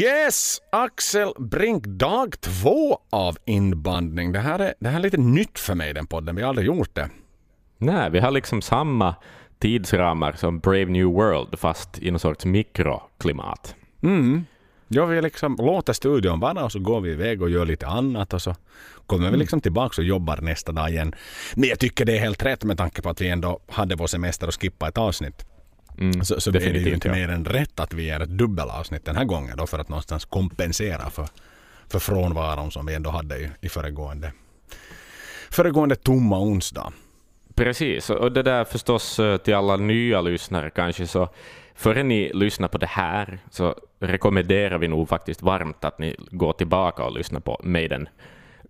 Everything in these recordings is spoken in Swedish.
Yes! Axel Brink, dag två av inbandning. Det här, är, det här är lite nytt för mig, den podden. Vi har aldrig gjort det. Nej, vi har liksom samma tidsramar som Brave New World, fast i någon sorts mikroklimat. Mm. Ja, vi liksom låter studion vara och så går vi iväg och gör lite annat och så kommer vi liksom tillbaka och jobbar nästa dag igen. Men jag tycker det är helt rätt med tanke på att vi ändå hade vår semester och skippa ett avsnitt. Mm, Så, så är det ju inte mer än rätt att vi gör ett dubbelavsnitt den här gången då för att någonstans kompensera för, för frånvaron som vi ändå hade i, i föregående, föregående tomma onsdag. Precis, och det där förstås eh, till alla nya lyssnare kanske så före ni lyssnar på det här så rekommenderar vi nog faktiskt varmt att ni går tillbaka och lyssnar på Maiden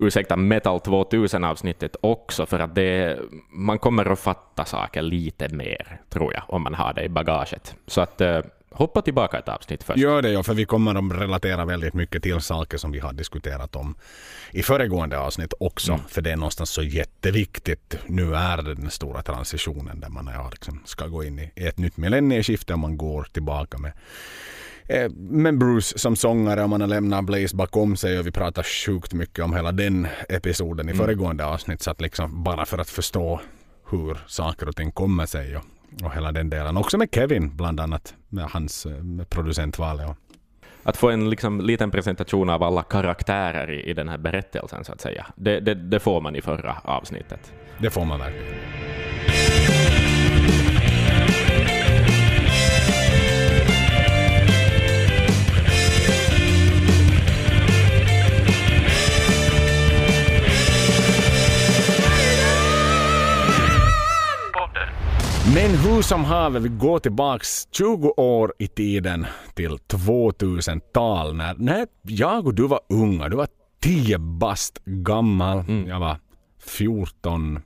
ursäkta, Metal 2000 avsnittet också för att det, man kommer att fatta saker lite mer tror jag om man har det i bagaget. Så att eh, hoppa tillbaka ett avsnitt först. Gör det ja, för vi kommer att relatera väldigt mycket till saker som vi har diskuterat om i föregående avsnitt också. Mm. För det är någonstans så jätteviktigt. Nu är det den stora transitionen där man ja, liksom ska gå in i ett nytt millennieskifte och man går tillbaka med eh, med Bruce som sångare och man har lämnat Blaze bakom sig och vi pratar sjukt mycket om hela den episoden i Mm. föregående avsnitt. Så att liksom bara för att förstå hur saker och ting kommer sig och, och hela den delen. Också med Kevin bland annat, med hans eh, med producentvalet. Och, Att få en liksom, liten presentation av alla karaktärer i, i den här berättelsen så att säga. Det, det, det får man i förra avsnittet. det får man verkligen. Men hur som haver, vi går tillbaks 20 år i tiden till 2000-tal när, när jag och du var unga. Du var 10 bast gammal. Jag var 14.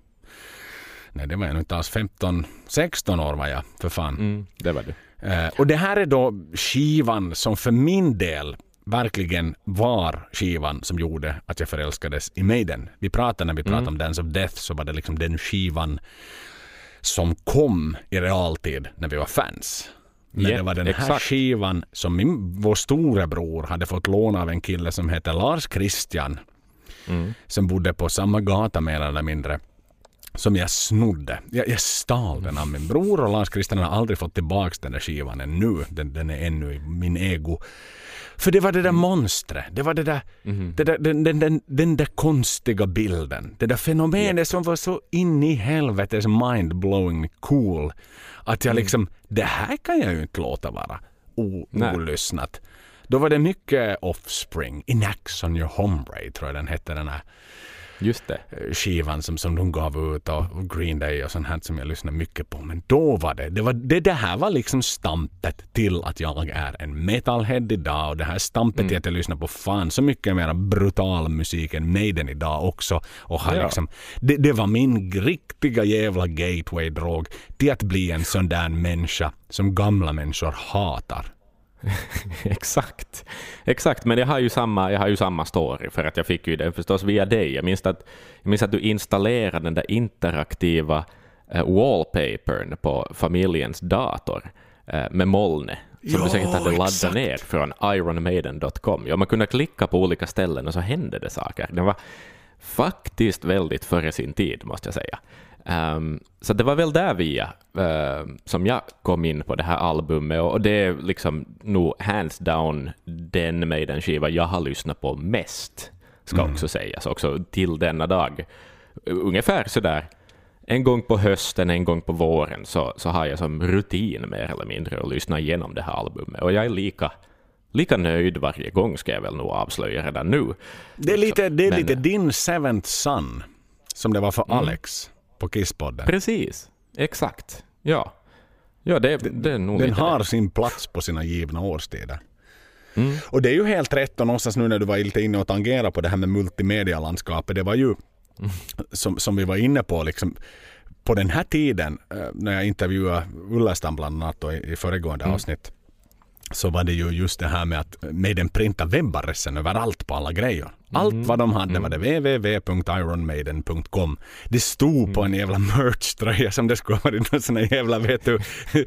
Nej, det var jag nog inte alls. 15, 16 år var jag för fan. Mm, det var du. Eh, och det här är då skivan som för min del verkligen var skivan som gjorde att jag förälskades i Maiden. Vi pratade när vi pratade om Dance of Death så var det liksom den skivan som kom i realtid när vi var fans. Men Ja, det var den här exakt. skivan som min, vår storebror hade fått låna av en kille som heter Lars Christian. Mm. Som bodde på samma gata mer eller mindre. Som jag snodde. Jag, jag stal den av min bror och Lars Christian har aldrig fått tillbaka den där skivan ännu. Den, den är ännu i min ego. För det var det där monstret. Det var det där, det där den, den, den, den där konstiga bilden. Det där fenomenet som var så in i helvetes mind-blowing cool. Att jag liksom, det här kan jag ju inte låta vara o- olyssnat. Då var det mycket Offspring. Inax on your hombre tror jag den hette den här Just det. eh, skivan som, som de gav ut och Green Day och sånt här som jag lyssnade mycket på. Men då var det, det, var, det, det här var liksom stampet till att jag är en metalhead idag och det här stampet till att jag lyssnar på fan så mycket mer brutal musik än Maiden idag också. Och har Ja. liksom, det, det var min riktiga jävla gateway-drog till att bli en sån där människa som gamla människor hatar. Exakt. Exakt, men jag har, ju samma, jag har ju samma story för att jag fick ju den förstås via dig. Jag minns att, jag minns att du installerade den där interaktiva eh, wallpapern på familjens dator eh, med molnet som Ja, du säkert hade laddat exakt. ner från ironmaiden.com. Ja, man kunde klicka på olika ställen och så hände det saker. Den var faktiskt väldigt före sin tid, måste jag säga. Ehm, så det var väl där via ehm, som jag kom in på det här albumet och det är liksom nog hands down den Maiden-skiva jag har lyssnat på mest, ska också sägas, också till denna dag. Ungefär sådär en gång på hösten, en gång på våren så, så har jag som rutin mer eller mindre att lyssna igenom det här albumet och jag är lika Lika nöjd varje gång ska jag väl nog avslöja redan nu. Det är lite, det är Men- lite din seventh son som det var för Mm. Alex på Kisspodden. Precis, exakt. Ja, ja det, det är nog Den har det. sin plats på sina givna årstider. Mm. Och det är ju helt rätt och någonstans nu när du var lite inne och tangerade på det här med multimedialandskapet. Det var ju som, som vi var inne på liksom på den här tiden eh, när jag intervjuade Ullerstam bland annat i, i föregående avsnitt så var det ju just det här med att Maiden printa webbadressen överallt på alla grejer. Allt vad de hade var det www.ironmaiden.com. Det stod på en jävla merch-tröja som det skulle ha varit någon sån här jävla, vet du,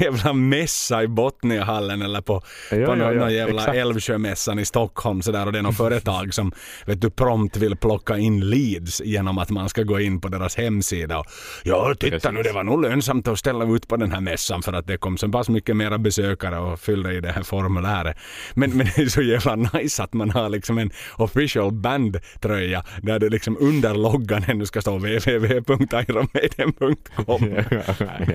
jävla mässa i Botniahallen eller på, Ja, på ja, någon, ja, någon jävla. Älvsjömässan i Stockholm sådär och det är något företag som vet du prompt vill plocka in leads genom att man ska gå in på deras hemsida och ja titta Precis. nu det var nog lönsamt att ställa ut på den här mässan för att det kom så pass mycket mera besökare och fyllde i det här formuläret. Men, men det är så jävla nice att man har liksom en official band-tröja där det liksom under loggan ännu ska stå www.ironmaiden.com.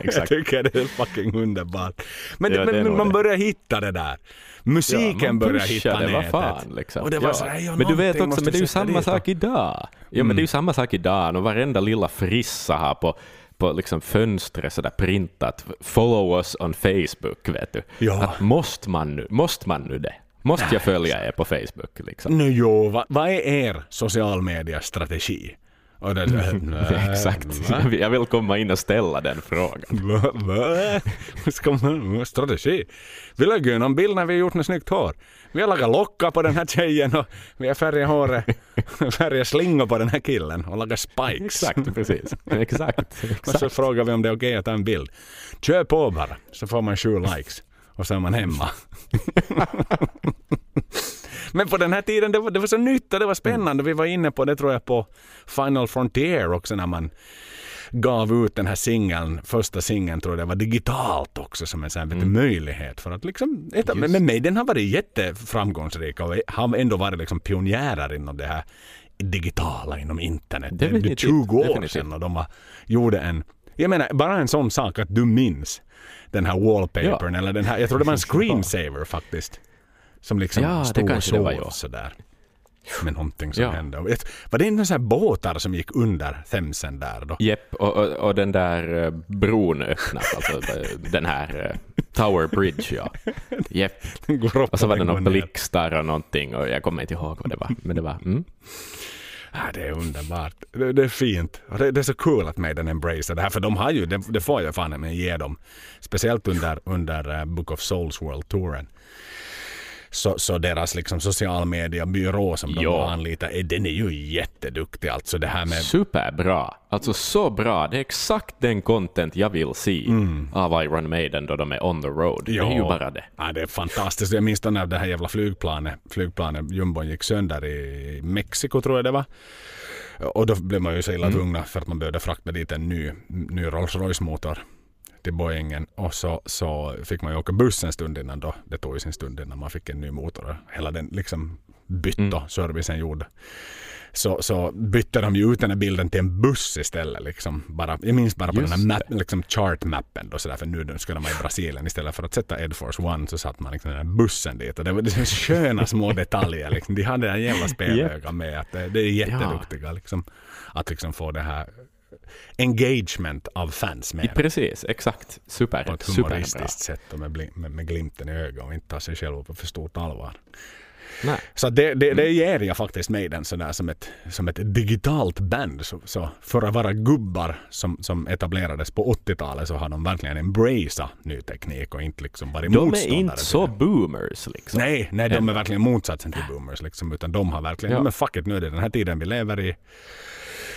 Jag tycker det är fucking underbart. Men, Ja, men nog man börjar hitta det där. Musiken Ja, börjar hitta det, nätet. fan liksom. Och det var ja. sådär, ja, men du vet också, men det är ju samma dit. sak idag. Ja, men det är ju samma sak idag och varenda lilla frissa har på på liksom fönstret sådär printat “Follow us on Facebook”, vet du. Ja. Att måste man nu, måste man nu det? Måste jag följa er på Facebook? Liksom? Nu jo, vad, vad är er social media strategi? Och det, Exakt. Va? Jag vill komma in och ställa den frågan. Va? Va? Ska man, strategi? Vi lägger ju någon bild när vi har gjort något snyggt hår. Vi har lagat lockar på den här tjejen och vi har färgat håret, färgat slingor på den här killen och lagat spikes. Exakt, precis. Exakt. Och så Exakt. frågar vi om det är okej att ta en bild. Kör på bara, så får man sju likes. Och så är man hemma. Men på den här tiden, det var, det var så nytt och det var spännande. Vi var inne på det tror jag på Final Frontier också när man gav ut den här singeln, första singeln tror jag det var digitalt också som en sån här du, möjlighet för att liksom, ett, men, men Maiden har varit jätteframgångsrika och har ändå varit liksom pionjärer inom det här digitala, inom internet. Det är Definitivt, 20 år definitivt. sedan och de var, gjorde en, jag menar bara en sån sak att du minns den här wallpapern eller den här, jag tror det var en screensaver faktiskt. Som liksom Ja, stod och sov ja. sådär. Med någonting som Ja. hände. Var det inte så här båtar som gick under Themsen där då? Jepp, och, och, och den där eh, bron öppnas, alltså eh, den här eh, Tower Bridge, ja. Jepp. Och så var det någon blixtar och någonting och jag kommer inte ihåg vad det var. Men det var, mm. Ah, det är underbart. Det, det är fint. Och det, det är så kul att Maiden embracear det här. För de har ju, det, det får jag fan med ge dem. Speciellt under, under eh, Book of Souls World Touren. Så, så deras liksom social media byrå som de anlitat, eh, den är ju jätteduktig. Alltså det här med Superbra. Alltså så bra. Det är exakt den content jag vill se av Iron Maiden då de är on the road. Det är ju bara det. Ja, det är fantastiskt. Jag minns när det här jävla flygplanet, flygplanet jumbon gick sönder i Mexiko tror jag det var. Och då blev man ju så illa tvungna för att man behövde frakta dit en ny, ny Rolls Royce motor till Boeingen och så, så fick man ju åka buss en stund innan då. Det tog ju sin stund innan man fick en ny motor och hela den liksom bytt då, servicen gjord. Så, så bytte de ju ut den här bilden till en buss istället. Liksom. Bara, jag minns bara på Just den här map, liksom chart-mappen då, för nu skulle man i Brasilien istället för att sätta Ed Force One så satte man liksom den här bussen dit. Och det var liksom sköna små detaljer. Liksom. De hade en jävla spelöga med att det, det är jätteduktiga liksom, att liksom få det här engagement av fans med Precis, exakt. på Super, ett superbra. humoristiskt sätt och med, med, med glimten i ögat och inte ta sig själv på för stort allvar. Nej. Så det, det, det ger jag faktiskt Maiden sådär som ett, som ett digitalt band. Så, så för att vara gubbar som, som etablerades på 80-talet så har de verkligen embraceat ny teknik och inte liksom varit De är motståndare inte till så det. boomers liksom. Nej, nej, de är verkligen motsatsen till boomers liksom, utan de har verkligen, ja. men fuck it, nu är det den här tiden vi lever i.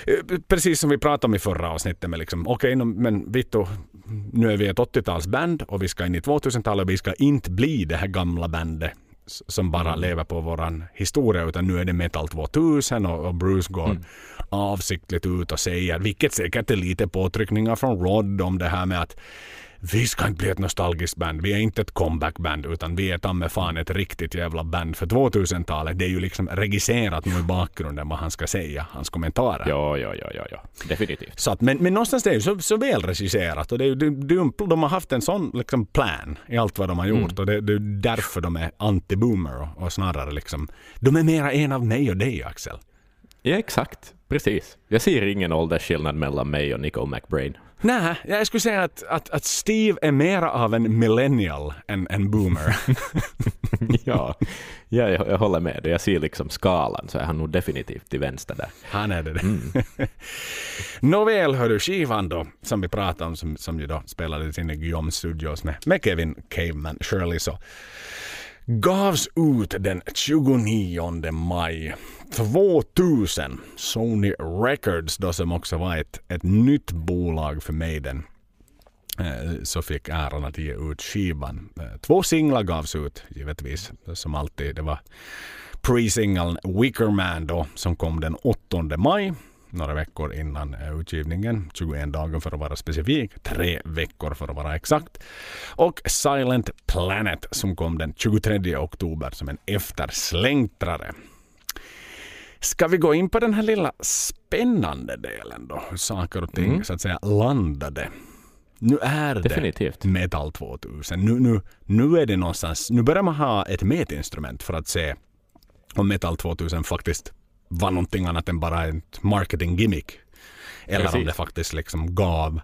Eh, Precis som vi pratade om i förra avsnittet med liksom, okej, no, men vittu, nu är vi ett 80-talsband och vi ska in i 2000-talet och vi ska inte bli det här gamla bandet som bara Mm. lever på våran historia utan nu är det Metal 2000 och, och Bruce går Mm. avsiktligt ut och säger, vilket säkert är lite påtryckningar från Rod om det här med att vi ska inte bli ett nostalgiskt band. Vi är inte ett comebackband utan vi är ta med fan ett riktigt jävla band för 2000-talet. Det är ju liksom regisserat nu i bakgrunden vad han ska säga, hans kommentarer. Ja, ja, ja, ja, ja. Definitivt. Så att, men, men någonstans det är ju så, så väl regisserat och det är, det, det, de har haft en sån liksom plan i allt vad de har gjort och det, det är därför de är anti-boomer och, och snarare liksom, de är mera en av mig och dig Axel. Ja, exakt. Precis. Jag ser ingen åldersskillnad mellan mig och Nico McBrain. Nej, jag skulle säga att, att, att Steve är mera av en millennial än en boomer. ja, ja jag, jag håller med. Jag ser liksom skalan så är han nog definitivt till vänster där. Han är det. Nåväl, hörru, skivan då, som vi pratade om, som, som ju då spelades in i Guillaume Studios med, med Kevin Caveman Shirley, så gavs ut den 29 maj 2000. Sony Records då som också var ett, ett nytt bolag för Maiden eh, så fick äran att ge ut skivan. Eh, två singlar gavs ut givetvis som alltid. Det var pre-singeln Wicker Man då som kom den 8 maj några veckor innan eh, utgivningen. 21 dagar för att vara specifik. Tre veckor för att vara exakt. Och Silent Planet som kom den 23 oktober som en eftersläntrare. Ska vi gå in på den här lilla spännande delen då? Hur saker och ting mm. så att säga landade. Nu är det Definitivt. Metal 2000. Nu, nu, nu är det någonstans, nu börjar man ha ett mätinstrument för att se om Metal 2000 faktiskt var någonting annat än bara ett marketing gimmick. Eller Precis. om det faktiskt liksom gav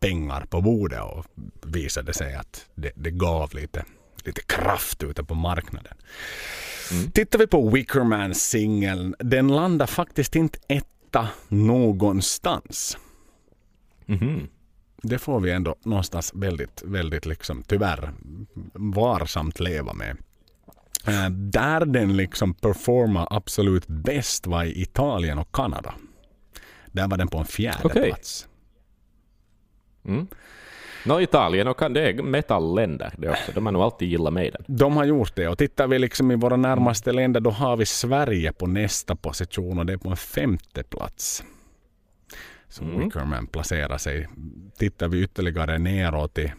pengar på bordet och visade sig att det, det gav lite, lite kraft ute på marknaden. Mm. Tittar vi på Wickerman-singeln, den landar faktiskt inte etta någonstans. Mm. Det får vi ändå någonstans väldigt, väldigt liksom tyvärr varsamt leva med. Uh, där den liksom performar absolut bäst var i Italien och Kanada. Där var den på en fjärde okay. plats. Mm. No, Italien och det är metallländer det också. De har nog alltid gillat Maiden. De har gjort det. Och tittar vi liksom i våra närmaste länder då har vi Sverige på nästa position och det är på en femte plats. Så mm. Wickerman placerar sig. Tittar vi ytterligare neråt i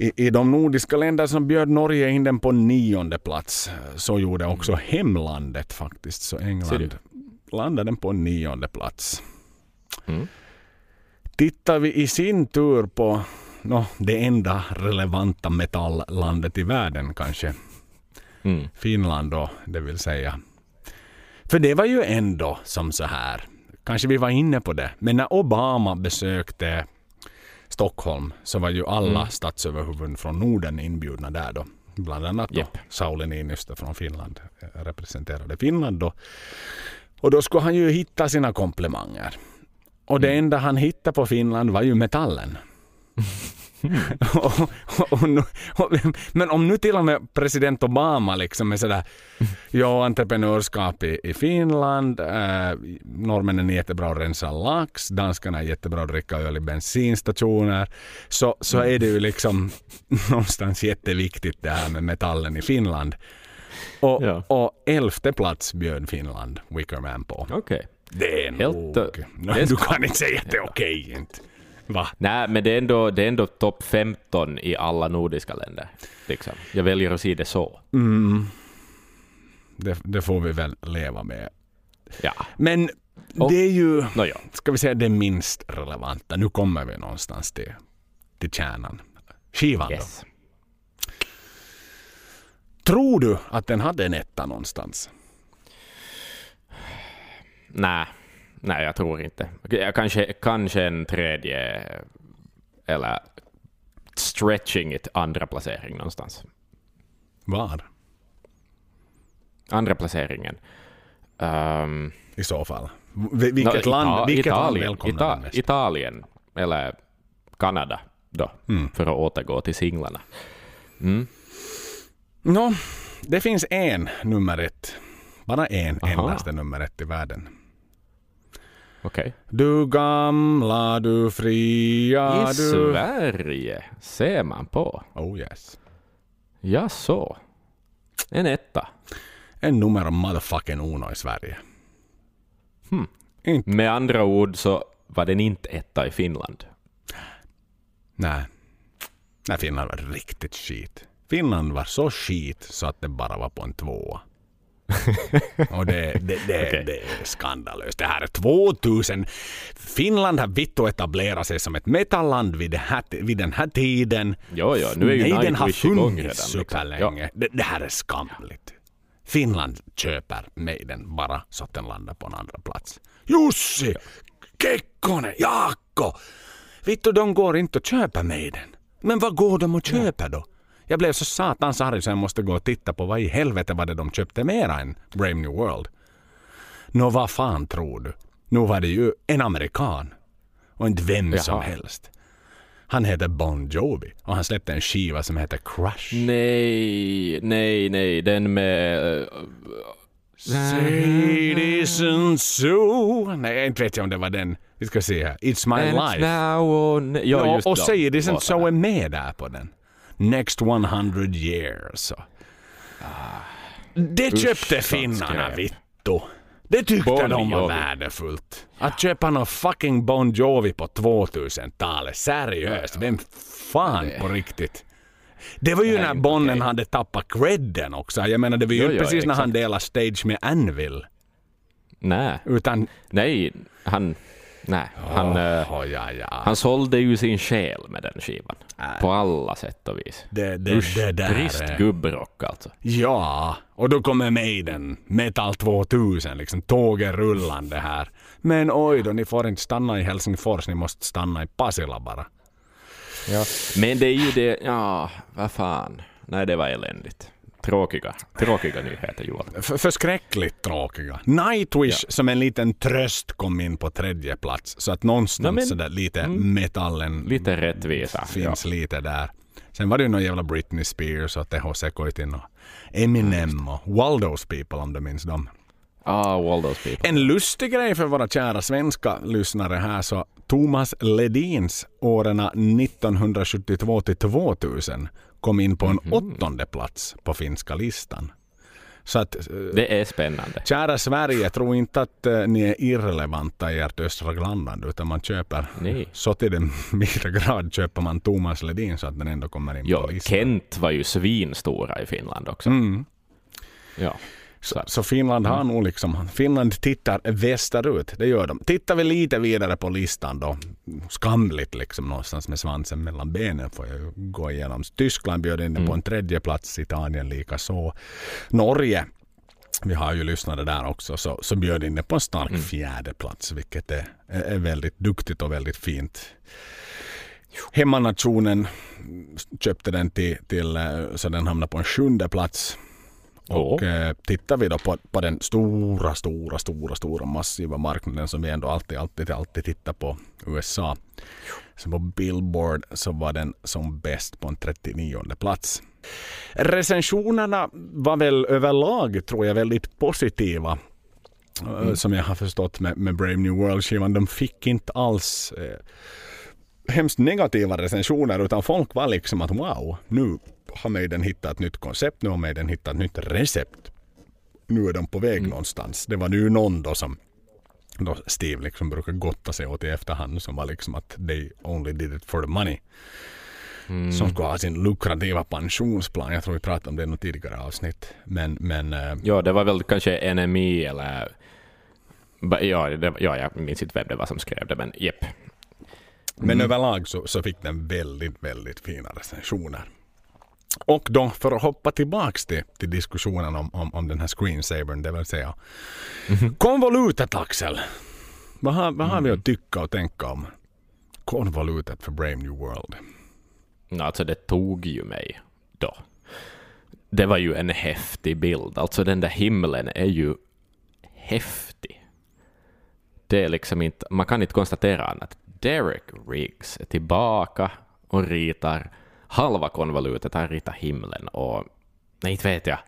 i, I de nordiska länderna så bjöd Norge in den på nionde plats. Så gjorde också hemlandet faktiskt. Så England landade den på nionde plats. Mm. Tittar vi i sin tur på no, det enda relevanta metalllandet i världen kanske. Mm. Finland då, det vill säga. För det var ju ändå som så här. Kanske vi var inne på det. Men när Obama besökte Stockholm så var ju alla mm. statsöverhuvuden från Norden inbjudna där då. Bland annat yep. Sauli Niinistö från Finland eh, representerade Finland då. Och då skulle han ju hitta sina komplimanger. Och det mm. enda han hittade på Finland var ju metallen. Mm. och, och, och, men om nu till och med president Obama liksom är sådär, ja entreprenörskap i, i Finland, äh, norrmännen är jättebra att rensa lax, danskarna är jättebra att dricka öl i bensinstationer, så, så är det ju liksom någonstans jätteviktigt det här med metallen i Finland. Och, ja. och elfte plats bjöd Finland Wickerman på. Okay. Det är Helt, nog... Det du kan inte säga att det är okej okay, inte. Va? Nej, men det är ändå, ändå topp 15 i alla nordiska länder. Liksom. Jag väljer att se det så. Mm. Det, det, får vi väl leva med. Ja. Men det är ju, no, ja. ska vi säga det minst relevanta. Nu kommer vi någonstans till, till kärnan. Skivan yes. då. Tror du att den hade en etta någonstans? Nej. Nej, jag tror inte. Kanske, kanske en tredje eller stretching it andra placering någonstans. Var? Andra placeringen. Um, I så fall. Vilket no, land, vilket Italien, land välkomnar Ita mest? Italien eller Kanada då, mm. för att återgå till singlarna. Mm. No, det finns en nummer ett. Bara en Aha. endaste nummer ett i världen. Okay. Du gamla, du fria, I du... Sverige ser man på. Oh yes. Ja så. En etta. En nummer motherfucking uno i Sverige. Hmm. Med andra ord så var den inte etta i Finland. Nej. Nej, Finland var riktigt skit. Finland var så skit så att det bara var på en tvåa. Och det, det, det, okay. det, är skandalöst. Det här är 2000. Finland har vitt etablerat sig som ett metalland vid, här, vid den här tiden. Jo, jo, nu är ju Nej, den har funnits superlänge. Liksom. Det, det här är skamligt. Finland köper Maiden bara så att den landar på en andra plats. Jussi! Kekkonen! Jaakko! Vittu, de går inte att köpa Maiden. Men vad går de att köpa då? Jag blev så satans arg så jag måste gå och titta på vad i helvete var det de köpte mera än Brave New World. Nå, vad fan tror du? Nu var det ju en amerikan. Och inte vem Jaha. som helst. Han heter Bon Jovi och han släppte en skiva som heter Crush. Nej, nej, nej, den med... Uh, Citizen Zoo. Nej, inte vet jag om det var den. Vi ska se här. It's my And life. Now on... Ja, Ja, och Citizen låtarna. Zoo är med där på den. Next 100 years. Det Usch, köpte sånt finnarna, vittu. Det tyckte Bon de var Jovi. värdefullt. Att köpa någon fucking Bon Jovi på 2000-talet. Seriöst, vem fan på riktigt? Det var ju när Bonnen okej. hade tappat credden också. Jag menar, det var ju Jo, inte jo, precis när han exakt. delade stage med Anvil. Nej, Utan... nej, han... Nej, han... eh, Åh, ja, ja. Han sålde ju sin själ med den skivan. På alla sätt och vis. Det, det, Usch, det där trist är- gubbrock alltså. Ja, och då kommer Maiden, Metal 2000, liksom tåget rullande här. Men oj då, ni får inte stanna i Helsingfors, ni måste stanna i Pasila bara. Ja. Men det är ju det, ja, vad fan. Nej, det var eländigt. Tråkiga, tråkiga nyheter Joel. F- förskräckligt tråkiga. Nightwish som en liten tröst kom in på tredje plats. Så att någonstans Ja, men- sådär lite Mm. metallen Lite rättvisa. finns lite där. Sen var det ju någon jävla Britney Spears och Teho Sekoitin och Eminem och Waldo's People om du minns dem. Ah, those people. En lustig grej för våra kära svenska lyssnare här så Thomas Ledins åren 1972 till 2000 kom in på en Mhm. åttonde plats på finska listan. Så att eh, Det är spännande. kära Sverige, tro inte att eh, ni är irrelevanta i ert östra grannland utan man köper Nej. så till den milda grad köper man Thomas Ledin så att den ändå kommer in Jo, på listan. Kent var ju svinstora i Finland också. Mm. Ja. Så, så Finland har nog liksom, Finland tittar västerut, det gör de. Tittar vi lite vidare på listan då, skamligt liksom någonstans med svansen mellan benen får jag gå igenom. Tyskland bjöd in det på en tredje plats, Italien lika så. Norge, vi har ju lyssnare där också, så, så bjöd in på en stark fjärde plats vilket är, är väldigt duktigt och väldigt fint. Hemmanationen köpte den till, till eh, så den hamnade på en sjunde plats. Och eh, tittar vi då på, på den stora, stora, stora, stora massiva marknaden som vi ändå alltid, alltid, alltid tittar på, USA. Så på Billboard så var den som bäst på en 39 plats. Recensionerna var väl överlag, tror jag, väldigt positiva. Eh, Som jag har förstått med, med Brave New World-skivan. De fick inte alls eh, hemskt negativa recensioner utan folk var liksom att wow, nu har Maiden hittat ett nytt koncept, nu har Maiden hittat ett nytt recept. Nu är de på väg någonstans. Det var nu någon då som då Steve liksom brukar gotta sig åt i efterhand som var liksom att they only did it for the money. Som skulle ha sin lukrativa pensionsplan. Jag tror vi pratade om det i något tidigare avsnitt. Men, men eh, ja, det var väl kanske NMI eller... Ja, det, ja, jag minns inte vem det var som skrev det, men jepp. Men överlag så, så fick den väldigt, väldigt fina recensioner. Och då för att hoppa tillbaks till, till diskussionen om, om, om den här screensavern, det vill säga konvolutet Axel. Vad har, vad har vi att tycka och tänka om konvolutet för Brave New World? Alltså det tog ju mig då. Det var ju en häftig bild. Alltså den där himlen är ju häftig. Det är liksom inte, man kan inte konstatera annat. Derek Riggs är tillbaka och ritar halva konvolutet. har ritar himlen och nej, inte vet jag.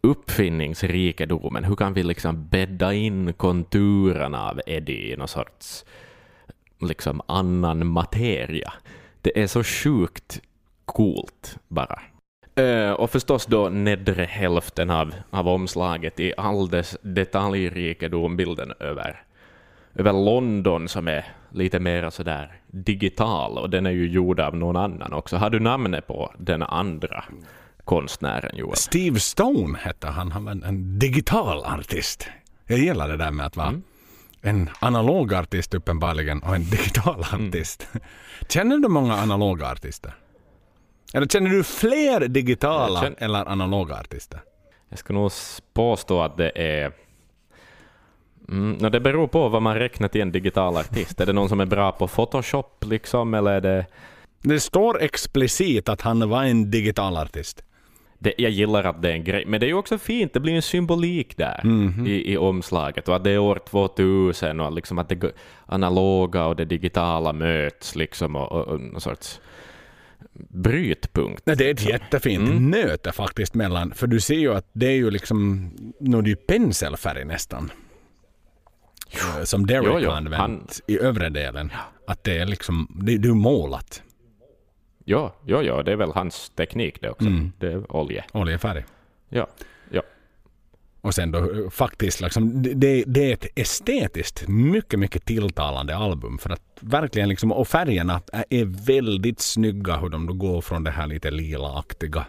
Uppfinningsrikedomen. Hur kan vi liksom bädda in konturerna av Eddie i någon sorts liksom annan materia. Det är så sjukt coolt bara. Eh, och förstås då nedre hälften av, av omslaget i all dess detaljrikedom, bilden över, över London som är lite mer sådär digital och den är ju gjord av någon annan också. Har du namnet på den andra konstnären Joel? Steve Stone hette han. Han var en, en digital artist. Jag gillar det där med att vara Mm. en analog artist uppenbarligen och en digital Mm. artist. Känner du många analoga artister? Eller känner du fler digitala känner- eller analoga artister? Jag ska nog påstå att det är... Mm, no, det beror på vad man räknar till en digital artist. Är det någon som är bra på Photoshop liksom, eller är det... Det står explicit att han var en digital artist. det, jag gillar att det är en grej, men det är ju också fint, det blir en symbolik där Mhm. i, i omslaget och att det är år 2000 och liksom att det analoga och det digitala möts liksom och, och, och någon sorts brytpunkt. Nej, det är ett jättefint Mm. möte faktiskt mellan, för du ser ju att det är ju liksom, nu är det ju penselfärg nästan. Eh, Som Derek Jo, jo, har använt han- i övre delen. Att det är liksom, det, det är målat. Ja, ja, ja, det är väl hans teknik det också. Mm. Det är olje. Oljefärg. Ja, ja. Och sen då eh, faktiskt liksom, det- det, är ett estetiskt mycket, mycket tilltalande album. För att verkligen liksom, och färgerna är- väldigt snygga hur de då går från det här lite lilaaktiga,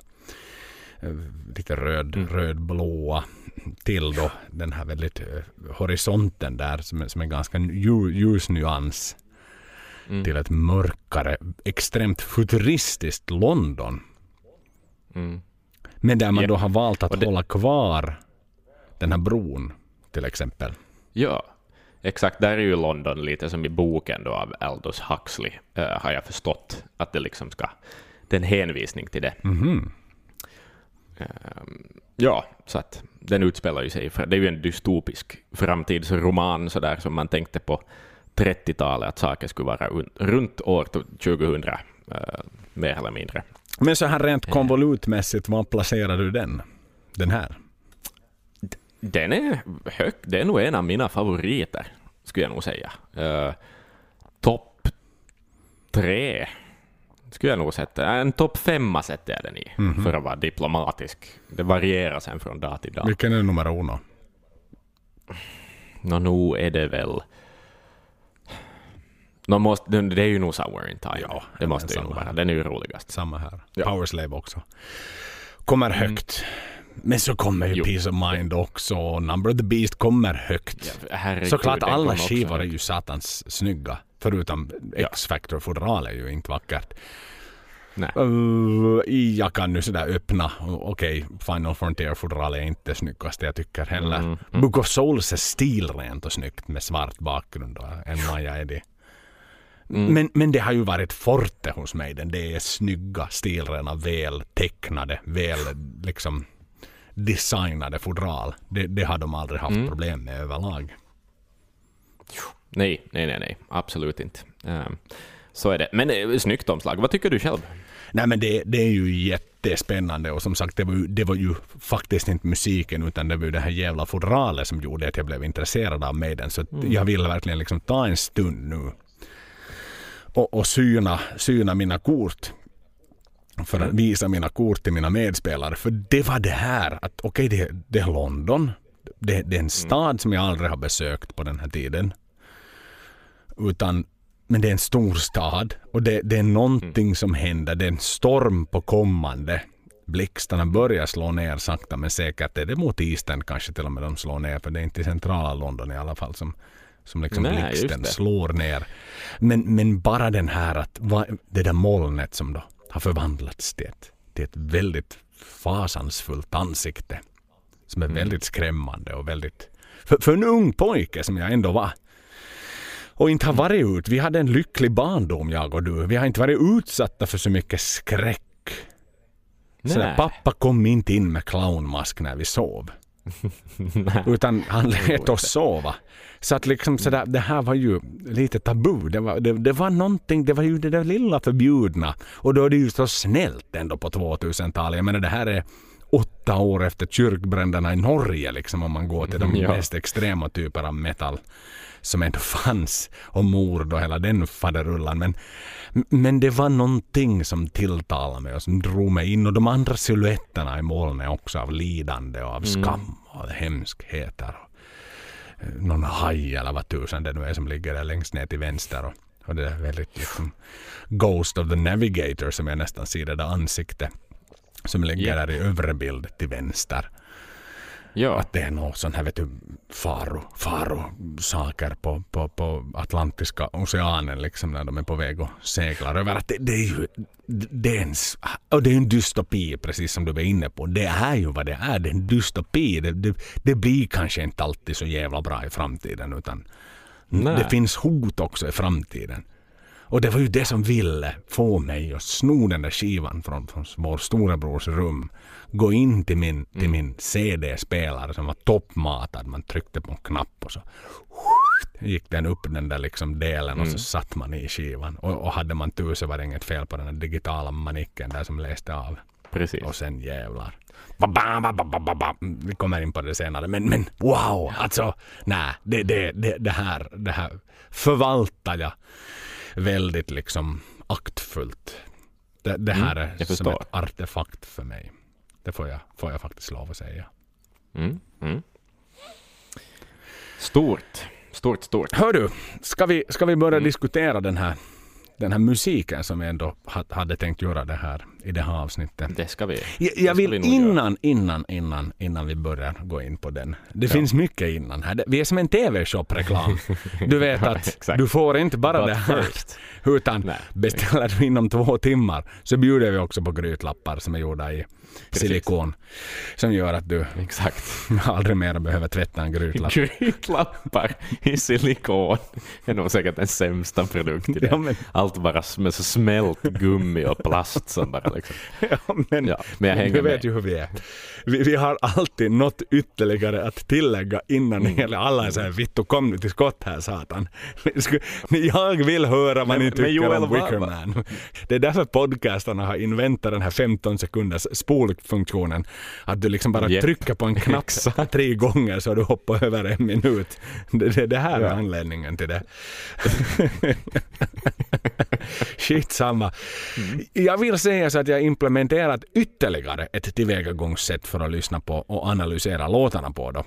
eh, lite röd, rödblåa till då den här väldigt eh, horisonten där som som är ganska lju- ljus nyans Mm. till ett mörkare, extremt futuristiskt London. Mm. Men där man Japp. då har valt att det- hålla kvar den här bron till exempel. Ja, exakt. Där är ju London lite som i boken då av Aldous Huxley, eh, har jag förstått. Att det liksom ska... Det är en hänvisning till det. Mhm. Ehm, ja, så att den utspelar ju sig... För, det är ju en dystopisk framtidsroman sådär som man tänkte på 30-talet att saker skulle vara un, runt år 2000, eh, mer eller mindre. Men så här rent konvolutmässigt, var placerar du den? Den här? Den är hög. Det är nog en av mina favoriter, skulle jag nog säga. Uh, topp tre skulle jag nog sätta. En topp femma sätter jag den i, för att vara diplomatisk. Det varierar sen från dag till dag. Vilken är nummer uno? Nå, nu är det väl... Nå, måste, det är ju nog Somewhere in Time. Ja, det måste ju samma nog vara. Den är ju roligast. Samma här. Ja. Powerslave också. Kommer högt. Men så kommer ju Jo. Peace of Mind också. och Number of the Beast kommer högt. Herregud, Såklart alla skivor är ju satans snygga. Förutom Ja. X-Factor fodral är ju inte vackert. Nej. Uh, jag kan nu sådär öppna. Okej, Final Frontier fodral är inte det snyggaste jag tycker heller. Mm, Book of Souls är stilrent och snyggt med svart bakgrund och en Maja Eddie. Mm. Men, men det har ju varit forte hos mig. Den. Det är snygga, stilrena, väl tecknade, väl liksom designade fodral. Det, det har de aldrig haft Mm. problem med överlag. Nej, nej, nej, nej. Absolut inte. Ehm, så är det. Men eh, snyggt omslag. Vad tycker du själv? Nej men det, det är ju jättespännande och som sagt det var, ju, det var ju faktiskt inte musiken utan det var ju det här jävla fodralet som gjorde att jag blev intresserad av Maiden. Så att jag ville verkligen liksom ta en stund nu och, och syna, syna mina kort för att visa mina kort till mina medspelare. För det var det här att okej det, det är London. Det, det är en stad som jag aldrig har besökt på den här tiden. Utan men det är en stor stad och det, det är någonting som händer. Det är en storm på kommande. Blixtarna börjar slå ner sakta men säkert. Det är det mot Eastern kanske till och med de slår ner. För det är inte i centrala London i alla fall som, som liksom Nej, blixten slår ner. Men, men bara den här att va, det där molnet som då har förvandlats till ett, till ett väldigt fasansfullt ansikte. Som är väldigt skrämmande och väldigt... För, för en ung pojke som jag ändå var och inte har varit ut. Vi hade en lycklig barndom jag och du. Vi har inte varit utsatta för så mycket skräck. Sådär, Nej. pappa kom inte in med clownmask när vi sov. Utan han lät oss sova. Så att liksom sådär, det här var ju lite tabu. Det var, det, det var någonting, det var ju det där lilla förbjudna. Och då är det ju så snällt ändå på 2000-talet. Jag menar det här är åtta år efter kyrkbränderna i Norge liksom om man går till de Ja. mest extrema typer av metal som ändå fanns och mord och hela den faderullan. Men, men det var någonting som tilltalade mig och som drog mig in och de andra silhuetterna i molnet också av lidande och av skam och hemskheter. Och, någon haj eller vad tusan det nu är som ligger där längst ner till vänster. Och, och det är väldigt liksom Ghost of the Navigator som jag nästan ser det där ansiktet som ligger Ja. där i övre bild till vänster. Ja. Att det är något sån här vet du, faro, faro saker på, på, på Atlantiska oceanen liksom när de är på väg och seglar över. Att det, det är ju det är en, och det är en dystopi precis som du var inne på. Det är ju vad det är. Det är en dystopi. Det, det, det blir kanske inte alltid så jävla bra i framtiden utan Nej. det finns hot också i framtiden. Och det var ju det som ville få mig att sno den där skivan från, från vår storebrors rum. Gå in till min, till min CD-spelare som var toppmatad. Man tryckte på en knapp och så gick den upp den där liksom delen och så satt man i skivan. Och, och hade man tur så var det inget fel på den där digitala manicken där som läste av. Precis. Och sen jävlar. Vi kommer in på det senare. Men, men wow! Alltså, nej. Det, det, det, det, här, det här förvaltar jag väldigt liksom aktfullt. Det, det här är jag som ett artefakt för mig. Det får jag, får jag faktiskt lov att säga. Mm. Mm. Stort. Stort, stort. Hör du, ska vi, ska vi börja diskutera den här, den här musiken som vi ändå ha- hade tänkt göra det här, i det här avsnittet? Det ska vi. Jag, jag vill vi göra. innan, innan, innan, innan vi börjar gå in på den. Det finns mycket innan här. Vi är som en TV-shop-reklam. Du vet att du får inte bara But det här. first. Utan Nej. beställer du inom två timmar så bjuder vi också på grytlappar som är gjorda i Precis. silikon. Som gör att du Exakt. aldrig mer behöver tvätta en grytlapp. Grytlappar i silikon är nog säkert den sämsta produkten. Ja, men- Allt bara med så smält gummi och plast som bara liksom. Ja, men, Ja, men jag hänger du vet med. ju hur vi är. Vi, vi har alltid något ytterligare att tillägga innan Mm. alla är såhär Vittu kom nu till skott här satan. Jag vill höra vad ni tycker Joel, om Wickerman. Det är därför podcastarna har inventat den här 15 sekunders spolfunktionen. Att du liksom bara Japp. trycker på en knapp tre gånger så du hoppar över en minut. Det, det, det här är Ja. anledningen till det. Shit samma. Jag vill säga så att jag implementerat ytterligare ett tillvägagångssätt för att lyssna på och analysera låtarna på. Då.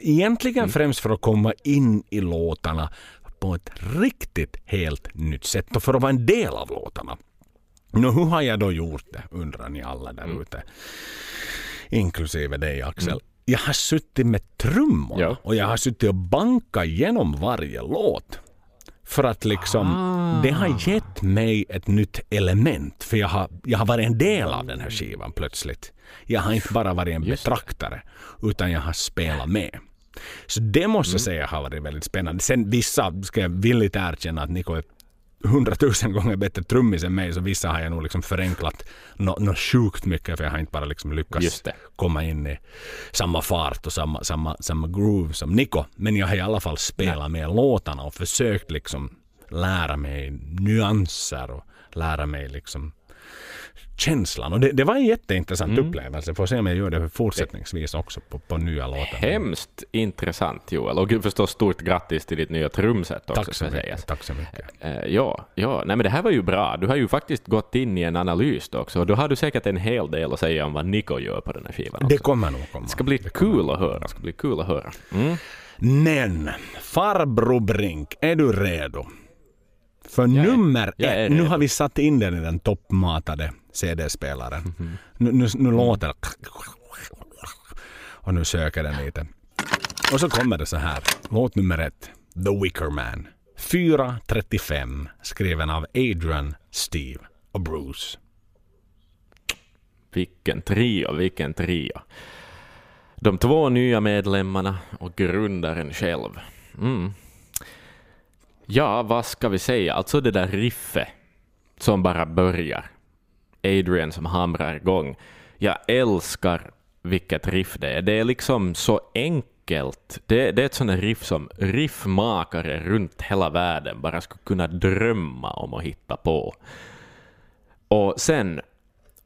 Egentligen främst för att komma in i låtarna på ett riktigt helt nytt sätt och för att vara en del av låtarna. Nå, hur har jag då gjort det, undrar ni alla där ute. Inklusive dig Axel. Jag har suttit med trummorna Ja. och jag har suttit och bankat igenom varje låt. För att liksom, Ah. det har gett mig ett nytt element. För jag har, jag har varit en del av den här skivan plötsligt. Jag har inte bara varit en Just det. betraktare, utan jag har spelat med. Så det måste Mm. jag säga har varit väldigt spännande. Sen vissa ska jag villigt erkänna att Niko är hundratusen gånger bättre trummis än mig, så vissa har jag nog liksom förenklat något no sjukt mycket, för jag har inte bara liksom lyckats komma in i samma fart och samma, samma, samma groove som Niko. Men jag har i alla fall spelat med låtarna och försökt liksom lära mig nyanser och lära mig liksom känslan. Och det, det var en jätteintressant Mm. upplevelse. Får se om jag gör det fortsättningsvis också på, på nya låtar. Hemskt intressant Joel. Och förstås stort grattis till ditt nya trumset också Tack så ska sägas. mycket. Tack så mycket. Eh, ja, ja. Nej, men det här var ju bra. Du har ju faktiskt gått in i en analys också. Och då har du säkert en hel del att säga om vad Nico gör på den här skivan också. Det kommer nog komma. Det ska bli kul att höra. Det ska bli kul att höra. Mm. Men farbror Brink, är du redo? För nummer jag är ett, nu har vi satt in den i den toppmatade CD-spelaren. Mhm. Nu, nu, nu låter. Och nu söker den lite. Och så kommer det så här. Låt nummer ett. The Wicker Man. 4.35 skriven av Adrian, Steve och Bruce. Vilken trio, vilken trio. De två nya medlemmarna och grundaren själv. Mm. Ja, vad ska vi säga? Alltså det där riffet som bara börjar. Adrian som hamrar igång. Jag älskar vilket riff det är. Det är liksom så enkelt. Det, det är ett sånt där riff som riffmakare runt hela världen bara skulle kunna drömma om att hitta på. Och sen,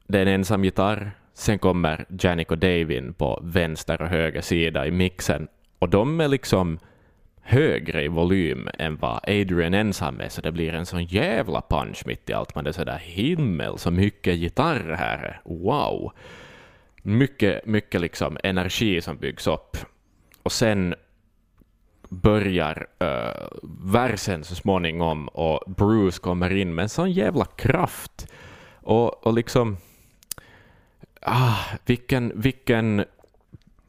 det är en ensam gitarr. Sen kommer Janik och Davin på vänster och höger sida i mixen. Och de är liksom högre i volym än vad Adrian ensam är, så det blir en sån jävla punch mitt i allt. Men det är sådär himmel så mycket gitarr här. Wow! Mycket, mycket liksom energi som byggs upp. Och sen börjar uh, versen så småningom och Bruce kommer in med en sån jävla kraft. Och, och liksom... Ah, vilken, vilken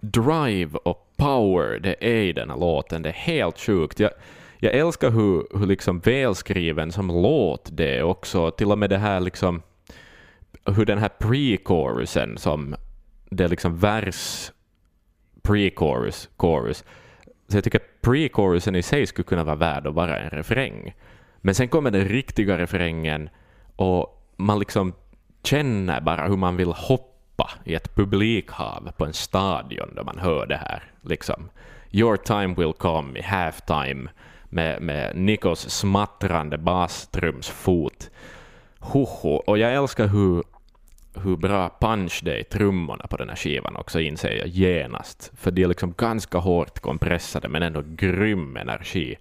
drive och power det är i den här låten. Det är helt sjukt. Jag, jag älskar hur, hur liksom välskriven som låt det är också. Till och med det här liksom hur den här pre-chorusen som det är liksom vers pre-chorus, chorus. Så jag tycker pre-chorusen i sig skulle kunna vara värd att vara en refräng. Men sen kommer den riktiga refrängen och man liksom känner bara hur man vill hoppa i ett publikhav på en stadion då man hör det här. Liksom. Your time will come i halftime med, med Nikos smattrande bastrumsfot. Hoho. Och jag älskar hur, hur bra punch det är i trummorna på den här skivan också, inser jag genast. För de är liksom ganska hårt kompressade, men ändå grym energi.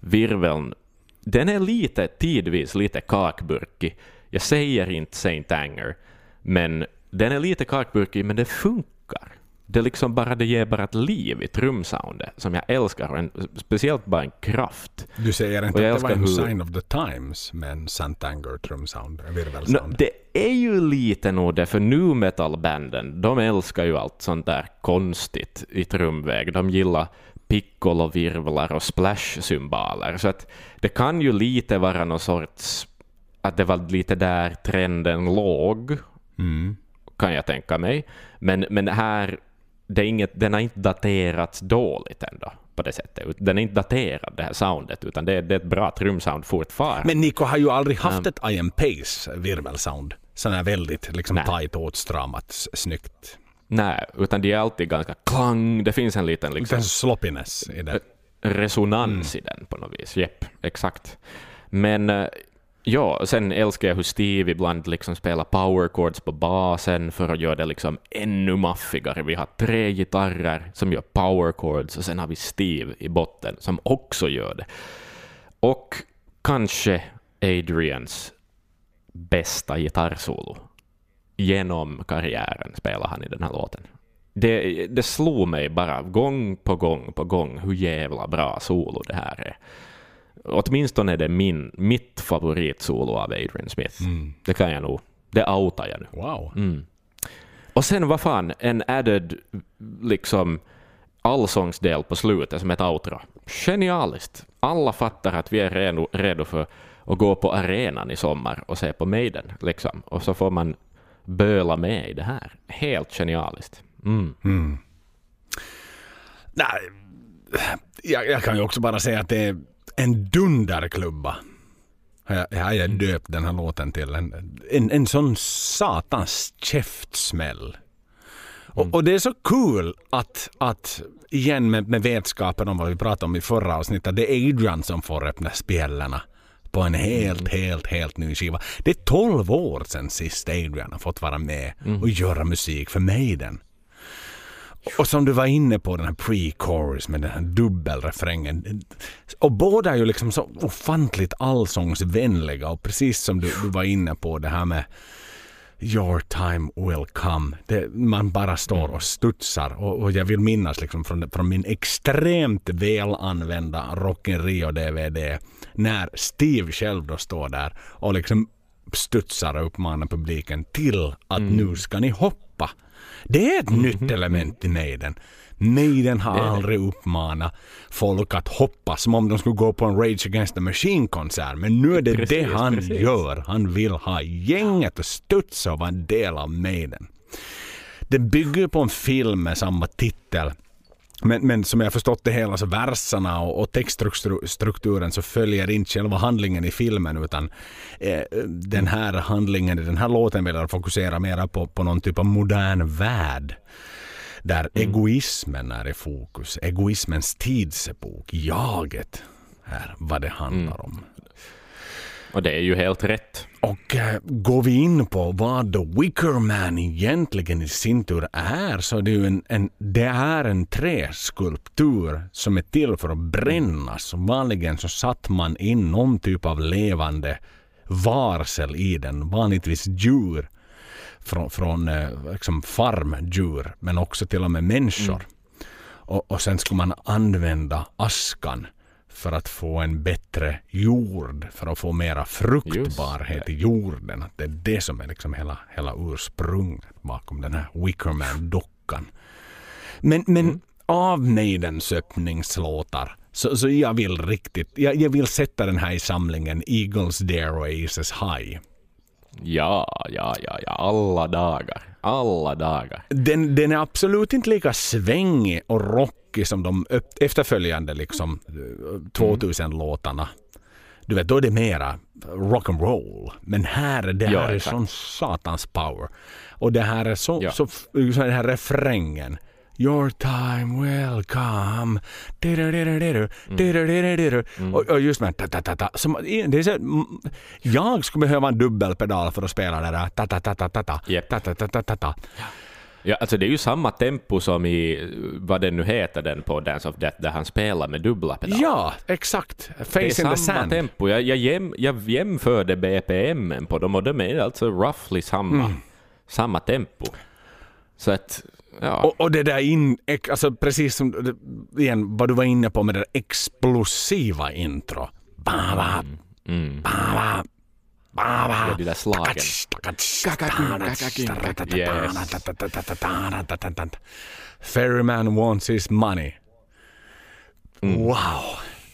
Virveln, den är lite, tidvis lite kakburkig. Jag säger inte Saint Anger, men den är lite kakburkig, men det funkar det liksom bara det ger bara ett liv i trumsoundet som jag älskar, och en, speciellt bara en kraft. Du säger inte att det var en hur... sign of the times med en Santanger trumsound, virvelsound? No, det är ju lite nog det, för nu metal-banden, de älskar ju allt sånt där konstigt i trumväg. De gillar piccolo-virvlar och splash-symboler, så att det kan ju lite vara någon sorts, att det var lite där trenden låg, mm. Kan jag tänka mig. Men, men här det är inget, den har inte daterats dåligt ändå på det sättet. Den är inte daterad, det här soundet, utan det är, det är ett bra trumsound fortfarande. Men Nico har ju aldrig haft um, ett I am Pace virvelsound. Sån här väldigt liksom nej. tight åtstramat, snyggt. Nej, utan de är alltid ganska klang. Det finns en liten liksom... En sloppiness i det. Resonans mm. i den på något vis. Jepp, exakt. Men Ja, sen älskar jag hur Steve ibland liksom spelar power chords på basen för att göra det liksom ännu maffigare. Vi har tre gitarrer som gör power chords och sen har vi Steve i botten som också gör det. Och kanske Adrians bästa gitarrsolo. Genom karriären spelar han i den här låten. Det, det slog mig bara gång på gång på gång hur jävla bra solo det här är. Åtminstone är det min, mitt favoritsolo av Adrian Smith. Mm. Det kan jag nog. Det outar jag nu. Wow. Mm. Och sen vad fan, en added liksom allsångsdel på slutet som ett outro. Genialiskt. Alla fattar att vi är redo, redo för att gå på arenan i sommar och se på Maiden. Liksom. Och så får man böla med i det här. Helt genialiskt. Mm. Mm. Nej, jag, jag, kan ju också bara säga att det är en dunderklubba. Jag har jag döpt den här låten till. En, en, en sån satans käftsmäll. Mm. Och, och, det är så kul att, att igen med, med vetskapen om vad vi pratade om i förra avsnittet, det är Adrian som får öppna spjällarna på en helt, mm. helt, helt ny skiva. Det är 12 år sedan sist Adrian har fått vara med mm. och göra musik för Maiden. Och som du var inne på, den här pre-chorus med den här dubbelrefrängen. Och båda är ju liksom så ofantligt allsångsvänliga och precis som du, du var inne på det här med Your time will come. Det, man bara står och studsar. Och, och jag vill minnas liksom från, från min extremt välanvända Rock in Rio-DVD när Steve själv då står där och liksom studsar och uppmanar publiken till att mm. nu ska ni hoppa. Det är ett mm. nytt element i Maiden. Maiden har aldrig uppmanat folk att hoppa som om de skulle gå på en Rage Against the Machine-konsert. Men nu är det precis, det han precis. gör. Han vill ha gänget att studsa och vara en del av Maiden. Det bygger på en film med samma titel. Men, men som jag förstått det hela så verserna och, och textstrukturen så följer inte själva handlingen i filmen utan eh, den här handlingen i den här låten vill fokusera mer på, på någon typ av modern värld. Där mm. egoismen är i fokus. Egoismens tidsepok. Jaget är vad det handlar mm. om. Och det är ju helt rätt. Och äh, går vi in på vad The Wicker Man egentligen i sin tur är så är det ju en, en, det är en träskulptur som är till för att brännas. Vanligen så satt man in någon typ av levande varsel i den, vanligtvis djur från, från äh, liksom farmdjur men också till och med människor. Mm. Och, och sen skulle man använda askan för att få en bättre jord, för att få mera fruktbarhet i jorden. Att det är det som är liksom hela, hela ursprunget bakom den här Wickerman-dockan. Men, men mm. av Maidens öppningslåtar så, så jag vill riktigt, jag, jag vill sätta den här i samlingen Eagles Dare och Aces High. Ja, ja, ja, ja, alla dagar. Alla dagar. Den, den är absolut inte lika svängig och rockig som de efterföljande liksom 2000-låtarna. du vet, då är det mera rock'n'roll. Men här, det här Ja, är exakt. sån satans power. Och det här är så, Ja. så, så den här refrängen. Your time will come. Mm. du-du-du-du-du. Och, och just med ta-ta-ta-ta. Som, det är så, mm, jag skulle behöva en dubbelpedal för att spela det där ta-ta-ta-ta-ta. Japp. Ta-ta-ta-ta-ta. Ja, alltså det är ju samma tempo som i, vad det nu heter den på Dance of Death, där han spelar med dubbla pedaler. Ja, exakt. Face det är in samma the sand. tempo. Jag, jag, jäm, jag jämförde BPM på dem och de är alltså roughly samma, Mm. samma tempo. Så att, ja. Och, och det där in, alltså precis som det- igen vad du var inne på med det explosiva intro. Ba, ba, mm. ba, ba. Ja, de där slagen. Ferryman wants his money. Wow.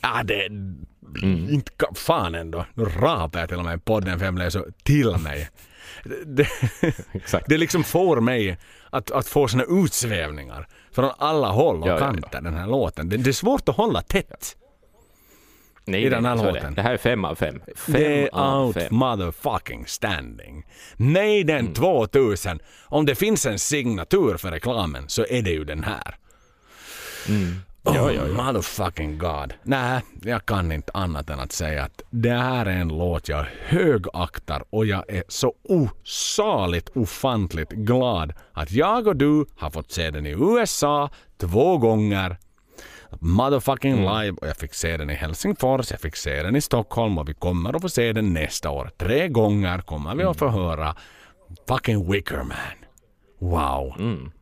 Ja, det... Inte ka- fan ändå. Nu rapar jag till och med podden för jag blev så till mig. Det, det, det liksom får mig att, att få såna utsvävningar från alla håll och Ja, ja, ja. kanter den här låten. Det, det är svårt att hålla tätt. Nej, i den här nej, låten. Det. det här är fem av fem. Fem är av out fem. motherfucking standing. Maiden 2000. Om det finns en signatur för reklamen så är det ju den här. Oh, Ja, ja, ja. motherfucking god. Nej, jag kan inte annat än att säga att det här är en låt jag högaktar och jag är så osaligt ofantligt glad att jag och du har fått se den i USA två gånger motherfucking live och jag fick se den i Helsingfors, jag fick se den i Stockholm och vi kommer att få se den nästa år. Tre gånger kommer vi att få höra fucking Wicker Man. Wow.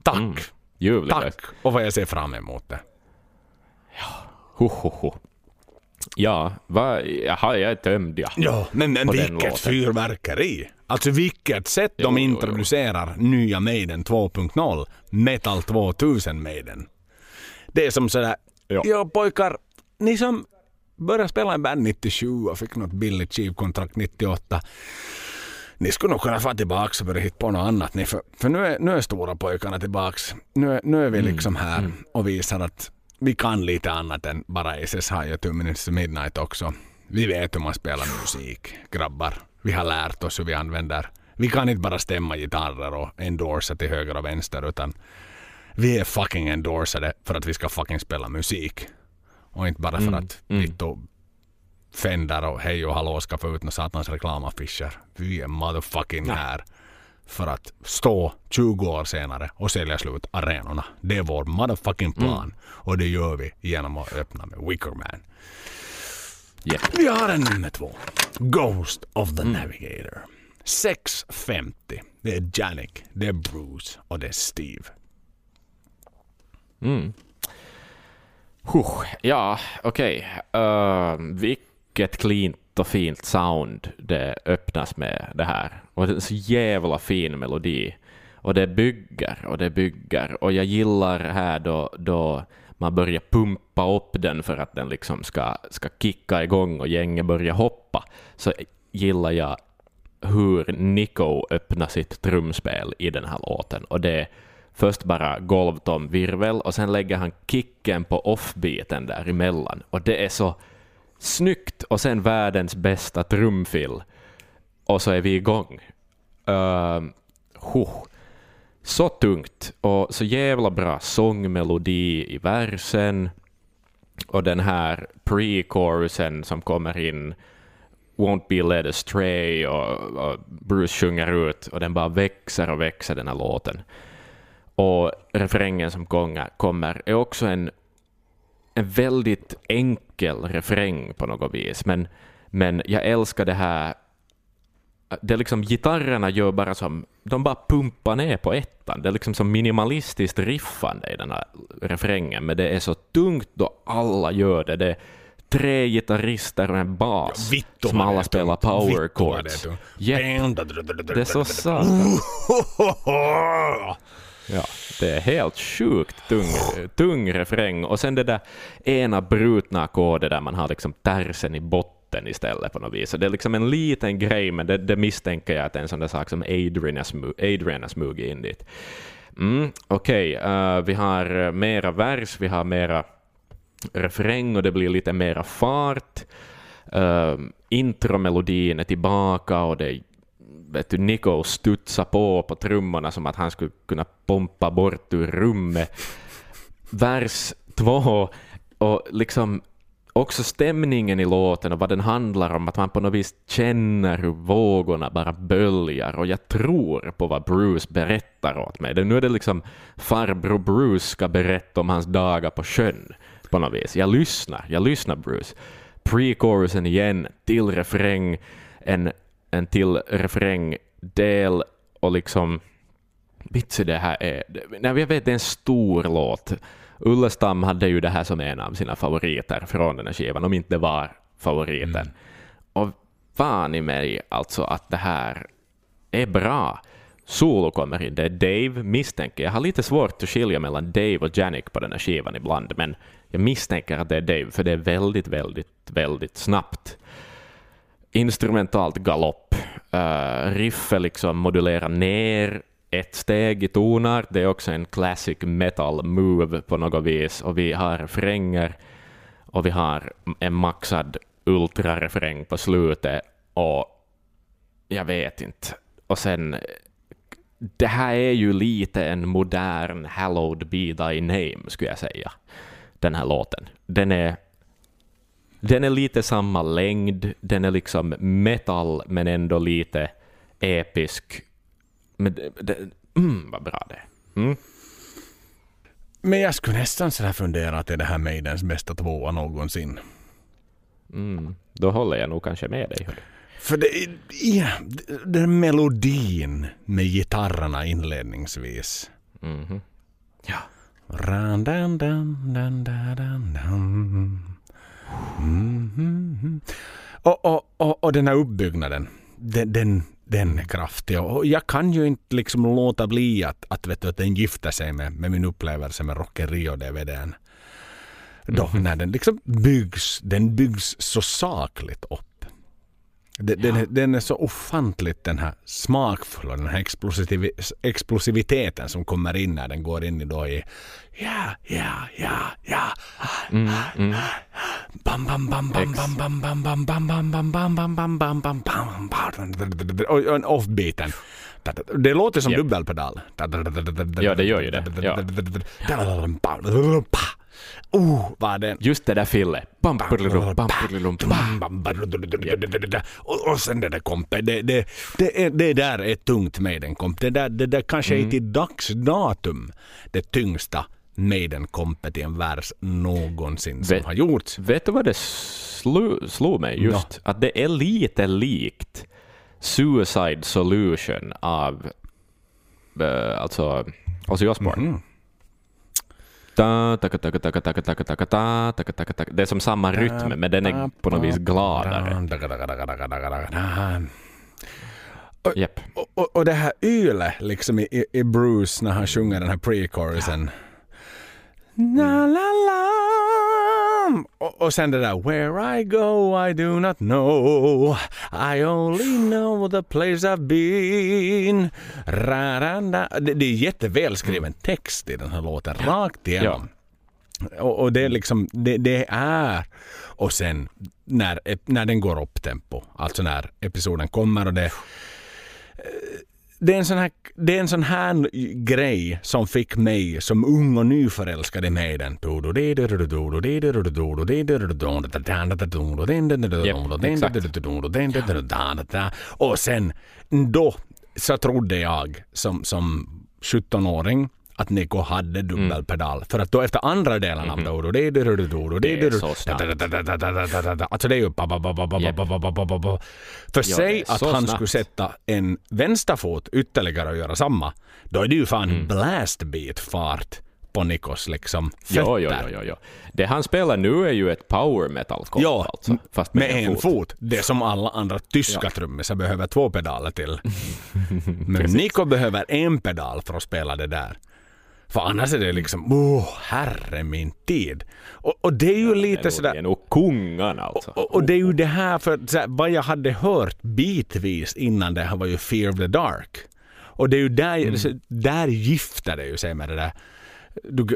Tack. Ljuvligt. Tack och vad jag ser fram emot det. Ho, ho, ho. Ja, va, jaha, jag är tömd ja. Ja, men, men vilket fyrverkeri! Alltså vilket sätt Jo, de jo, jo. introducerar nya Maiden 2.0, Metal 2000 Maiden. Det är som sådär, Ja. ja pojkar, ni som började spela i band 97 och fick något billigt skivkontrakt 98. Ni skulle nog kunna få tillbaka och börja hitta på något annat. Ni, för för nu, är, nu är stora pojkarna tillbaks. Nu är, nu är vi liksom här och visar att vi kan lite annat än bara SSH och Two Minutes to Midnight också. Vi vet hur man spelar musik, grabbar. Vi har lärt oss hur vi använder. Vi kan inte bara stämma gitarrer och endorsa till höger och vänster utan vi är fucking endorsade för att vi ska fucking spela musik. Och inte bara för att Vittu Fender och Hej och Hallå ska få ut några satans reklamaffischer. Vi är motherfucking här för att stå 20 år senare och sälja slut arenorna. Det är vår motherfucking plan. Och det gör vi genom att öppna med Wicker Man. Japp. Vi har en nummer två. Ghost of the Navigator. 6.50. Det är Janik, det är Bruce och det är Steve. Mm. Huh, ja, okej. Uh, vilket cleant och fint sound det öppnas med det här. Och det är en så jävla fin melodi. Och det bygger och det bygger. Och jag gillar här då, då man börjar pumpa upp den för att den liksom ska, ska kicka igång och gänget börjar hoppa. Så gillar jag hur Nico öppnar sitt trumspel i den här låten. Och det är först bara golvtom virvel och sen lägger han kicken på offbeaten däremellan. Och det är så snyggt och sen världens bästa trumfill. Och så är vi igång. Uh, huh. Så tungt och så jävla bra sångmelodi i versen. Och den här pre-chorusen som kommer in Won't be led astray och, och Bruce sjunger ut och den bara växer och växer den här låten. Och refrängen som kommer är också en, en väldigt enkel refräng på något vis. Men, men jag älskar det här det är liksom gitarrerna gör bara som, de bara pumpar ner på ettan. Det är liksom som minimalistiskt riffande i den här refrängen, men det är så tungt då alla gör det. Det är tre gitarrister och en bas Vittu som alla spelar power chords. det. Japp, det är så satan. Ja, det är helt sjukt tung, tung refräng. Och sen det där ena brutna ackordet där man har liksom tersen i botten istället på något vis. Så det är liksom en liten grej, men det, det misstänker jag att det är en sån där sak som Adrian har, smu- Adrian har smugit in dit. Mm, Okej, eh, vi har mera vers, vi har mera refräng och det blir lite mera fart. Uh, intromelodin är tillbaka och det vet du, Nico studsar på på trummorna som att han skulle kunna pompa bort ur rummet. Vers två, och liksom också stämningen i låten och vad den handlar om, att man på något vis känner hur vågorna bara böljar och jag tror på vad Bruce berättar åt mig. Nu är det liksom farbror Bruce ska berätta om hans dagar på sjön på något vis. Jag lyssnar, jag lyssnar Bruce. Pre-chorusen igen, till refräng, en, en till refrängdel och liksom Vitsi, det här är... Nej, jag vet, det är en stor låt. Ullestam hade ju det här som en av sina favoriter från den här skivan, om inte det var favoriten. Mm. Och fan i mig alltså att det här är bra. Solo kommer in, det är Dave, misstänker jag. har lite svårt att skilja mellan Dave och Janik på den här skivan ibland, men jag misstänker att det är Dave, för det är väldigt, väldigt, väldigt snabbt. Instrumentalt galopp. Eh, uh, riffet liksom modulerar ner ett steg i tonar. Det är också en classic metal move på något vis. Och vi har refränger och vi har en maxad ultrarefräng på slutet. Och jag vet inte. Och sen, det här är ju lite en modern Hallowed Be Thy Name, skulle jag säga. Den här låten. Den är, den är lite samma längd, den är liksom metal men ändå lite episk men det, det, mm, vad bra det är. Mm. Men jag skulle nästan sådär fundera att det är det här Maidens bästa tvåa någonsin. Mm. Då håller jag nog kanske med dig. För det, ja, den melodin med gitarrerna inledningsvis. Mm. Ja. Ran, dan, dan, dan, dan, dan. Mm, och, och, och, och den här uppbyggnaden, den, den, den är kraftig. Och jag kan ju inte liksom låta bli att, att, vet du, att den gifter sig med, med min upplevelse med Rock Rio-DVDn. Då, mm. när den liksom byggs, den byggs så sakligt upp. Den, ja. den, är, den, är, så ofantligt den här smakfulla, den här explosiv, explosiviteten som kommer in när den går in i då i ja, ja, ja, ja. Mm, mm. Bam, bam, bam, bam, bam, bam, bam, bam, bam, bam, bam, bam, bam, bam, bam, bam, bam, en offbeaten. Det låter som dubbelpedal. Ja, det gör ju det. Oh, vad den... Just det där fillet. Och, och sen det där kompet. Det, det, det, är, det där är tungt Maiden-komp. Det där, det där kanske mm. är till dags datum det tyngsta Maiden-kompet i en vers någonsin som har gjorts. Vet du vad det slog, slog mig just? No. Att det är lite likt Suicide Solution av uh, alltså Ozzy Osbourne. Mm -hmm. Det är som samma rytm, men den är på något vis gladare. Yep. Och, och, och det här ylet liksom i, i Bruce när han sjunger den här pre-chorusen. La, la. Och, och sen det där Where I go I do not know I only know the place I've been Raranda. Det, det är jättevälskriven mm. text i den här låten, rakt igenom. Ja. Och, och, det är liksom, det, det, är... Och sen när, när den går upp tempo, alltså när episoden kommer och det det är, en sån här, det är en sån här grej som fick mig som ung och nyförälskad i Maiden. Och sen då så trodde jag som, som 17-åring att Nico hade dubbelpedal. Mm. För att då efter andra delen av Dodo, det är så Alltså det är ju För säg att han skulle sätta en vänsterfot ytterligare och göra samma, då är det ju fan mm. blastbeat fart på Nikos liksom fötter. Jo, jo, jo, jo. Det han spelar nu är ju ett power metal Ja, alltså, fast med, med en fot. fot. Det som alla andra tyska ja. trummisar behöver två pedaler till. Men Niko behöver en pedal för att spela det där. För annars är det liksom, oh, herre min tid. Och, och det är ju lite sådär... Det är nog kungarna alltså. Och, och, det är ju det här, för såhär, vad jag hade hört bitvis innan det här var ju Fear of the Dark. Och det är ju där, mm. där gifter det ju sig med det där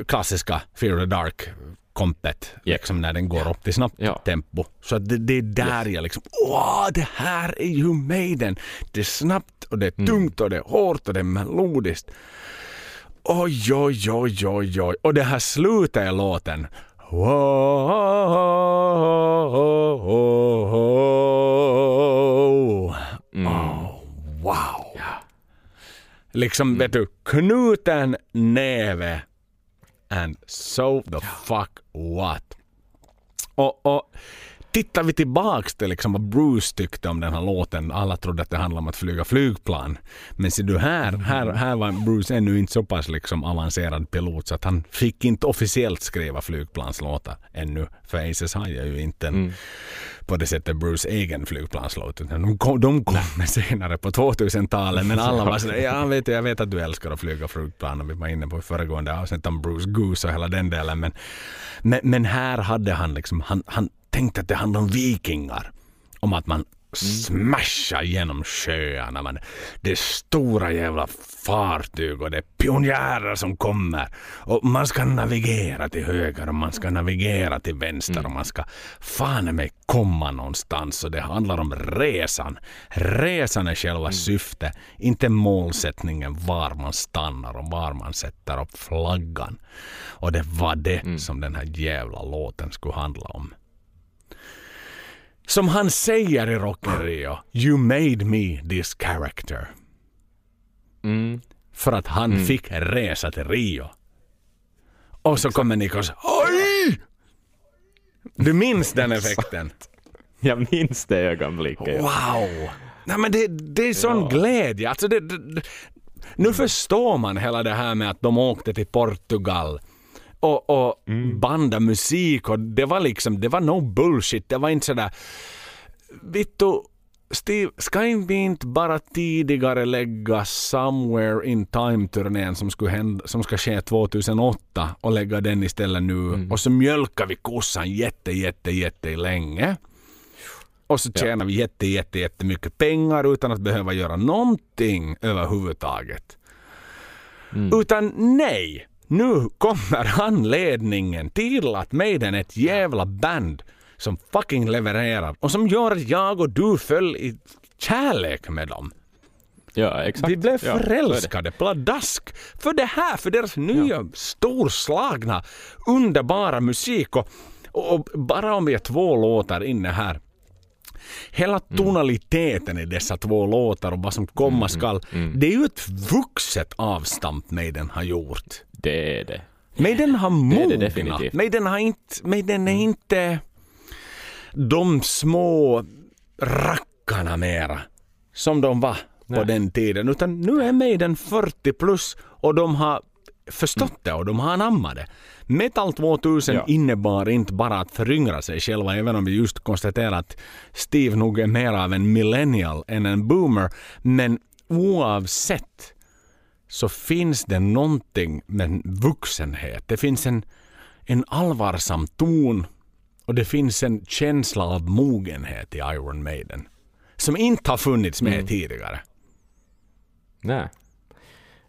klassiska Fear of the Dark kompet, Ja. liksom när den går upp till snabbt Ja. tempo. Så att det, det är där jag liksom, åh, det här är ju Maiden. Det är snabbt och det är Mm. tungt och det är hårt och det är melodiskt. Oj, oj, oj, oj, oj. Och det här slutet i låten. Wow. Oh, wow. Liksom, vet du, knuten näve and so the fuck what. Och, och tittar vi tillbaks till liksom vad Bruce tyckte om den här låten. Alla trodde att det handlade om att flyga flygplan. Men ser du här, här, här var Bruce ännu inte så pass liksom avancerad pilot så att han fick inte officiellt skriva flygplanslåtar ännu. För Aces High är ju inte en, på det sättet Bruce egen flygplanslåt. Utan de kom, de kom senare på 2000-talet men alla var sådär, ja vet jag vet att du älskar att flyga flygplan och vi var inne på föregående avsnitt om Bruce Goose och hela den delen. Men, men, men här hade han liksom, han, han tänkte att det handlade om vikingar. Om att man smashar genom sjöarna. Man, det är stora jävla fartyg och det är pionjärer som kommer. Och man ska navigera till höger och man ska navigera till vänster och man ska fan mig komma någonstans. Och det handlar om resan. Resan är själva syftet, inte målsättningen var man stannar och var man sätter upp flaggan. Och det var det som den här jävla låten skulle handla om. Som han säger i Rock in Rio. You made me this character. Mm. För att han fick resa till Rio. Och så kommer Nikos. Oj! Du minns den effekten? Jag minns det ögonblicket. Wow! Nej men det, det är sån glädje. Alltså det, det, nu förstår man hela det här med att de åkte till Portugal och, och banda musik och det var liksom, det var no bullshit. Det var inte sådär, Vittu, Steve, ska vi inte bara tidigare lägga Somewhere in Time-turnén som, skulle hända, som ska ske 2008 och lägga den istället nu och så mjölkar vi kossan jätte, jätte, jätte länge. Och så tjänar vi jätte, jätte, jättemycket pengar utan att behöva göra någonting överhuvudtaget. Utan nej, nu kommer anledningen till att Maiden är ett jävla band som fucking levererar och som gör att jag och du föll i kärlek med dem. Ja, exakt. Vi blev Ja, förälskade pladask för det här, för deras nya storslagna, underbara musik. Och, och, och bara om vi är två låtar inne här. Hela Mm. tonaliteten i dessa två låtar och vad som komma skall. Mm, Det är ju ett vuxet avstamp Maiden har gjort. Det är det. Maiden har mognat. Maiden, har inte, Maiden är inte de små rackarna mera som de var på Nej. den tiden. Utan nu är Maiden 40 plus och de har förstått det och de har anammat det. Metal 2000 Ja. innebar inte bara att föryngra sig själva, även om vi just konstaterar att Steve nog är mer av en millennial än en boomer. Men oavsett så finns det någonting med vuxenhet. Det finns en, en allvarsam ton och det finns en känsla av mogenhet i Iron Maiden. Som inte har funnits med tidigare. Nej.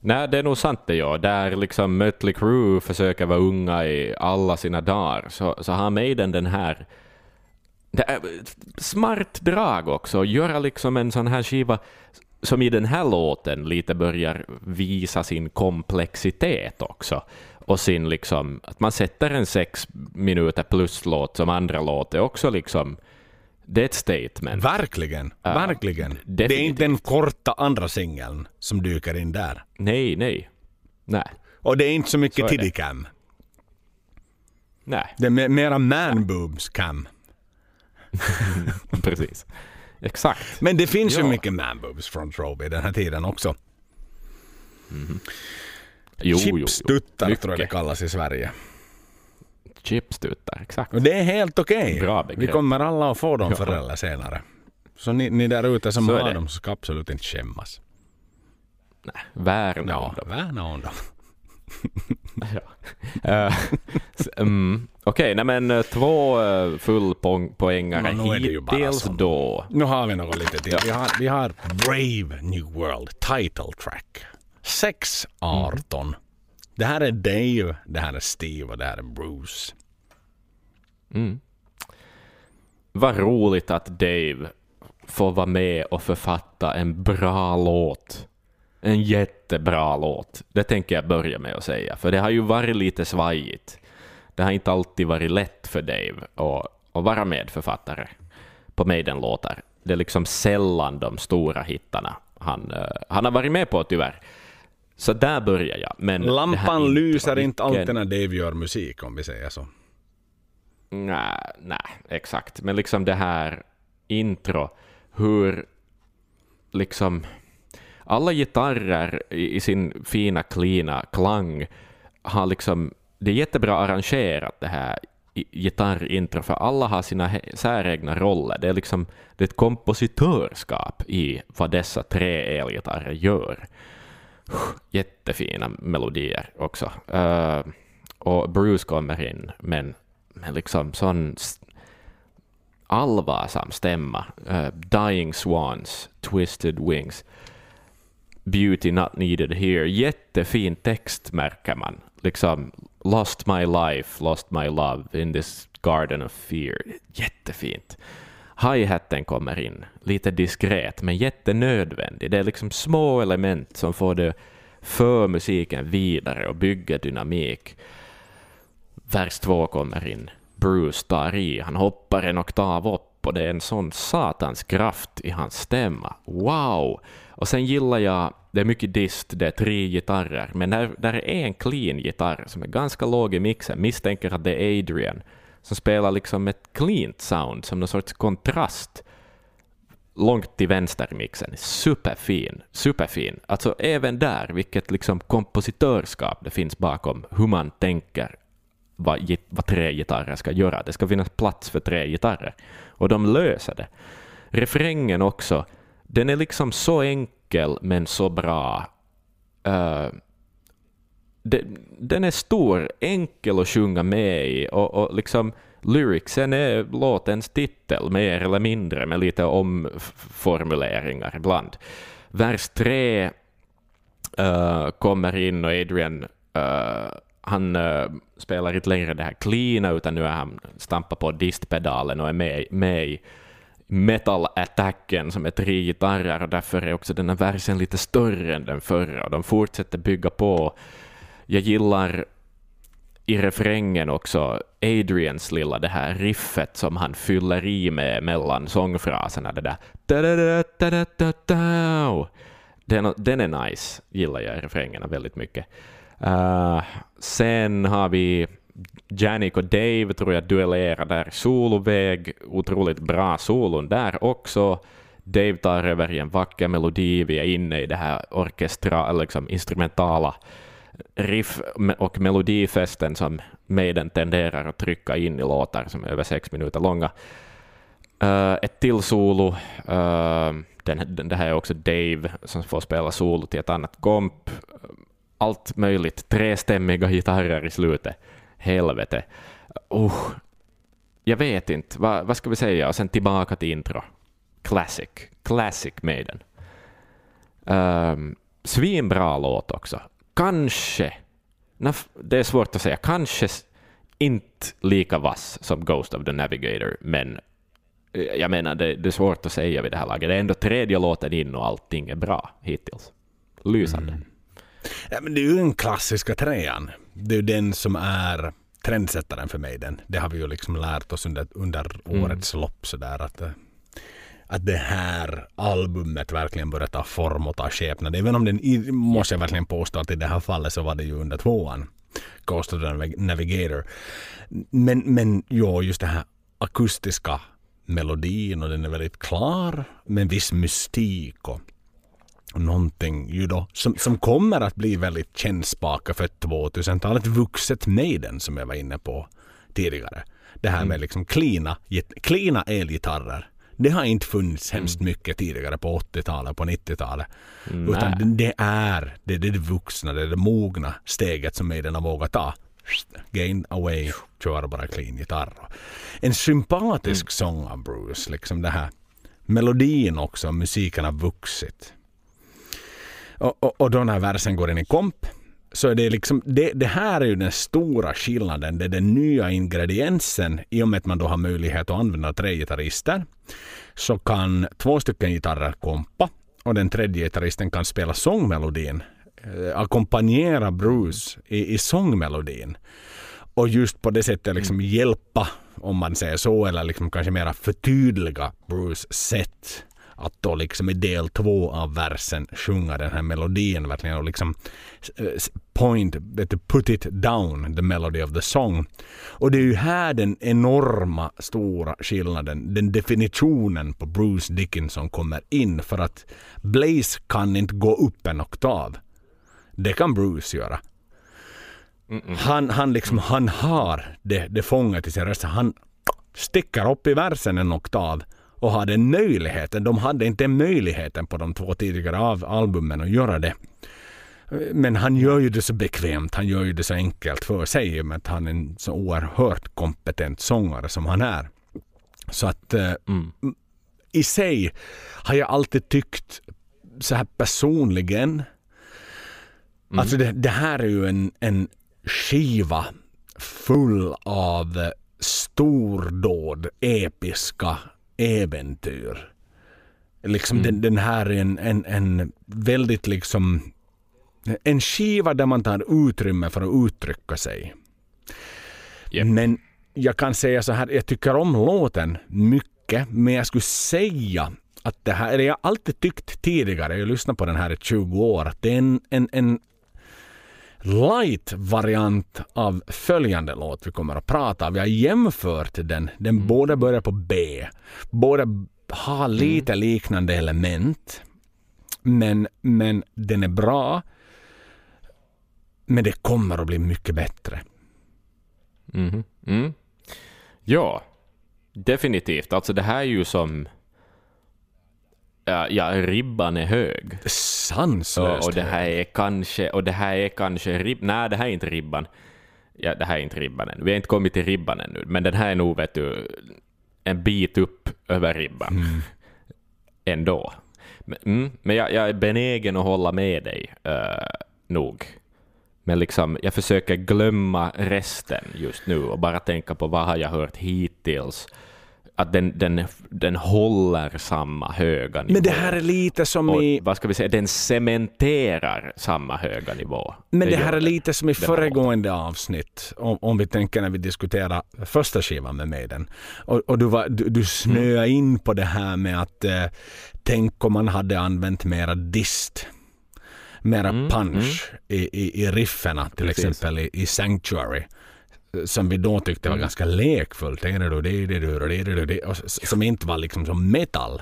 Nej, det är nog sant det ja. Där liksom Mötley Crüe försöker vara unga i alla sina dagar, så, så har Maiden den här det är ett smart drag också, göra liksom en sån här skiva som i den här låten lite börjar visa sin komplexitet också. Och sin liksom, att man sätter en sex minuter plus låt som andra låt är också liksom, det är ett statement. Verkligen, Ja, verkligen. Det är inte den korta andra singeln som dyker in där. Nej, nej. Nej, Och det är inte så Så mycket är det. tiddicam. nej, Det är me- mera man-boobs cam. precis. Exakt. Men det finns ju Ja. mycket man-boobs från Troby den här tiden också. Jo, jo. Chipstuttar tror jag det kallas i Sverige. Chipstuttar, exakt. Och det är helt okej. Bra Vi kommer alla att få dem Ja. förr eller senare. Så ni, ni där ute som Så är har det. dem ska absolut inte skämmas. Nej, värna Ja, om dem. värna om dem. Ja. Eh, s- mm, Okej, nej men eh, två uh, fullpoängare Nå, nu är det ju bara hittills då. Nu har vi något lite till. Ja. Vi, har, vi har Brave New World Title Track. 6.18. Det här är Dave, det här är Steve och det här är Bruce. Mm. Vad roligt att Dave får vara med och författa en bra låt. En jättebra låt. Det tänker jag börja med att säga, för det har ju varit lite svajigt. Det har inte alltid varit lätt för Dave att, att vara medförfattare på Maiden-låtar. Det är liksom sällan de stora hittarna han, eh, han har varit med på tyvärr. Så där börjar jag. Men Lampan lyser inte alltid när Dave gör musik, om vi säger så. Nej, nej, exakt. Men liksom det här intro, hur liksom alla gitarrer i, i sin fina, klina klang har liksom, det är jättebra arrangerat det här gitarrintro, för alla har sina säregna roller. Det är liksom det är ett kompositörskap i vad dessa tre elgitarrer gör. Jättefina melodier också. Uh, och Bruce kommer in, men, men liksom sån allvarsam stämma. Uh, Dying Swans, Twisted Wings, Beauty Not Needed Here. Jättefin text märker man. Liksom Lost My Life, Lost My Love in this Garden of Fear. Jättefint. Hi-hatten kommer in, lite diskret men jättenödvändig. Det är liksom små element som får det för musiken vidare och bygger dynamik. Vers två kommer in. Bruce tar i, han hoppar en oktav upp och det är en sån satans kraft i hans stämma. Wow! Och sen gillar jag, det är mycket dist, det är tre gitarrer, men där, där är en clean gitarr som är ganska låg i mixen, misstänker att det är Adrian, som spelar liksom ett cleant sound som någon sorts kontrast långt till vänster i mixen. Superfin, superfin. Alltså även där, vilket liksom kompositörskap det finns bakom hur man tänker vad, vad tre gitarrer ska göra. Det ska finnas plats för tre gitarrer. Och de löser det. Refrängen också, den är liksom så enkel men så bra. Uh, den är stor, enkel att sjunga med i och, och liksom lyricsen är låtens titel mer eller mindre med lite omformuleringar ibland. Vers tre uh, kommer in och Adrian uh, han uh, spelar inte längre det här cleana utan nu är han stampar på distpedalen och är med, med i metal-attacken som är tre gitarrer och därför är också den här versen lite större än den förra och de fortsätter bygga på. Jag gillar i refrängen också Adrians lilla det här riffet som han fyller i med mellan sångfraserna, det där den, den är nice, gillar jag i refrängerna väldigt mycket. Uh, sen har vi Janik och Dave tror jag duellerar där soloväg, otroligt bra solon där också. Dave tar över i en vacker melodi, vi är inne i det här orkestra, liksom instrumentala riff och melodifesten som Maiden tenderar att trycka in i låtar som är över sex minuter långa. Uh, ett till solo, uh, den, den, det här är också Dave som får spela solo till ett annat komp. Eh, allt möjligt, trestämmiga gitarrer i slutet. Helvete. Uh, jag vet inte, Va, vad ska vi säga? Och sen tillbaka till intro. Classic. Classic Maiden. Uh, svinbra låt också kanske, det är svårt att säga, kanske inte lika vass som Ghost of the Navigator, men eh, jag menar, det, det, är svårt att säga vid det här laget. Det är ändå tredje låten in och allting är bra hittills. Lysande. Mm. Ja, men det är ju den klassiska trean. Det är ju den som är trendsättaren för mig. Den. Det har vi ju liksom lärt oss under, under mm. årets lopp. Sådär, att, eh, att det här albumet verkligen börjar ta form och ta skepnad. Även om den, måste jag verkligen påstå att i det här fallet så var det ju under tvåan. Ghost of the Navigator. Men, men jo, just det här akustiska melodin och den är väldigt klar med viss mystik och någonting ju då som, som kommer att bli väldigt kännspaka för 2000-talet. Vuxet Maiden som jag var inne på tidigare. Det här med mm. liksom klina, klina elgitarrer det har inte funnits hemskt mm. mycket tidigare på 80-talet, på 90-talet. Utan det är det, det, är det vuxna, det är det mogna steget som Maiden har vågat ta. Gain away, kör bara clean gitarr. En sympatisk mm. sång av Bruce, liksom det här. Melodin också, musiken har vuxit. Och, och, och då när versen går in i komp så är det liksom, det, det här är ju den stora skillnaden. Det är den nya ingrediensen i och med att man då har möjlighet att använda tre gitarrister. Så kan två stycken gitarrer kompa och den tredje gitarristen kan spela sångmelodin, eh, ackompanjera Bruce i, i sångmelodin. Och just på det sättet liksom mm. hjälpa, om man säger så, eller liksom kanske mera förtydliga Bruce sätt att då liksom i del två av versen sjunga den här melodin verkligen och liksom eh, point, put it down, the melody of the song. Och det är ju här den enorma stora skillnaden, den definitionen på Bruce Dickinson kommer in för att Blaze kan inte gå upp en oktav. Det kan Bruce göra. Han, han, liksom, han har det, det fångat i sin röst. Han sticker upp i versen en oktav och hade möjligheten. De hade inte möjligheten på de två tidigare av albumen att göra det. Men han gör ju det så bekvämt, han gör ju det så enkelt för sig i och med att han är en så oerhört kompetent sångare som han är. Så att eh, mm. i sig har jag alltid tyckt så här personligen mm. Alltså det, det, här är ju en, en skiva full av stordåd, episka äventyr. Liksom mm. den, den, här är en, en, en väldigt liksom en skiva där man tar utrymme för att uttrycka sig. Yep. Men jag kan säga så här, jag tycker om låten mycket, men jag skulle säga att det här, eller jag har alltid tyckt tidigare, jag har lyssnat på den här i 20 år, att det är en, en, en light-variant av följande låt vi kommer att prata Vi har jämfört den. Den mm. båda börjar på B. Båda har mm. lite mm. liknande element. Men, men den är bra. Men det kommer att bli mycket bättre. Mm. Mm. Ja, definitivt. Alltså det här är ju som ja, ribban är hög. Sanslöst och, och det här är kanske, och det här är kanske rib, nej det här är inte ribban. Ja, det här är inte ribban ännu. Vi har inte kommit till ribban ännu, men den här är nog vet du, en bit upp över ribban. Mm. Ändå. Men, mm, men jag, jag, är benägen att hålla med dig, uh, nog. Men liksom, jag försöker glömma resten just nu och bara tänka på vad har jag hört hittills att den, den, den håller samma höga nivå. Men det här är lite som och, i... Vad ska vi säga, den cementerar samma höga nivå. Men det, det här är lite som i föregående avsnitt, om, om vi tänker när vi diskuterar första skivan med Maiden. Och, och du, var, du, du snöade mm. in på det här med att eh, tänk om man hade använt mera dist mera mm, punch mm. I, i, i rifferna till Precis. exempel i, i Sanctuary som vi då tyckte var mm. ganska lekfullt. Som inte var liksom som metal.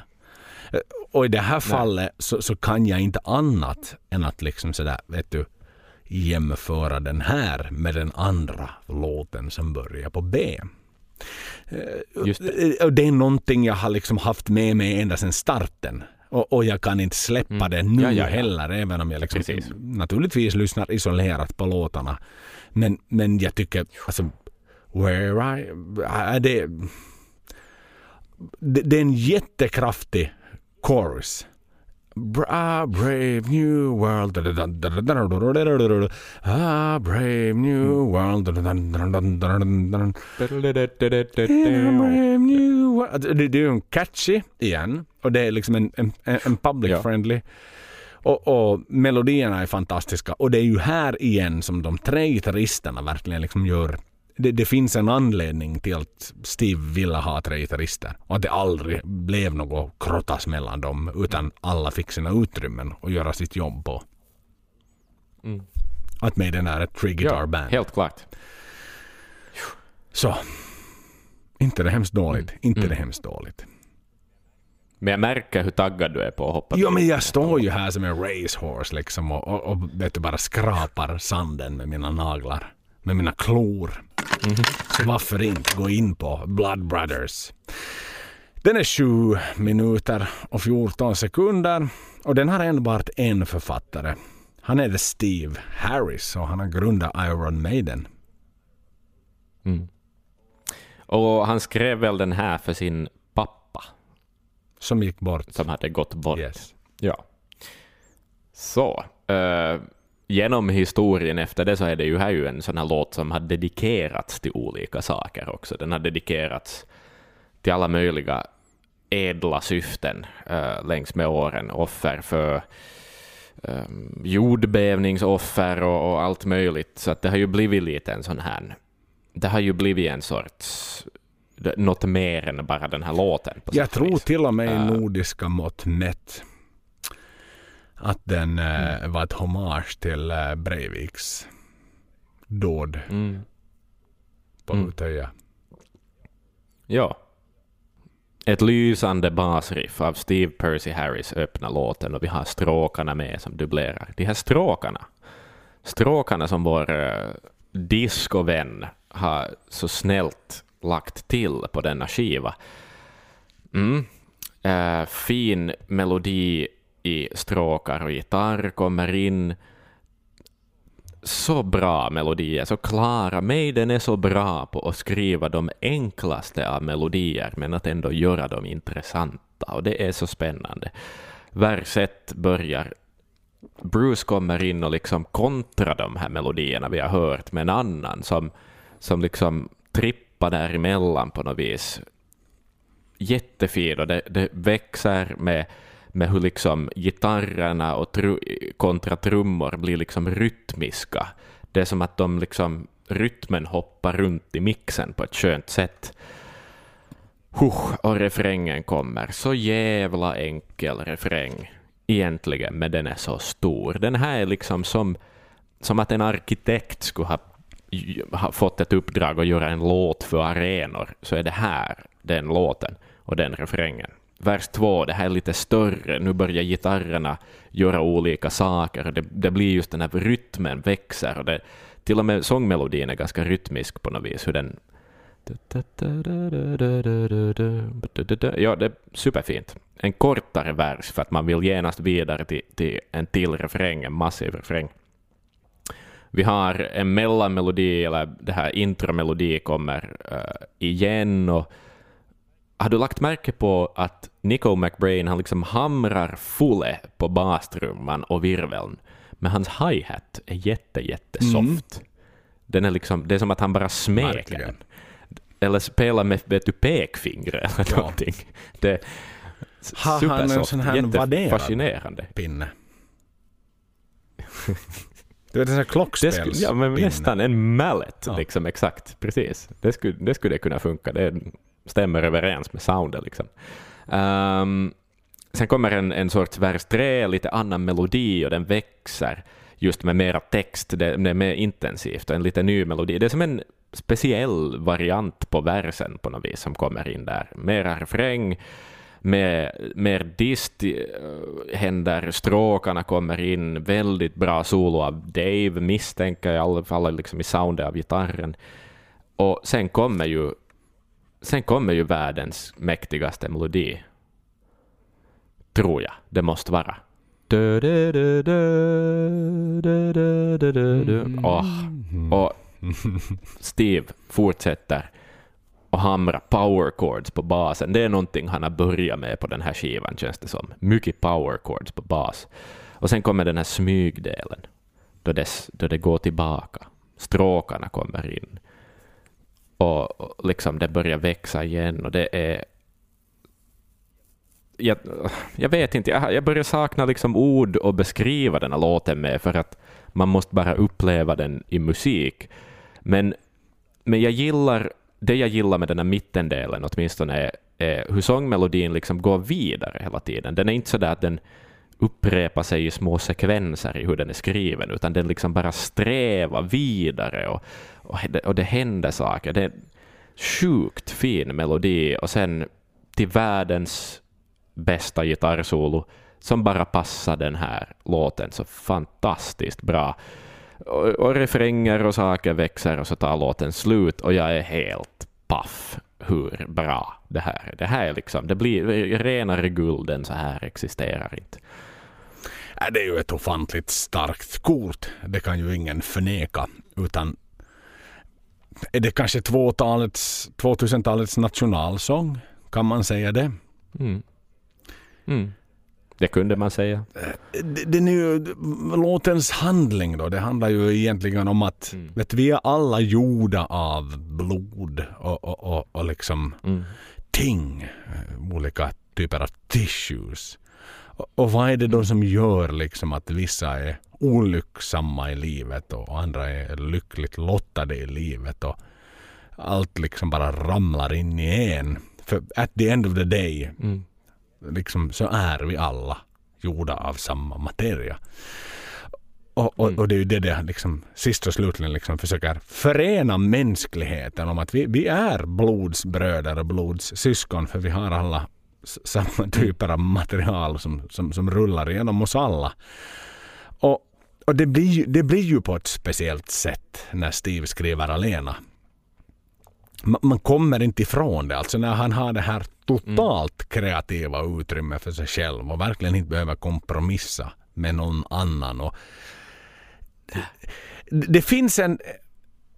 Och i det här fallet så, så, kan jag inte annat än att liksom sådär, vet du, jämföra den här med den andra låten som börjar på B. Just det. Det är någonting jag har liksom haft med mig ända sedan starten. Och, och jag kan inte släppa mm. det nu ja, ja, ja. heller, även om jag liksom naturligtvis lyssnar isolerat på låtarna. Men, men jag tycker, alltså, where I... Är det, det, det är en jättekraftig chorus. Ah, brave new world. Ah, brave new world. brave new world. Det är ju en catchy igen. Och det är liksom en, en, en public friendly. Och, och, melodierna är fantastiska. Och det är ju här igen som de tre gitarristerna verkligen liksom gör det, det, finns en anledning till att Steve ville ha tre gitarrister och att det aldrig blev något krottas mellan dem utan alla fick sina utrymmen att göra sitt jobb på. Mm. Att Maiden är ett three guitar band. Ja, helt klart. Så. Inte det hemskt dåligt. Mm. Inte mm. det hemskt dåligt. Men jag märker hur taggad du är på att hoppa. Jo, men jag står ju här som en racehorse liksom och, och, och vet du, bara skrapar sanden med mina naglar. Med mina klor. Mm -hmm. Så varför inte gå in på Blood Brothers. Den är 7 minuter och 14 sekunder och den har enbart en författare. Han heter Steve Harris och han har grundat Iron Maiden. Mm. Och han skrev väl den här för sin som gick bort. Som hade gått bort. Yes. Ja. Så. Uh, genom historien efter det så är det ju här ju en sån här låt som har dedikerats till olika saker också. Den har dedikerats till alla möjliga ädla syften uh, längs med åren. Offer för um, jordbävningsoffer och, och, allt möjligt. Så det har ju blivit lite en sån här... Det har ju blivit en sorts... Något mer än bara den här låten. Jag tror till och med i nordiska mått mätt att den eh, mm. var ett hommage till uh, Breiviks dåd mm. på mm. Utöja. Ja. Ett lysande basriff av Steve Percy Harris öppnar låten och vi har stråkarna med som dubblerar. De här stråkarna, stråkarna som vår uh, discovän har så snällt lagt till på denna skiva. Mm. Uh, fin melodi i stråkar och gitarr kommer in. Så bra melodier, så klara. Maiden är så bra på att skriva de enklaste av melodier, men att ändå göra dem intressanta, och det är så spännande. Vers ett börjar Bruce kommer in och liksom kontrar de här melodierna vi har hört med en annan som, som liksom trippar däremellan på något vis. Jättefin och det, det växer med med hur liksom gitarrerna och tru kontra trummor blir liksom rytmiska. Det är som att de liksom, rytmen hoppar runt i mixen på ett skönt sätt. Huh, och refrängen kommer. Så jävla enkel refräng egentligen, men den är så stor. Den här är liksom som, som att en arkitekt skulle ha, ha fått ett uppdrag att göra en låt för arenor, så är det här den låten och den refrängen vers två, det här är lite större, nu börjar gitarrerna göra olika saker, det, det blir just den här rytmen växer, och det, till och med sångmelodin är ganska rytmisk på något vis, hur den Ja, det är superfint. En kortare vers för att man vill genast vidare till, till en till refräng, en massiv refräng. Vi har en mellanmelodi, eller det här intromelodi kommer uh, igen, och har du lagt märke på att Nico McBrain han liksom hamrar fulle på bastrumman och virveln, men hans hi-hat är jätte, jättesoft. Mm. Den är liksom, det är som att han bara smeker den. Eller spelar med vet du, pekfingret eller ja. någonting. Det är Har han en sån här jättefascinerande. pinne? Du vet en sån här klockspels Ja, men nästan en mallet, ja. liksom exakt. Precis. Det skulle, det skulle kunna funka. Det är stämmer överens med soundet. Liksom. Um, sen kommer en, en sorts vers tre, lite annan melodi och den växer just med mera text, det, det är mer intensivt och en lite ny melodi. Det är som en speciell variant på versen på något vis som kommer in där. Mera refräng, med mer dist eh, händer, stråkarna kommer in, väldigt bra solo av Dave misstänker jag i alla fall liksom i soundet av gitarren. Och sen kommer ju Sen kommer ju världens mäktigaste melodi. Tror jag det måste vara. Oh, och Steve fortsätter och hamra power chords på basen. Det är någonting han har börjat med på den här skivan känns det som. Mycket power chords på bas. Och sen kommer den här smygdelen, då det, då det går tillbaka. Stråkarna kommer in och liksom det börjar växa igen och det är jag, jag vet inte, jag, jag börjar sakna liksom ord att beskriva den här låten med, för att man måste bara uppleva den i musik. Men, men jag gillar, det jag gillar med den här mittendelen åtminstone är, är hur sångmelodin liksom går vidare hela tiden. Den är inte så där att den upprepa sig i små sekvenser i hur den är skriven, utan den liksom bara strävar vidare och, och, det, och det händer saker. Det är en sjukt fin melodi och sen till världens bästa gitarrsolo som bara passar den här låten så fantastiskt bra. Och, och refränger och saker växer och så tar låten slut och jag är helt paff hur bra det här är. Det här är liksom, det blir renare guld än så här existerar inte. Det är ju ett ofantligt starkt kort. Det kan ju ingen förneka. Utan är det kanske 2000-talets nationalsång? Kan man säga det? Mm. Mm. Det kunde man säga. Det, det är ju, låtens handling då, det handlar ju egentligen om att Mm. vet, vi är alla gjorda av blod och, och, och, och liksom Mm. ting, eh, olika typer av tissues. Och, vad är det då som gör liksom att vissa är olycksamma i livet och andra är lyckligt lottade i livet och allt liksom bara ramlar in i en. För at the end of the day Mm. liksom så är vi alla gjorda av samma materia. Och, och, Mm. och det är ju det det liksom, sist och slutligen liksom försöker förena mänskligheten om att vi, vi är blodsbröder och blodssyskon för vi har alla samma typer av material som, som, som rullar igenom oss alla. Och, och det, blir, det blir ju på ett speciellt sätt när Steve skriver alena. Ma- Man kommer inte ifrån det. Alltså när han har det här totalt kreativa utrymme för sig själv och verkligen inte behöver kompromissa med någon annan. Och det, det finns en,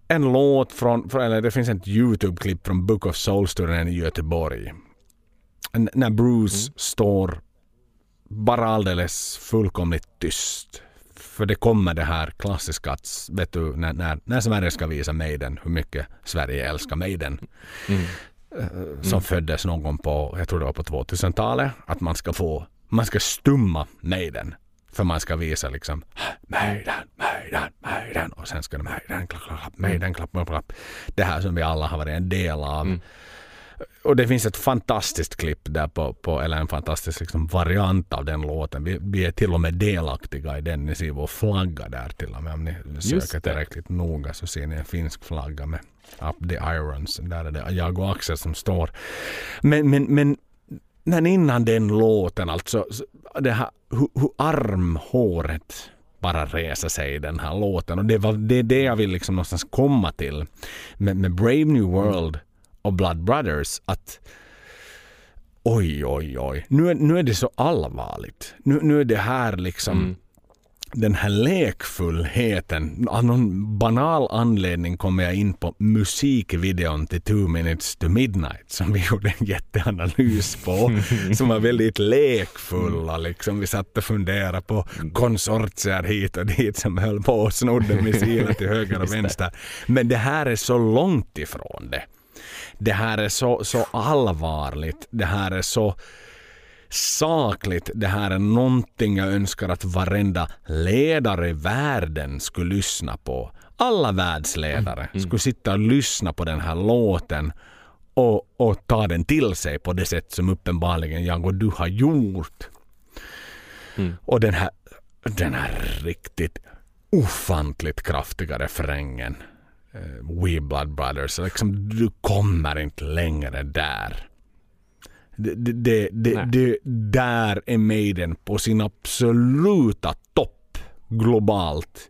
en låt från, från, eller det finns ett Youtube-klipp från Book of Souls-turnén i Göteborg. N- när Bruce står bara alldeles fullkomligt tyst. För det kommer det här klassiska att, vet du, när, när, när Sverige ska visa Maiden, hur mycket Sverige älskar Maiden. Mm. eh, Som föddes någon gång på, jag tror det var på 2000-talet. Att man ska få, man ska stumma Maiden. För man ska visa liksom Maiden, Maiden, Maiden. Och sen ska det Maiden, klapp, klapp, Maiden, klapp, klapp, klapp. Det här som vi alla har varit en del av. Mm. Och det finns ett fantastiskt klipp där på, på eller en fantastisk liksom variant av den låten. Vi, vi är till och med delaktiga i den. Ni ser vår flagga där till och med. Om ni söker tillräckligt noga så ser ni en finsk flagga med Up the Irons. Där är det jag och Axel som står. Men, men, men men innan den låten alltså, så- det här, hur, hur armhåret bara reser sig i den här låten. Och det, var, det är det jag vill liksom någonstans komma till med, med Brave New World och Blood Brothers. Att oj, oj, oj. Nu är, nu är det så allvarligt. Nu, nu är det här liksom Mm. den här lekfullheten. Av någon banal anledning kommer jag in på musikvideon till Two Minutes to Midnight som vi gjorde en jätteanalys på. som var väldigt lekfulla. Liksom. Vi satt och funderade på konsortier hit och dit som höll på och snodde missiler till höger och vänster. Men det här är så långt ifrån det. Det här är så, så allvarligt. Det här är så sakligt. Det här är någonting jag önskar att varenda ledare i världen skulle lyssna på. Alla världsledare skulle sitta och lyssna på den här låten och, och ta den till sig på det sätt som uppenbarligen jag och du har gjort. Mm. Och den här, den här riktigt ofantligt kraftiga refrängen. Eh, We Blood Brothers. Liksom, du kommer inte längre där. Det, det, det, det, där är Maiden på sin absoluta topp globalt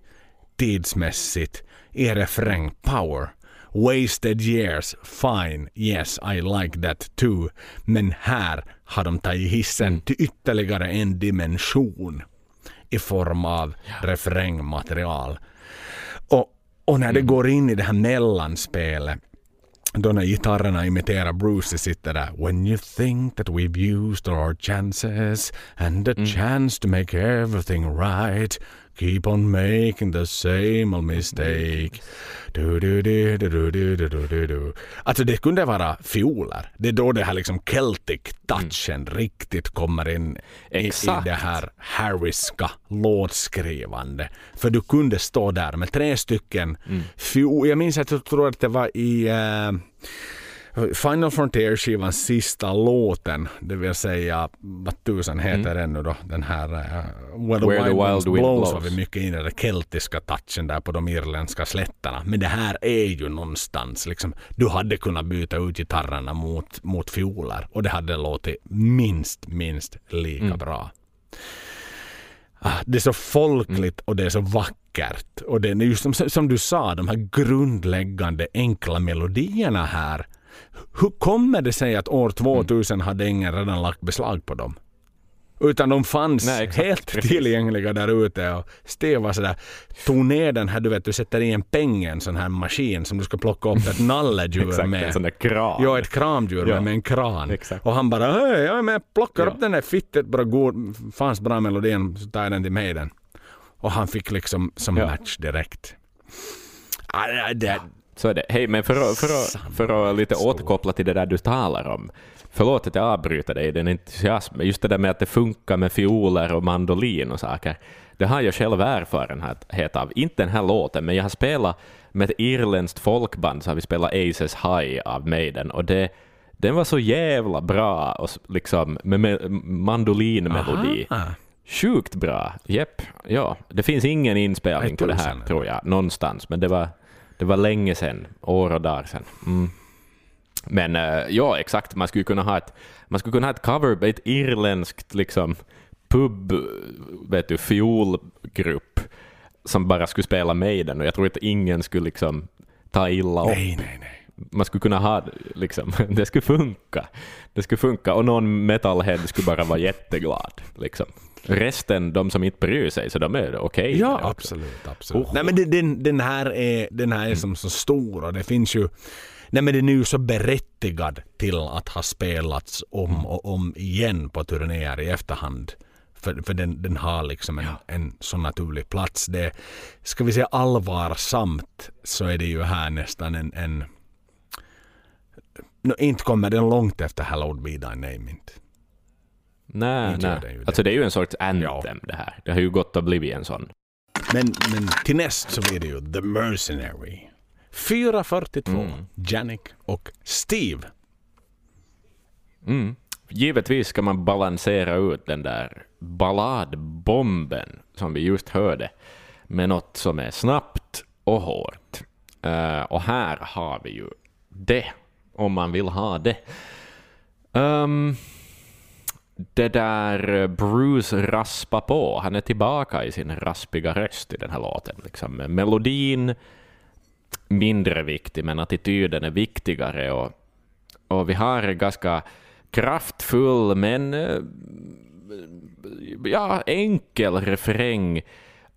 tidsmässigt i refräng power. Wasted years, fine, yes I like that too. Men här har de tagit hissen till ytterligare en dimension i form av refrängmaterial. Och, när det går in i det här mellanspelet då när gitarrerna imiterar Bruce sitter där When you think that we've used our chances and the chance to make everything right Keep on making the same old mistake du, du, du, du, du, du, du, du, du. Alltså det kunde vara fioler. Det är då det här liksom Celtic touchen riktigt kommer in i, i det här harriska låtskrivande. För du kunde stå där med tre stycken fio- Jag minns att jag tror att det var i eh, Final Frontier-skivans sista låten, det vill säga vad tusan heter den nu då? Den här uh, Where the Where the Wild, Wild Winds Wind Blows var vi mycket inne i den keltiska touchen där på de irländska slätterna. Men det här är ju någonstans liksom, du hade kunnat byta ut gitarrerna mot, mot fioler och det hade låtit minst, minst lika bra. Ah, Det är så folkligt och det är så vackert. Och det är just som, som du sa, de här grundläggande enkla melodierna här. Hur kommer det sig att år 2000 hade ingen redan lagt beslag på dem? Utan de fanns Nej, exakt. helt Precis. tillgängliga där ute och Steve var sådär, tog ner den här, du vet, du sätter i en peng, en sån här maskin som du ska plocka upp ett nalledjur Exakt, med. en sån där kran. Ja, ett kramdjur Ja. med, en kran. Exakt. Och han bara hej, jag är med, plockar Ja. upp den där fittet bra god, fanns bra melodin, så tar jag den till mig den. Och han fick liksom som Ja. match direkt. Ah, det, det, Så är det. Hej, men för att, för att, för att lite återkoppla till det där du talar om. Förlåt att jag avbryter dig i din entusiasm. Just det där med att det funkar med fioler och mandolin och saker. Det har jag själv erfarenhet av. Inte den här låten, men jag har spelat med ett irländskt folkband, så har vi spelat Aces High av Maiden, och det, den var så jävla bra, och liksom, med, med mandolinmelodi. Aha. Sjukt bra. Jepp. Ja, det finns ingen inspelning på det här, tror jag, någonstans, men det var, det var länge sedan, år och dagar sedan. Mm. Men eh, ja, exakt, man skulle kunna ha ett, man skulle kunna ha ett cover, ett irländskt liksom, pub, vet du, fiolgrupp som bara skulle spela Maiden, och jag tror att ingen skulle liksom ta illa upp. Nej, nej, nej. Man skulle kunna ha liksom, det skulle funka. Det skulle funka och någon metalhead skulle bara vara jätteglad. Liksom. Resten, de som inte bryr sig, så de är okej. Ja, det också. absolut. absolut. Oh. Nej, men den- den, här är, den här är som så stor och det finns ju Nej men den är ju så berättigad till att ha spelats om och om igen på turnéer i efterhand. För, för den, den har liksom en, en så naturlig plats. Det, ska vi säga allvarsamt så är det ju här nästan en... en no, inte kommer den långt efter Hallowed Be Thy Name inte. Nej, Inte nej. den ju det. Alltså det är ju en sorts anthem det här. Det har ju gått att bli en sån. Men, men till näst så blir det ju The Mercenary. 4.42, Mm. Janik och Steve. Mm. Givetvis ska man balansera ut den där balladbomben som vi just hörde med något som är snabbt och hårt. Eh, och här har vi ju det, om man vill ha det. Ehm, det där eh, Bruce raspar på, han är tillbaka i sin raspiga röst i den här låten. Liksom. Melodin mindre viktig, men attityden är viktigare. Och, och vi har en ganska kraftfull men eh, ja, enkel refräng.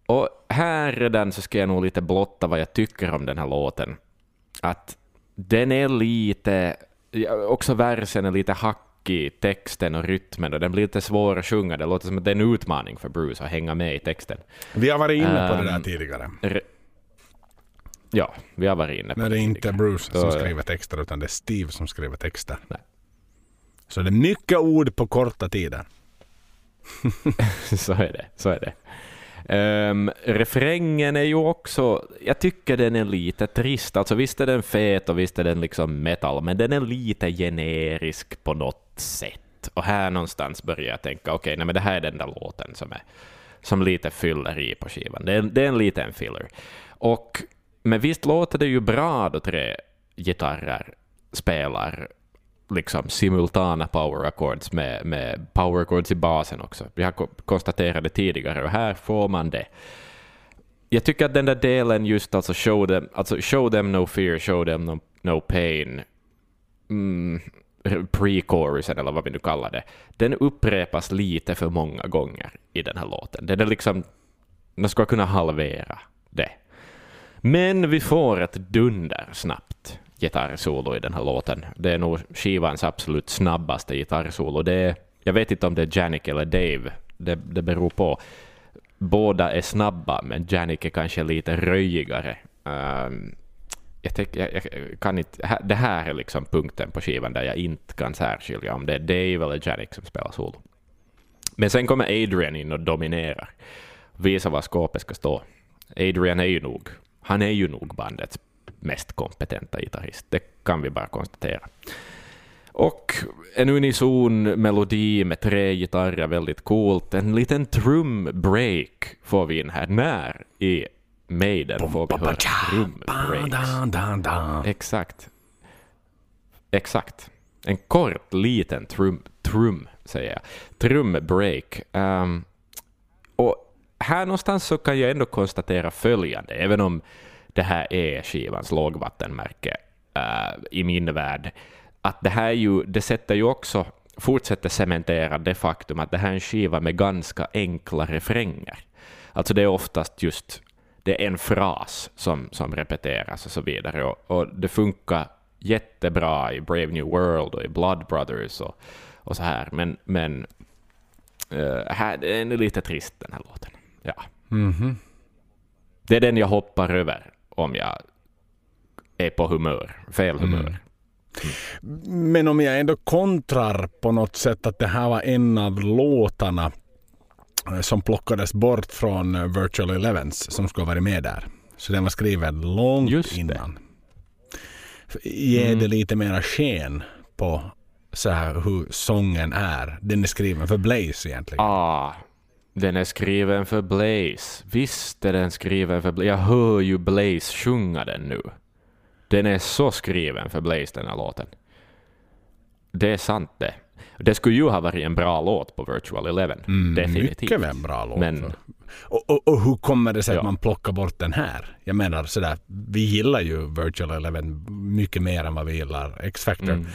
Och här redan så ska jag nog lite blotta vad jag tycker om den här låten. Att den är lite, också versen är lite hackig, texten och rytmen, och den blir lite svår att sjunga. Det låter som att det är en utmaning för Bruce att hänga med i texten. Vi har varit inne på det där Ehm, tidigare. Re- ja, vi har varit inne på Men det är inte. Bruce som Då- skriver texter utan det är Steve som skriver texter. Nej. Så det är mycket ord på korta tider. så är det. Så är det. Um, refrängen är ju också, jag tycker den är lite trist. Alltså visst är den fet och visst är den liksom metal, men den är lite generisk på något sätt. Och här någonstans börjar jag tänka, okej, nej men det här är den där låten som är som lite fyller i på skivan. Det är, det är en liten filler. Och, men visst låter det ju bra då tre gitarrer spelar liksom simultana power accords med, med power accords i basen också. Vi har konstaterat det tidigare och här får man det. Jag tycker att den där delen just alltså show them, alltså show them no fear, show them no, no pain, mm, pre-chorusen eller vad vi nu kallar det, den upprepas lite för många gånger i den här låten. Den är liksom, man ska kunna halvera det. Men vi får ett dunder snabbt gitarrsolo i den här låten. Det är nog skivans absolut snabbaste gitarrsolo. Det är, jag vet inte om det är Janik eller Dave, det, det beror på. Båda är snabba, men Janik är kanske lite röjigare. Um, jag, jag, jag kan inte, det här är liksom punkten på skivan där jag inte kan särskilja om det är Dave eller Janik som spelar solo. Men sen kommer Adrian in och dominerar. Visar var skåpet ska stå. Adrian är ju nog, han är ju nog bandets mest kompetenta gitarrist. Det kan vi bara konstatera. Och en unison melodi med tre gitarrer, väldigt coolt. En liten trumbreak får vi in här. När i Maiden får vi höra da, da. Exakt. Exakt. En kort liten trum, trum säger jag. Trumbreak. Um, och här någonstans så kan jag ändå konstatera följande, även om det här är skivans lågvattenmärke uh, i min värld, att det här ju, det sätter ju också fortsätter cementera det faktum att det här är en skiva med ganska enkla refränger. Alltså det är oftast just det är en fras som, som repeteras och så vidare. Och, och det funkar jättebra i Brave New World och i Blood Brothers och, och så här. Men, men uh, här det är lite trist den här låten. Ja. Mhm. Det är den jag hoppar över om jag är på humör, fel humör. Mm. Men om jag ändå kontrar på något sätt att det här var en av låtarna som plockades bort från eh, Virtual Elevens som skulle varit med där. Så den var skriven långt Just det. innan. Ge Mm. det lite mera sken på så här hur sången är. Den är skriven för Blaze egentligen. Ah, den är skriven för Blaze. Visst är den skriven för Blaze. Jag hör ju Blaze sjunga den nu. Den är så skriven för Blaze, den här låten. Det är sant det. Det skulle ju ha varit en bra låt på Virtual Eleven. Definitivt. Mycket väl bra låt. Men- Och, och, och hur kommer det sig Ja. att man plockar bort den här? Jag menar sådär, vi gillar ju Virtual Eleven mycket mer än vad vi gillar X-Factor. Mm.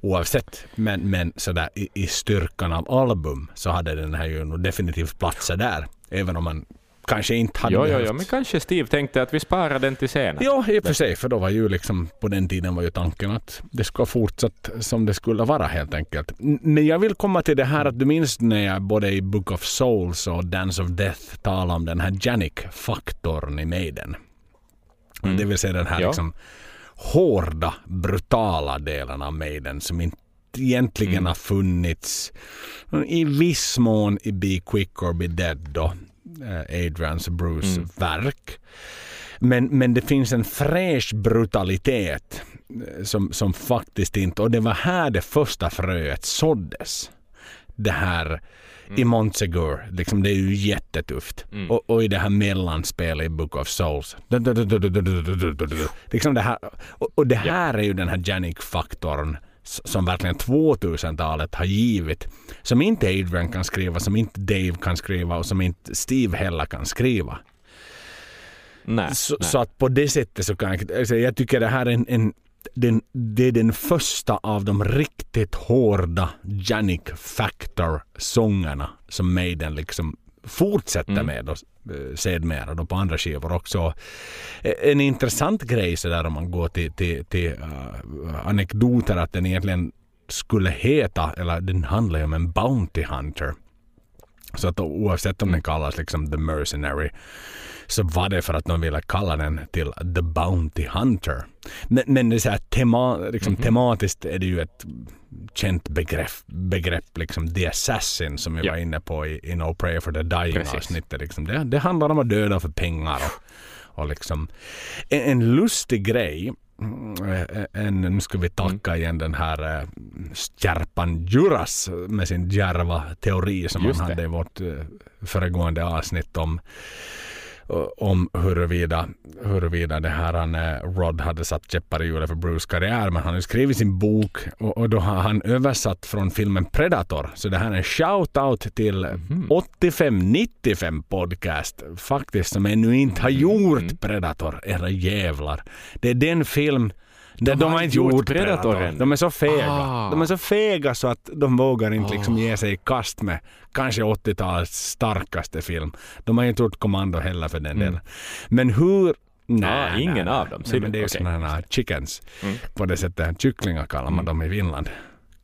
Oavsett, men, men sådär i, i styrkan av album så hade den här ju definitivt platsat där. Även om man kanske inte hade Jo, jo, jo, men kanske Steve tänkte att vi sparar den till senare. Ja, i och för sig. För då var ju liksom på den tiden var ju tanken att det skulle ha fortsatt som det skulle vara helt enkelt. Men jag vill komma till det här att du minns när jag både i Book of Souls och Dance of Death talade om den här Janik-faktorn i Maiden. Mm. Det vill säga den här Ja. liksom hårda, brutala delen av Maiden som inte egentligen Mm. har funnits i viss mån i Be Quick or Be Dead då. Adrians och Bruce mm. verk. Men, men det finns en fräsch brutalitet som, som faktiskt inte... Och det var här det första fröet såddes. Det här mm. i Montsegur, liksom, det är ju jättetufft. Mm. Och, och, i det här mellanspelet i Book of Souls. Liksom det här, och, och det här yeah. är ju den här Janik-faktorn som verkligen 2000-talet har givit. Som inte Adrian kan skriva, som inte Dave kan skriva och som inte Steve heller kan skriva. Nej, Så, nej. så att på det sättet så kan jag, alltså jag tycker det här är en, en den, det är den första av de riktigt hårda Janik Factor-sångerna som Maiden liksom fortsätter Mm. med och eh, sedermera då på andra skivor också. Eh, En intressant grej så där om man går till, till, till uh, anekdoter att den egentligen skulle heta, eller den handlar ju om en Bounty Hunter. Så att oavsett om den kallas liksom The Mercenary så var det för att de ville kalla den till The Bounty Hunter. Men, men det är så här tema, liksom, Mhm. tematiskt är det ju ett känt begrepp, begrepp liksom The Assassin som vi Ja. var inne på i, i No Prayer for the Dying Precis. avsnittet. Liksom. Det, det handlar om att döda för pengar och, och liksom en, en lustig grej Mm, eh, en, nu ska vi tacka igen den här äh, Stjärpan Juras med sin djärva teori som Just han det. hade i vårt äh, föregående avsnitt om om huruvida, huruvida det här han, eh, Rod hade satt käppar i hjulet för Bruce karriär. Men han har ju skrivit sin bok och, och då har han översatt från filmen Predator. Så det här är en shout-out till 85-95 podcast faktiskt som ännu inte har gjort Predator. Era jävlar. Det är den film där de, har inte gjort Predator. Predator än. De är så fega. Ah. De är så fega så att de vågar inte liksom Ah. ge sig i kast med kanske 80-talets starkaste film. De har inte gjort Kommando heller för den Mm. delen. Men hur... Nej, Ah, ingen nej, av dem. Nej, men det är ju Okej. sådana här chickens. Mm. På det sättet. Kycklingar kallar man dem i Finland.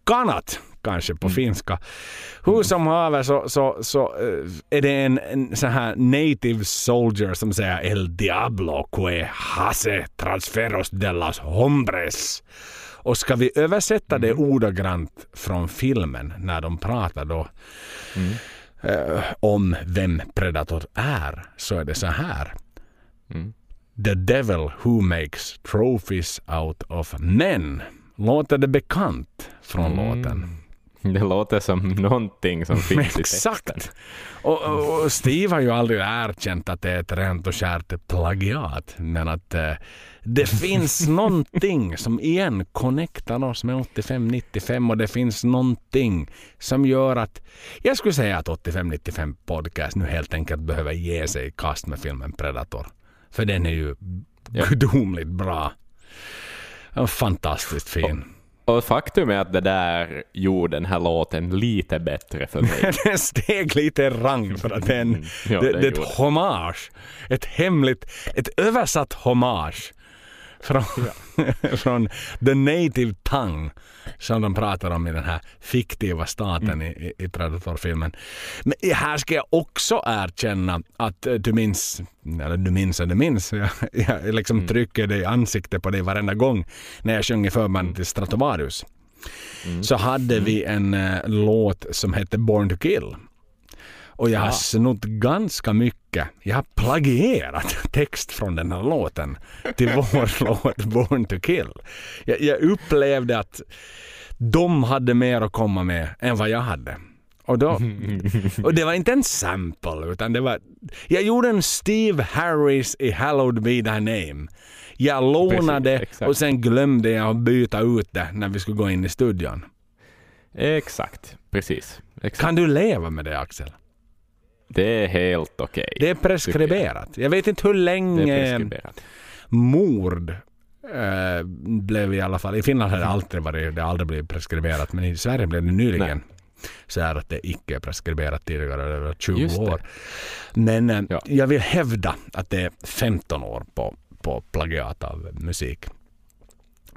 Kanat kanske Mm. på finska. Hur som haver så, så, så eh, är det en, en sån här native soldier som säger El Diablo que hace transferos de las hombres. Och ska vi översätta det Mm. ordagrant från filmen när de pratar då Mm. eh, om vem Predator är så är det så här. Mm. The devil who makes trophies out of men. Låter det bekant från Mm. låten? Det låter som någonting som finns i texten. Exakt. Och, och, och Steve har ju aldrig erkänt att det är ett rent och skärt plagiat. Men att eh, det finns någonting som igen connectar oss med 85-95 och det finns någonting som gör att jag skulle säga att 85-95 podcast nu helt enkelt behöver ge sig i kast med filmen Predator. För den är ju Ja. gudomligt bra. Fantastiskt fin. Och faktum är att det där gjorde den här låten lite bättre för mig. den steg lite i rang för att det är, en, Mm. Ja, det, det är ett hommage. Ett hemligt, ett översatt hommage från, från the native tongue som de pratar om i den här fiktiva staten Mm. i, i- Predator-filmen. Men här ska jag också erkänna att eh, du minns, eller du minns och du minns, jag, jag liksom Mm. trycker det i ansiktet på dig varenda gång när jag sjunger förband Mm. till Stratovarius. Så hade vi en eh, låt som hette Born to kill. Och jag har Ja. snott ganska mycket. Jag har plagierat text från den här låten till vår låt Born to kill. Jag, jag upplevde att de hade mer att komma med än vad jag hade. Och, då, och det var inte en sample utan det var... Jag gjorde en Steve Harris i Hallowed be thy name. Jag lånade exakt. och sen glömde jag att byta ut det när vi skulle gå in i studion. Exakt, precis. Exakt. Kan du leva med det Axel? Det är helt okej. Det är preskriberat. Jag vet inte hur länge mord eh, blev i alla fall. I Finland har det alltid varit, det aldrig blivit preskriberat men i Sverige blev det nyligen. Så här att det icke är preskriberat tidigare, var 20 Just det. år. Men eh, Ja. jag vill hävda att det är 15 år på, på plagiat av musik.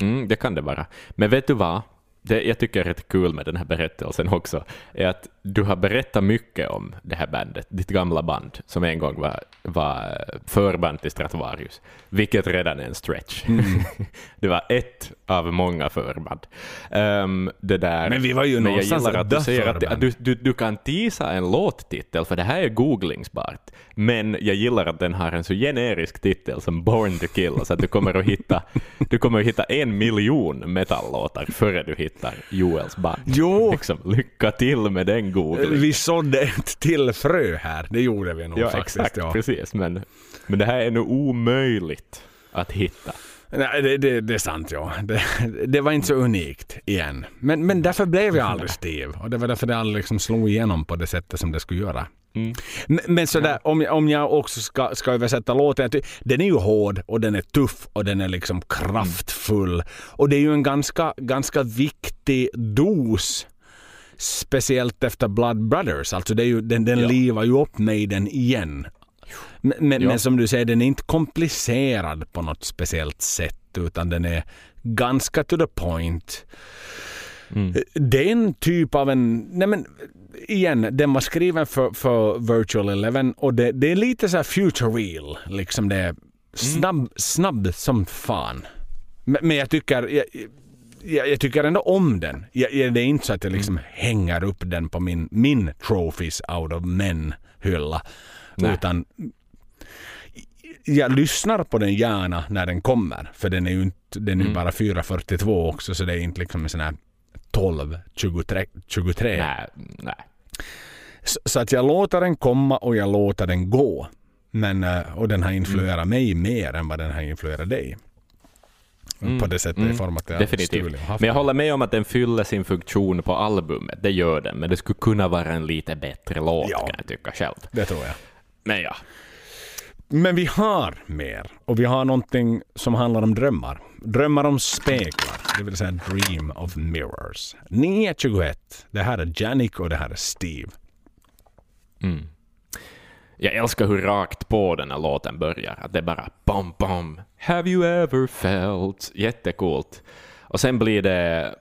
Mm, det kan det vara. Men vet du vad? Det jag tycker är rätt kul med den här berättelsen också är att du har berättat mycket om det här bandet, ditt gamla band, som en gång var, var förband till Stratovarius, vilket redan är en stretch. Mm. det var ett av många förband. Ehm, det där, Men vi var ju men jag gillar att du säger att, förband. att du, du, du kan tisa en låttitel, för det här är googlingsbart. Men jag gillar att den har en så generisk titel som Born to kill, så att du kommer att hitta, du kommer att hitta en miljon metallåtar före du hittar Joels band. Jo. Liksom, lycka till med den googlingen. Vi sådde ett till frö här. Det gjorde vi nog Ja, faktiskt. exakt, ja. precis. Men, men det här är nog omöjligt att hitta. Nej, det, det, det är sant ja. Det, det var inte så unikt igen. Men, men därför blev jag aldrig Steve. Och det var därför det aldrig liksom slog igenom på det sättet som det skulle göra. Mm. Men, men sådär, om, jag- om jag också ska, ska översätta låten. Den är ju hård och den är tuff och den är liksom kraftfull. Och det är ju en ganska, ganska viktig dos. Speciellt efter Blood Brothers. Alltså det är ju, den, den Ja. livar ju upp mig den igen. Men, Ja. men som du säger, den är inte komplicerad på något speciellt sätt utan den är ganska to the point. Mm. Det är en typ av en... Nej men, igen, den var skriven för, för Virtual Eleven och det, det är lite så future real. Liksom det är snabb, snabb som fan. Men, men jag tycker... Jag, jag, jag tycker ändå om den. Jag, jag, det är inte så att jag liksom hänger upp den på min, min Trophies out of men-hylla. Utan jag lyssnar på den gärna när den kommer. För den är ju inte, den är ju Mm. bara 4.42 också så det är inte liksom en sån här 12, 23. 23. Nej, nej. Så, så att jag låter den komma och jag låter den gå. Men, eh, och den har influerat Mm. mig mer än vad den har influerat dig. Mm. På det sättet Mm. i form att jag Definitivt. Men jag håller med om att den fyller sin funktion på albumet, det gör den, men det skulle kunna vara en lite bättre låt Ja. kan jag tycka själv. Det tror jag. Men ja, men vi har mer. Och vi har någonting som handlar om drömmar. Drömmar om speglar. Det vill säga Dream of Mirrors. 9.21. Det här är Jannik och det här är Steve. Mm. Jag älskar hur rakt på den här låten börjar. Att det är bara bom, bom. Have you ever felt? Jättecoolt. Och sen blir det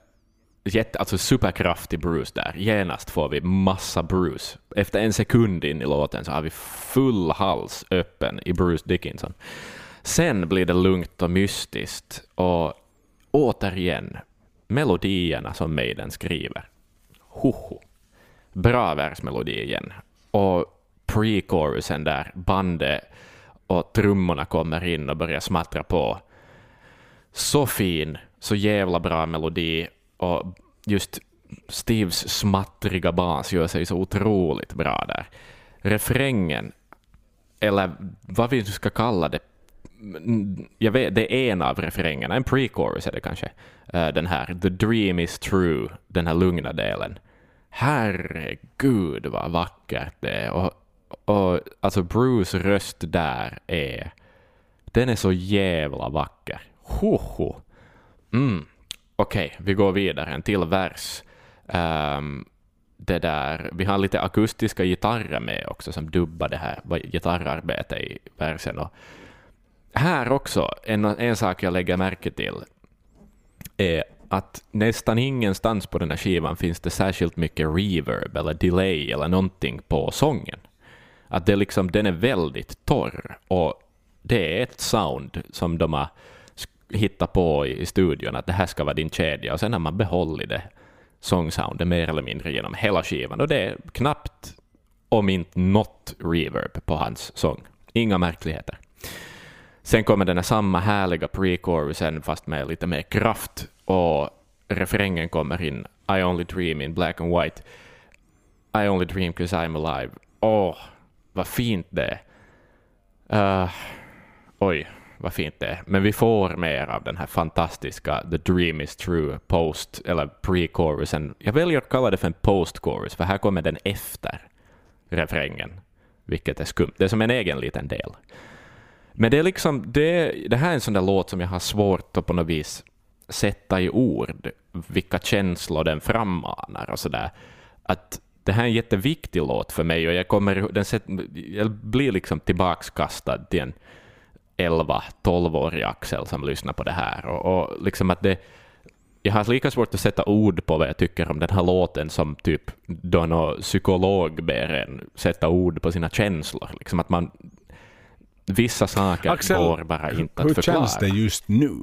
jätte, alltså superkraftig Bruce där. Genast får vi massa Bruce. Efter en sekund in i låten så har vi full hals öppen i Bruce Dickinson. Sen blir det lugnt och mystiskt och återigen melodierna som Maiden skriver. Hoho. Bra versmelodi igen. Och pre-chorusen där, bandet och trummorna kommer in och börjar smattra på. Så fin, så jävla bra melodi och just Steves smattriga bas gör sig så otroligt bra där. Refrängen, eller vad vi nu ska kalla det, jag vet, det är en av refrängerna, en pre-chorus är det kanske, eh, den här The dream is true, den här lugna delen. Herregud vad vackert det är. Och, och alltså Bruce röst där är, den är så jävla vacker. Hoho. Mm. Okej, vi går vidare. En till vers. Um, det där, vi har lite akustiska gitarrer med också som dubbar det här gitarrarbetet i versen. Och här också, en, en sak jag lägger märke till är att nästan ingenstans på den här skivan finns det särskilt mycket reverb eller delay eller någonting på sången. Att det liksom, den är väldigt torr och det är ett sound som de har hittat på i studion, att det här ska vara din kedja och sen har man behållit det sångsoundet mer eller mindre genom hela skivan och det är knappt om inte något reverb på hans sång. Inga märkligheter. Sen kommer den här samma härliga pre-chorusen fast med lite mer kraft och refrängen kommer in I only dream in black and white. I only dream cause I'm alive. Åh, oh, vad fint det är. Uh, oj, vad fint det är. Men vi får mer av den här fantastiska The Dream is True post, eller pre-chorusen. Jag väljer att kalla det för en post-chorus, för här kommer den efter refrängen, vilket är skumt. Det är som en egen liten del. Men det är liksom, det, det här är en sån där låt som jag har svårt att på något vis sätta i ord, vilka känslor den frammanar och sådär. Att det här är en jätteviktig låt för mig och jag, kommer, den set, jag blir liksom tillbakskastad till en 11-12-årig Axel som lyssnar på det här. Och, och liksom att det, jag har lika svårt att sätta ord på vad jag tycker om den här låten som typ då någon psykolog ber en sätta ord på sina känslor. Liksom att man, vissa saker Axel, går bara inte att förklara. Hur känns det just nu?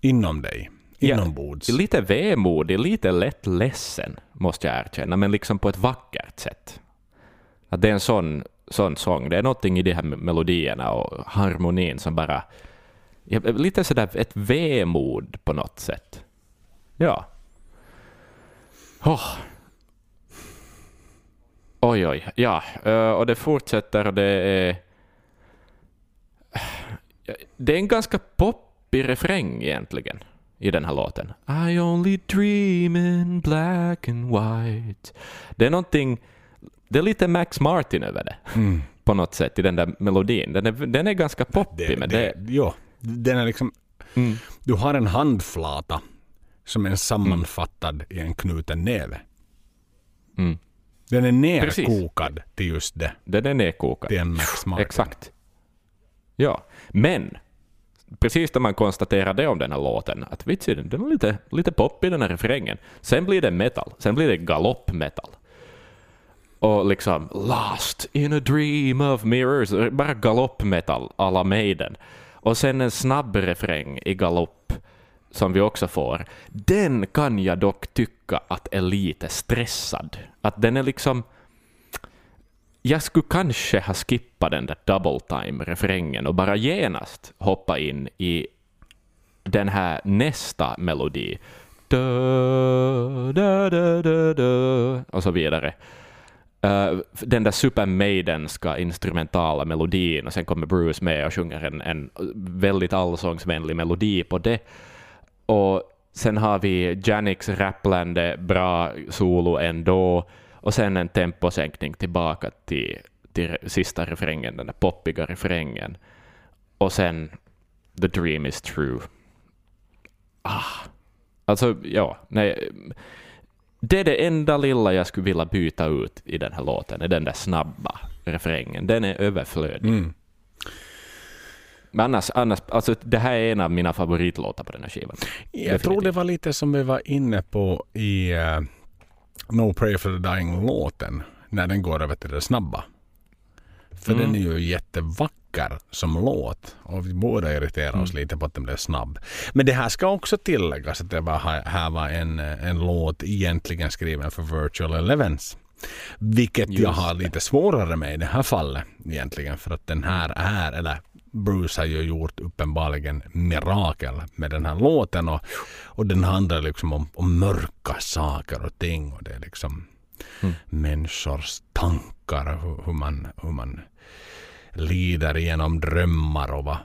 Inom dig? Inombords? Ja, lite vemodig, lite lätt ledsen, måste jag erkänna, men liksom på ett vackert sätt. Att det är en sån sån sång. Det är någonting i de här melodierna och harmonin som bara... Lite sådär ett vemod på något sätt. Ja. Oh. Oj, oj. Ja, eh, och det fortsätter och det är... Det är en ganska poppig refräng egentligen i den här låten. I only dream in black and white. Det är någonting det är lite Max Martin över det. Mm. På något sätt i den där melodin. Den är, den är ganska poppig. Det, men det, det, jo, den är liksom... Mm. Du har en handflata som är sammanfattad mm. i en knuten näve. Mm. Den är nerkokad Precis. till just det. Den är nerkokad. Till en Max Martin. Exakt. Ja, men precis när man konstaterar det om den här låten, att vitsi, den är lite, lite poppig den här refrängen. Sen blir det metal. Sen blir det galoppmetal och liksom ”Lost in a dream of mirrors”, bara galoppmetall alla Maiden. Och sen en snabb refräng i galopp som vi också får. Den kan jag dock tycka att är lite stressad. Att den är liksom... Jag skulle kanske ha skippat den där double time-refrängen och bara genast hoppa in i den här nästa melodi. Da, da, da, da, da, och så vidare. Uh, den där Super Maidenska instrumentala melodin och sen kommer Bruce med och sjunger en, en väldigt allsångsvänlig melodi på det. Och sen har vi Janix rapplande bra solo ändå och sen en temposänkning tillbaka till, till sista refrängen, den där poppiga refrängen. Och sen The dream is true. Ah. Alltså, ja, nej det är det enda lilla jag skulle vilja byta ut i den här låten, är den där snabba refrängen. Den är överflödig. Mm. Men annars, annars, alltså det här är en av mina favoritlåtar på den här skivan. Jag Definitivt. tror det var lite som vi var inne på i uh, No Pray for the Dying-låten, när den går över till det snabba. För mm. den är ju jättevacker som låt och vi båda irriterar oss mm. lite på att den blev snabb. Men det här ska också tilläggas att det var, här var en, en låt egentligen skriven för Virtual Elevens. Vilket Just jag har lite svårare med i det här fallet egentligen för att den här är, eller Bruce har ju gjort uppenbarligen mirakel med den här låten och, och den handlar liksom om, om mörka saker och ting och det är liksom mm. människors tankar, hur, hur, man, hur man lider genom drömmar och vad,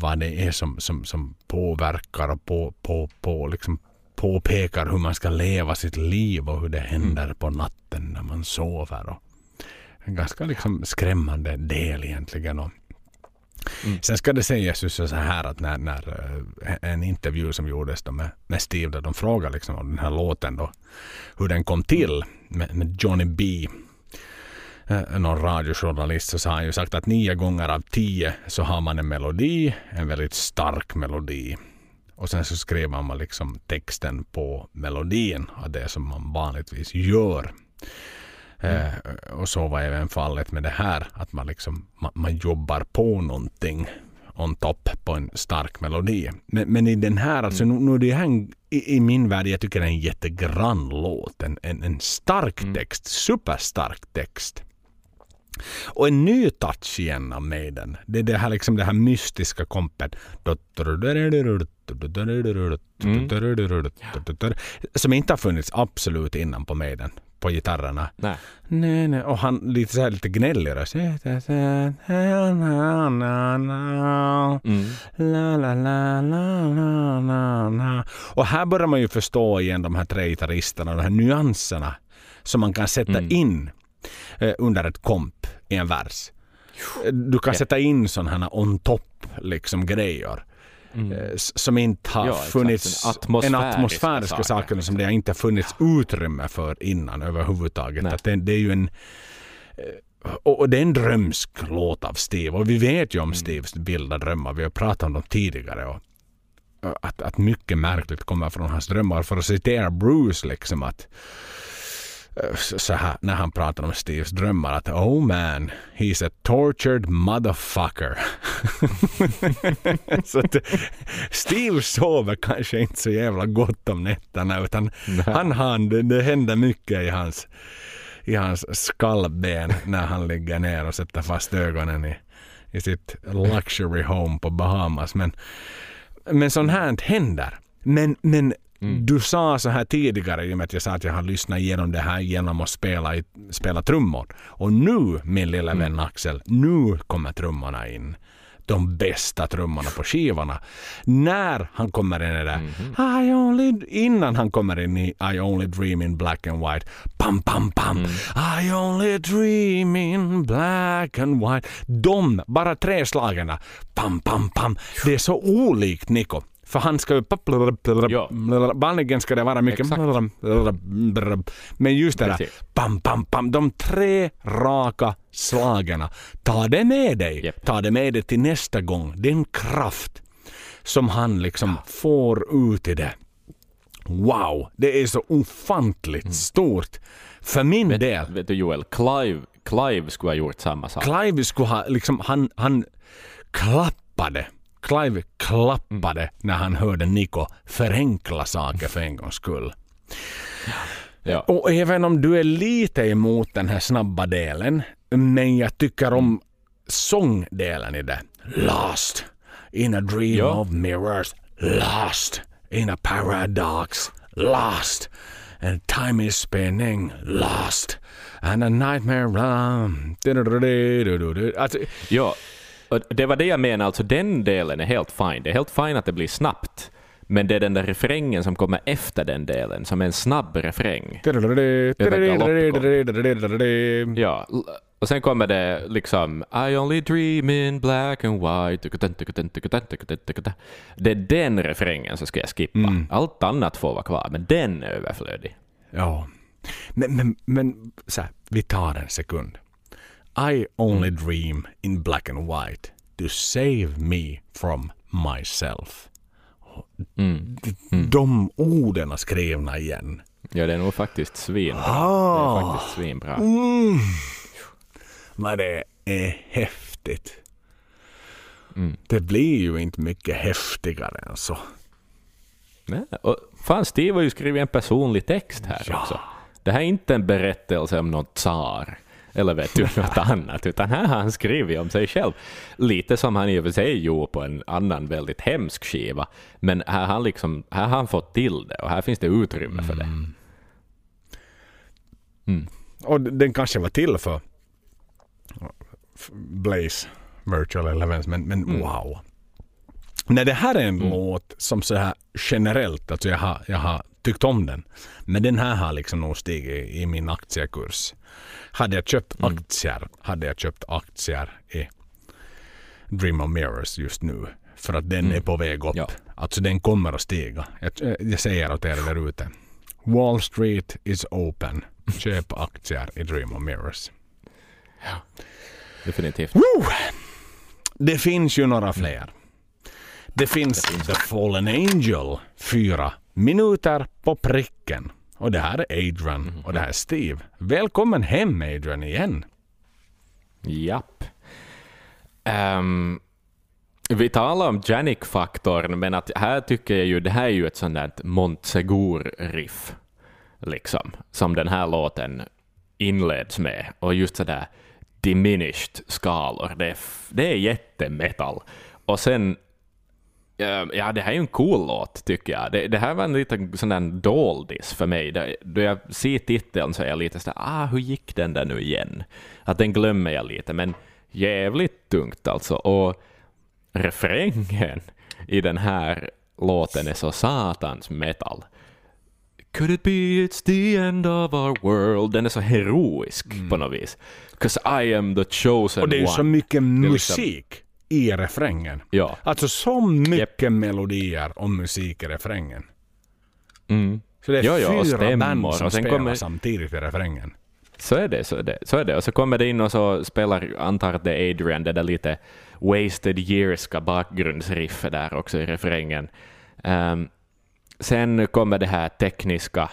vad det är som, som, som påverkar och på, på, på, liksom påpekar hur man ska leva sitt liv och hur det händer mm. på natten när man sover. Och en ganska liksom skrämmande del egentligen. Och Mm. Sen ska det sägas ju så här att när, när eh, en intervju som gjordes då med, med Steve där de frågade liksom om den här låten då, hur den kom till med, med Johnny B eh, någon radiojournalist så har han ju sagt att nio gånger av tio så har man en melodi, en väldigt stark melodi. Och sen så skriver man liksom texten på melodin av det som man vanligtvis gör. Mm. Eh, och så var även fallet med det här, att man, liksom, man, man jobbar på någonting on top på en stark melodi. Men, men i den här, alltså mm. nu, nu det här i, i, min värld, jag tycker det är en jättegrann låt. En, en, en stark mm. text, superstark text. Och en ny touch igen av Maiden. Det är det här, liksom det här mystiska kompet. Mm. Som inte har funnits absolut innan på Maiden på gitarrerna. Nej. Nej, nej. Och han lite så här lite gnällig röst. Mm. Och här börjar man ju förstå igen de här tre gitarristerna, de här nyanserna som man kan sätta mm. in eh, under ett komp i en vers. Du kan sätta in sådana här on top liksom grejer. Mm. Eh, som inte har ja, funnits, en atmosfäriska saker som det har inte funnits utrymme för innan överhuvudtaget. Att det, det är ju en eh, och det är en drömsk låt av Steve och vi vet ju om mm. Steves vilda drömmar. Vi har pratat om dem tidigare. Och att, att mycket märkligt kommer från hans drömmar. För att citera Bruce liksom att så här, när han pratar om Steves drömmar att oh man, he's a tortured motherfucker. så att Steve sover kanske inte så jävla gott om nätterna utan han, han det, det händer mycket i hans, i hans skallben när han ligger ner och sätter fast ögonen i, i sitt luxury home på Bahamas. Men, men sånt här händer. Men, men Mm. Du sa så här tidigare, i och med att jag sa att jag har lyssnat igenom det här genom att spela, spela trummor. Och nu, min lilla mm. vän Axel, nu kommer trummorna in. De bästa trummorna på skivorna. När han kommer in i det mm -hmm. I only, innan han kommer in i I only dream in black and white. Pam, pam, pam. Mm. I only dream in black and white. De, bara tre slagen. Pam, pam, pam. Det är så olikt Niko. För han ska ju... Vanligen ska det vara mycket... Men just det där... Pam, pam, pam. De tre raka slagen. Ta det med dig. Yep. Ta det med dig till nästa gång. Den kraft som han liksom ja. får ut i det. Wow, det är så ofantligt mm. stort. För min vet, del... Vet du Joel, Clive, Clive skulle ha gjort samma sak. Clive skulle ha liksom, han, han klappade Clive klappade när han hörde Niko förenkla saker för en gångs skull. Ja. Och även om du är lite emot den här snabba delen, men jag tycker om sångdelen i det. Lost in a dream ja. of mirrors. Lost in a paradox. Lost. And time is spinning. Lost. And a nightmare. Alltså, ja, och det var det jag menade, alltså den delen är helt fine. Det är helt fine att det blir snabbt. Men det är den där refrängen som kommer efter den delen, som är en snabb refräng. Ja, och sen kommer det liksom I only dream in black and white. Det är den refrängen som ska jag skippa. Mm. Allt annat får vara kvar, men den är överflödig. Ja. Men, men, men så här, vi tar en sekund. I only dream in black and white to save me from myself. Mm. Mm. De orden skrivna igen. Ja, det är nog faktiskt svinbra. Ah. Det är faktiskt svinbra. Mm. Men det är häftigt. Mm. Det blir ju inte mycket häftigare än så. Nej, och fan, Steve har ju skrivit en personlig text här ja. också. Det här är inte en berättelse om någon tsar eller vet du något annat, utan här har han skrivit om sig själv. Lite som han i och för sig gjorde på en annan väldigt hemsk skiva, men här har liksom, här har han fått till det och här finns det utrymme för det. Mm. mm. Och den kanske var till för Blaze Virtual Elevens, men, men mm. wow. Nej, det här är en mm. låt som så här generellt, alltså jag har, jag har tyckt om den. Men den här har liksom nog stigit i min aktiekurs. Hade jag köpt mm. aktier, hade jag köpt aktier i Dream of Mirrors just nu. För att den Mm. är på väg upp. Ja. Alltså den kommer att stiga. Jag, jag säger åt er där ute. Wall Street is open. Köp aktier i Dream of Mirrors. Definitivt. Woo! Det finns ju några fler. Det finns The Fallen Angel, fyra minuter på pricken. Och det här är Adrian och det här är Steve. Välkommen hem Adrian igen. Japp. Ehm, vi talar om Janik-faktorn, men att här tycker jag ju det här är ju ett sånt där Montsegur-riff, liksom, som den här låten inleds med. Och just sådär diminished skalor, det är, det är jättemetal. Och sen, ja det här är ju en cool låt tycker jag. Det, det här var en liten sån där doldis för mig. Det, då jag ser titeln så är jag lite sådär, ah hur gick den där nu igen? Att den glömmer jag lite, men jävligt tungt alltså. Och refrängen i den här låten är så satans metal. Could it be it's the end of our world? Den är så heroisk på något vis. 'Cause I am the chosen Och det är ju one. så mycket liksom- musik i refrängen. Ja. Alltså så mycket melodier och musik i refrängen. Mm. Så det är ja, och fyra band som spelar kommer- samtidigt i refrängen. Så är det, så är det. Så är det. Och så kommer det in och så spelar, antar att det är Adrian, det där lite wasted yearska bakgrundsriffet där också i refrängen. Ehm, sen kommer det här tekniska,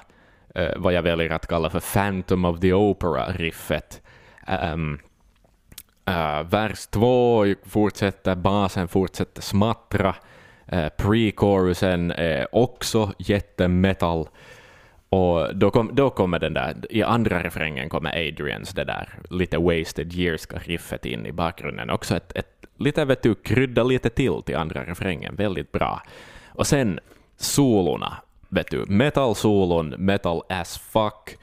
eh, vad jag väljer att kalla för Phantom of the Opera-riffet. Um, Eh, vers två fortsätter, basen fortsätter smattra. Uh, Pre-chorusen är också jättemetal. Och då, kom, då kommer den där, i andra refrängen kommer Adrians det där lite wasted yearska riffet in i bakgrunden. Också ett, ett lite, vet du, krydda lite till till andra refrängen, väldigt bra. Och sen solorna, vet du, metal-solon, metal as fuck.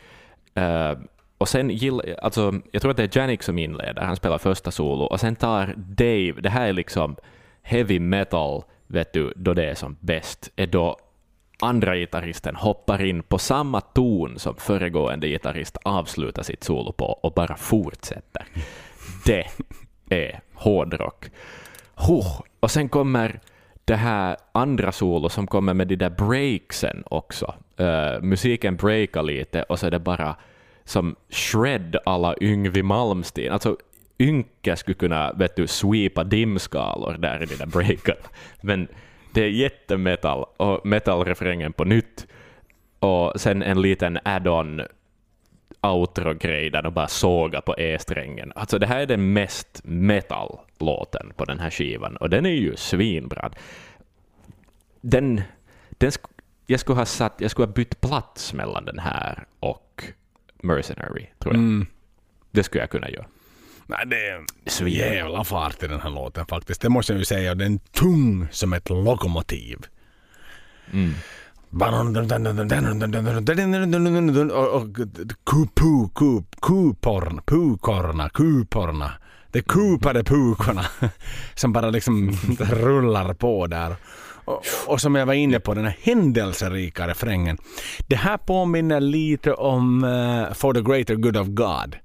Uh, och sen gill, alltså, jag tror att det är Janik som inleder, han spelar första solo, och sen tar Dave, det här är liksom heavy metal, vet du, då det är som bäst, är då andra gitarristen hoppar in på samma ton som föregående gitarrist avslutar sitt solo på och bara fortsätter. Det är hårdrock. Och sen kommer det här andra solo som kommer med de där breaksen också. Uh, musiken breakar lite och så är det bara som shred alla Yngwie Malmsteen. Alltså Ynke skulle kunna vet du, sweepa dimskalor där i de där breaken. Men det är jättemetall och metallrefrängen på nytt. Och sen en liten add-on outro-grej där de bara sågar på E-strängen. Alltså det här är den mest metal-låten på den här skivan och den är ju svinbra. Den, den sk jag skulle ha satt, jag skulle ha bytt plats mellan den här och Mercenary, tror jag. Mm. Det skulle jag kunna göra. Nej, det är Svin. jävla fart i den här låten faktiskt. Det måste jag ju säga. Den är tung som ett lokomotiv. Mm. Och, och kupu, kup, kuporn, pukorna, kuporna. De kupade pukorna som bara liksom rullar på där. Och, och som jag var inne på, den här händelserika refrängen. Det här påminner lite om uh, For the greater good of God.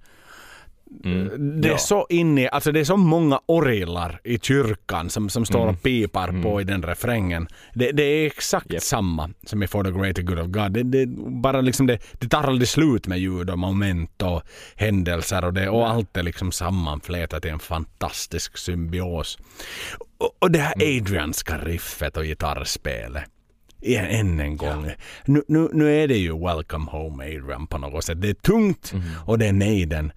Mm. Det är Ja. så inne, alltså det är så många orglar i kyrkan som, som står och pipar på i den refrängen. Det, det är exakt Japp. samma som i For the greater good of God. Det, det, bara liksom det, det tar aldrig slut med ljud och moment och händelser och, det, och allt är liksom sammanflätat i en fantastisk symbios. Och, och det här Adrianska riffet och gitarrspelet. Igen, än en gång. Nu, nu, nu är det ju Welcome Home Adrian på något sätt. Det är tungt och det är Maiden.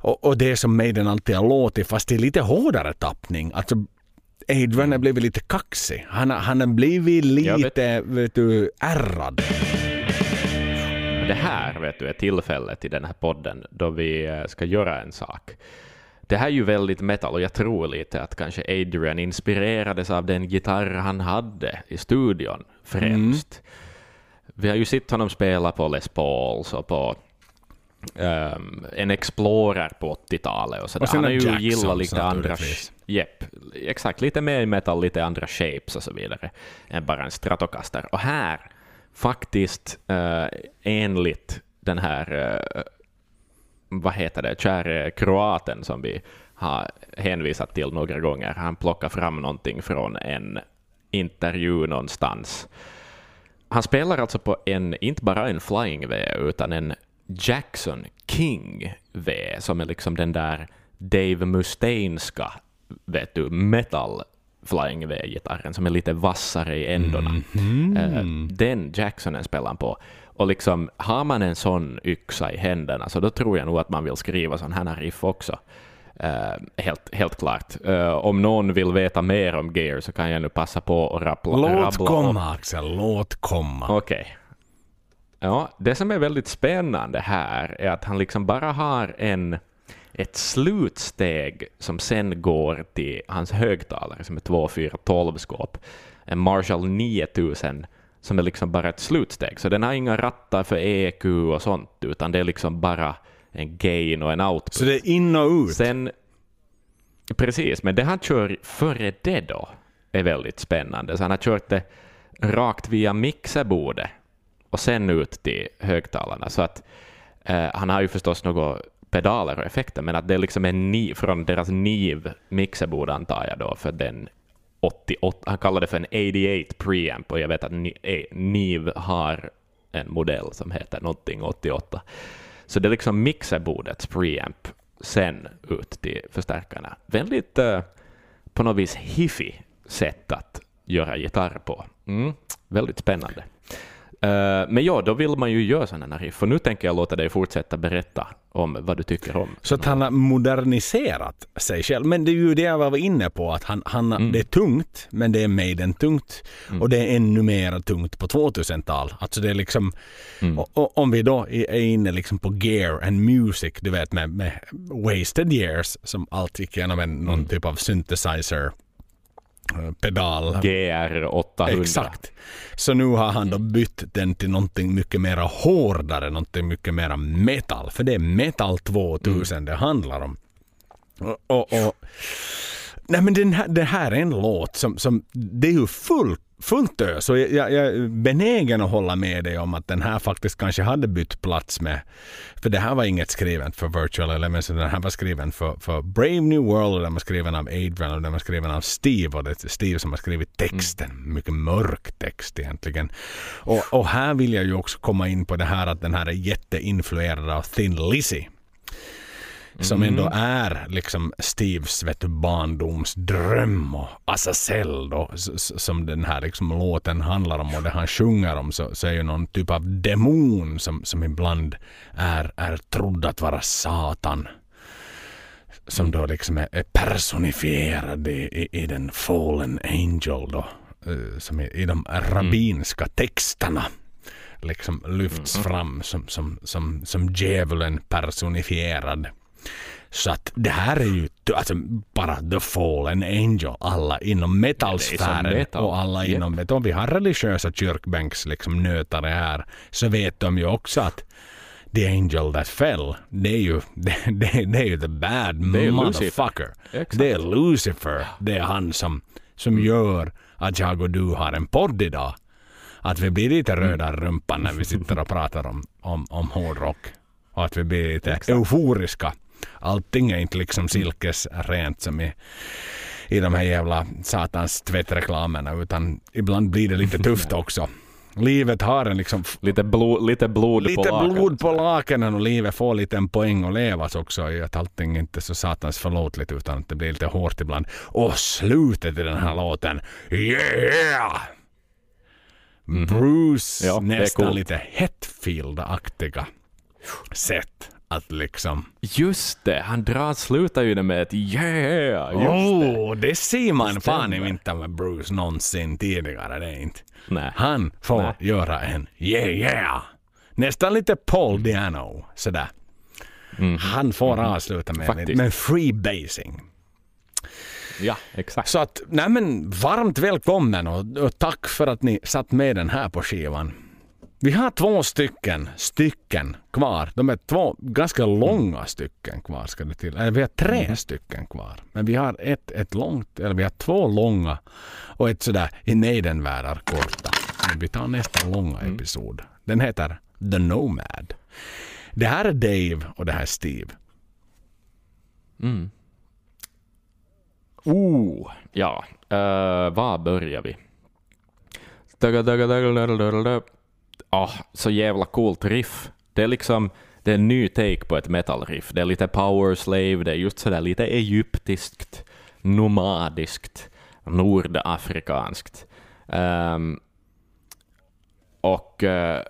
Och, och det som Maiden alltid har låtit fast i lite hårdare tappning. Alltså Adrian har blivit lite kaxig. Han, han har blivit Jag vet. lite, vet du, ärrad. Det här vet du, är tillfället i den här podden då vi eh, ska göra en sak. Det här är ju väldigt metal och jag tror lite att kanske Adrian inspirerades av den gitarr han hade i studion främst. Vi har ju sett honom spela på Les Pauls och på ehm, en Explorer på 80-talet och sådär. Och Han har ju Jacksons gillat lite andra... Jepp, exakt. Lite mer metal, lite andra shapes och så vidare än bara en Stratocaster. Och här, faktiskt uh, enligt den här, eh, vad heter det, käre kroaten som vi har hänvisat till några gånger. Han plockar fram någonting från en intervju någonstans. Han spelar alltså på en, inte bara en Flying V, utan en Jackson King V, som är liksom den där Dave Mustainska, vet du, metal Flying V-gitarren som är lite vassare i ändarna. Mhm. Eh, den Jacksonen spelar han på. Och liksom, har man en sån yxa i händerna så då tror jag nog att man vill skriva sån här riff också. Eh, helt, helt klart. Eh, om någon vill veta mer om Gear så kan jag nu passa på att rappla, Låt rabbla upp. komma Axel, låt komma. Okej. Ja, det som är väldigt spännande här är att han liksom bara har en, ett slutsteg som sen går till hans högtalare som är 2412-skåp. En Marshall 9000 som är liksom bara ett slutsteg. Så den har inga rattar för EQ och sånt, utan det är liksom bara en gain och en output. Så det är in och ut? Sen, precis, men det han kör före det då är väldigt spännande. Så han har kört det rakt via mixerbordet och sen ut till högtalarna. Så att eh, han har ju förstås några pedaler och effekter, men att det liksom är liksom en ni, från deras NIV mixerbord antar jag då, för den 88, han kallar det för en 88 preamp och jag vet att eh, NIV har en modell som heter någonting 88. Så det är liksom mixerbordets preamp sen ut till förstärkarna. Väldigt eh, på något vis hiffy sätt att göra gitarr på. Mm, väldigt spännande. Eh, men ja, då vill man ju göra sådana riff. Och nu tänker jag låta dig fortsätta berätta om vad du tycker om. Så att han har moderniserat sig själv. Men det är ju det jag var inne på, att han, han, Mm. det är tungt, men det är Maiden tungt. Och det är ännu mer tungt på 2000-tal. Alltså det är liksom, Mm. och, och, om vi då är inne liksom på gear and music, du vet med, med wasted years, som alltid gick igenom en, Mm. någon typ av synthesizer pedal. GR 800. Exakt. Så nu har han då bytt den till någonting mycket mer hårdare, någonting mycket mer metal. För det är metal 2000 det handlar om. Och, och, och, nej men den här, det här är en låt som, som det är ju fullt fullt ös. Så jag, jag, är benägen att hålla med dig om att den här faktiskt kanske hade bytt plats med, för det här var inget skrivet för Virtual Elements, den här var skriven för, för Brave New World och den var skriven av Adrian och den var skriven av Steve och det är Steve som har skrivit texten. Mycket mörk text egentligen. Och, och här vill jag ju också komma in på det här att den här är jätteinfluerad av Thin Lizzy som ändå är liksom Steves vet du, barndomsdröm och Azazel då, som den här liksom låten handlar om och det han sjunger om så, så är ju någon typ av demon som, som ibland är, är trodd att vara Satan. Som då liksom är, är personifierad i, i, i den fallen angel då. eh, Som i, i de rabbinska texterna liksom lyfts fram som, som, som, som djävulen personifierad. Så att det här är ju alltså, bara the fallen angel. Alla inom metalsfären som metal. och alla Japp. inom metal. Om vi har religiösa kyrkbänks liksom nötare här så vet de ju också att the angel that fell, det är ju, det, det, det är ju the bad Det motherfucker. Exakt. Det är Lucifer. Det är han som, som gör att jag och du har en podd idag. Att vi blir lite röda i rumpan när vi sitter och pratar om, om, om hårdrock. Och att vi blir lite euforiska. Allting är inte liksom silkesrent som i, i de här jävla satans tvättreklamerna utan ibland blir det lite tufft också. Livet har en liksom Lite, blod, lite blod på Lite lakan. blod på lakanen och livet får lite en poäng att levas också i att allting inte är så satans förlåtligt utan att det blir lite hårt ibland. Och slutet i den här låten. Yeah! Bruce Ja, nästan lite Hetfield-aktiga sätt att liksom... Just det, han drar, slutar ju det med ett yeah! Just Åh, det. ser man Det fan stämmer. inte med Bruce någonsin tidigare. Det är inte. Nej. Han får Nej. göra en yeah yeah. Nästan lite Paul Diano sådär. Han får avsluta med. Faktiskt. med freebasing. Ja, exakt. Så att, nej men varmt välkommen och, och tack för att ni satt med den här på skivan. Vi har två stycken, stycken kvar. De är två ganska långa stycken kvar ska det till. Eller vi har tre stycken kvar. Men vi har ett, ett långt, eller vi har två långa och ett sådär i nejdenvärldar korta. Men vi tar nästa långa episod. Den heter The Nomad. Det här är Dave och det här är Steve. Mm. Oh, ja. Uh, var börjar vi? Oh, så jävla coolt riff. Det är liksom det är en ny take på ett metal-riff. Det är lite power slave, det är just sådär lite egyptiskt, nomadiskt, nordafrikanskt. Um, och uh,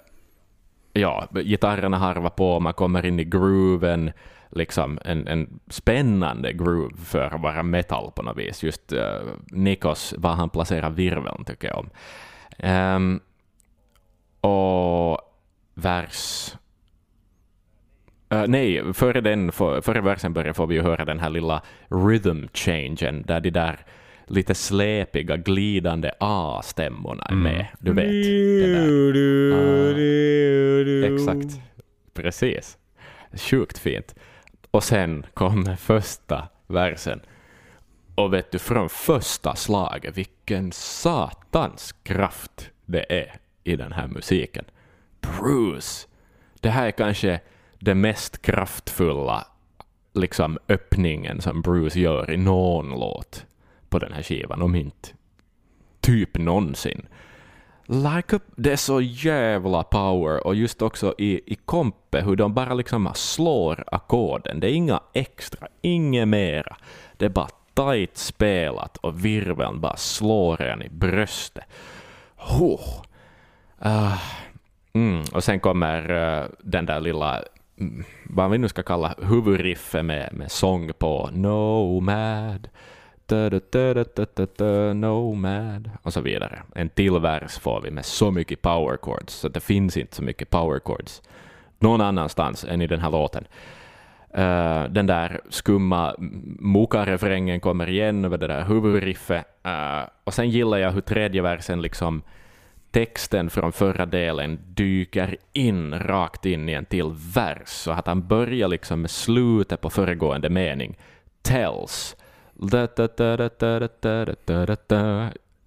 ja, gitarrerna harvar på, man kommer in i grooven, liksom en, en spännande groove för att vara metal på något vis. Just uh, Nikos, var han placerar virveln tycker jag om. Um, och vers Uh, nej, före, den, för, före versen börjar får vi ju höra den här lilla rhythm changen där de där lite släpiga, glidande A-stämmorna är med. Mm. Du vet. Ah, exakt. Precis. Sjukt fint. Och sen kommer första versen. Och vet du, från första slaget, vilken satans kraft det är i den här musiken. Bruce! Det här är kanske den mest kraftfulla liksom öppningen som Bruce gör i någon låt på den här skivan, om inte typ någonsin. Like a, det är så jävla power och just också i, i kompe hur de bara liksom slår ackorden. Det är inga extra, inget mera. Det är bara tight spelat och virveln bara slår en i bröstet. Oh. Uh. Mm. Och sen kommer uh, den där lilla mm, vad vi nu ska kalla huvudriffet med, med sång på Nomad, da, da, da, da, da, da, Nomad och så vidare. En till vers får vi med så mycket power chords, så det finns inte så mycket power chords någon annanstans än i den här låten. Uh, den där skumma moka-refrängen kommer igen över det där huvudriffet. Uh, och sen gillar jag hur tredje versen liksom texten från förra delen dyker in rakt in i en till vers, så att han börjar liksom med slutet på föregående mening. Tells.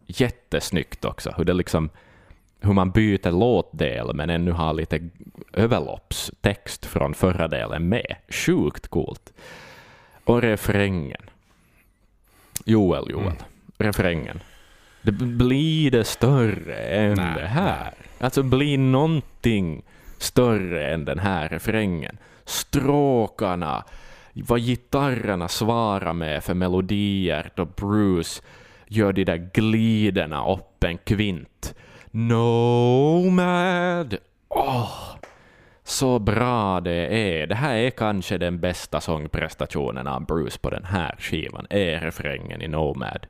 Jättesnyggt också, hur det liksom hur man byter låtdel men ännu har lite överloppstext från förra delen med. Sjukt coolt. Och refrängen. Joel, Joel. Mm. Refrängen. Det blir det större än nej, det här. Nej. Alltså blir någonting större än den här refrängen. Stråkarna, vad gitarrerna svarar med för melodier då Bruce gör de där gliderna upp en kvint. Nomad! Oh, så bra det är. Det här är kanske den bästa sångprestationen av Bruce på den här skivan, är refrängen i Nomad.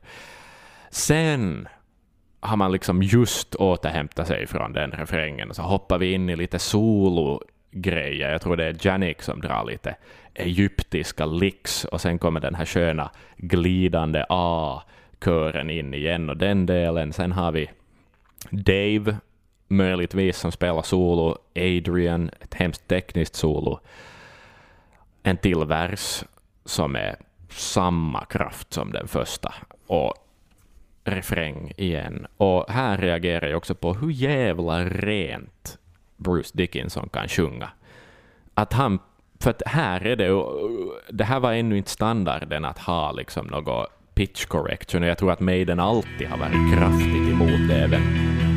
Sen har man liksom just återhämtat sig från den refrängen och så hoppar vi in i lite solo-grejer. Jag tror det är Janik som drar lite egyptiska licks och sen kommer den här sköna glidande A-kören in igen och den delen. Sen har vi Dave, möjligtvis som spelar solo, Adrian, ett hemskt tekniskt solo, en till vers som är samma kraft som den första. Och refräng igen. Och här reagerar jag också på hur jävla rent Bruce Dickinson kan sjunga. Att han, för att här är det, det här var ännu inte standarden att ha liksom något pitch correction och jag tror att Maiden alltid har varit kraftigt emot det även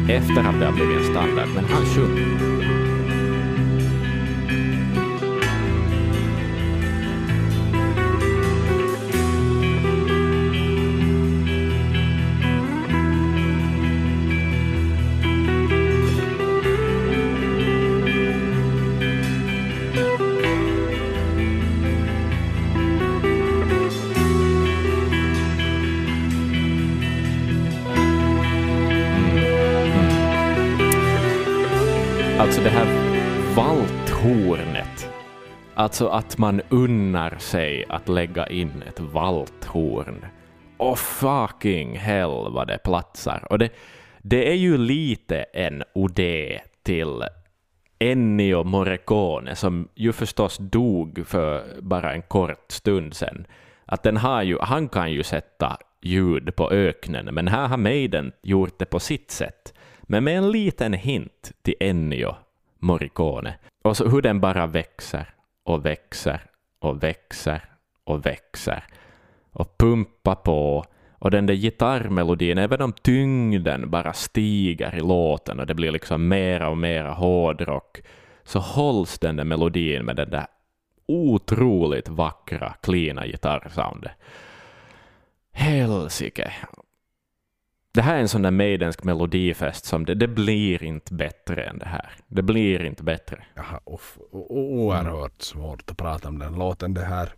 efter att det har blivit en standard, men han sjunger. Alltså att man unnar sig att lägga in ett valthorn. Och fucking hell vad det platsar. Och det, det är ju lite en odé till Ennio Morricone som ju förstås dog för bara en kort stund sedan. Att den har ju, han kan ju sätta ljud på öknen, men här har Maiden gjort det på sitt sätt men med en liten hint till Ennio Morricone. Och så hur den bara växer och växer och växer och växer. och pumpar på och den där gitarrmelodin, även om tyngden bara stiger i låten och det blir liksom mera och mera hårdrock, så hålls den där melodin med den där otroligt vackra, cleana gitarrsoundet. Helsike. Det här är en sån där Maidensk melodifest som det, det blir inte bättre än det här. Det blir inte bättre. Jag har oerhört svårt att prata om den låten. Det här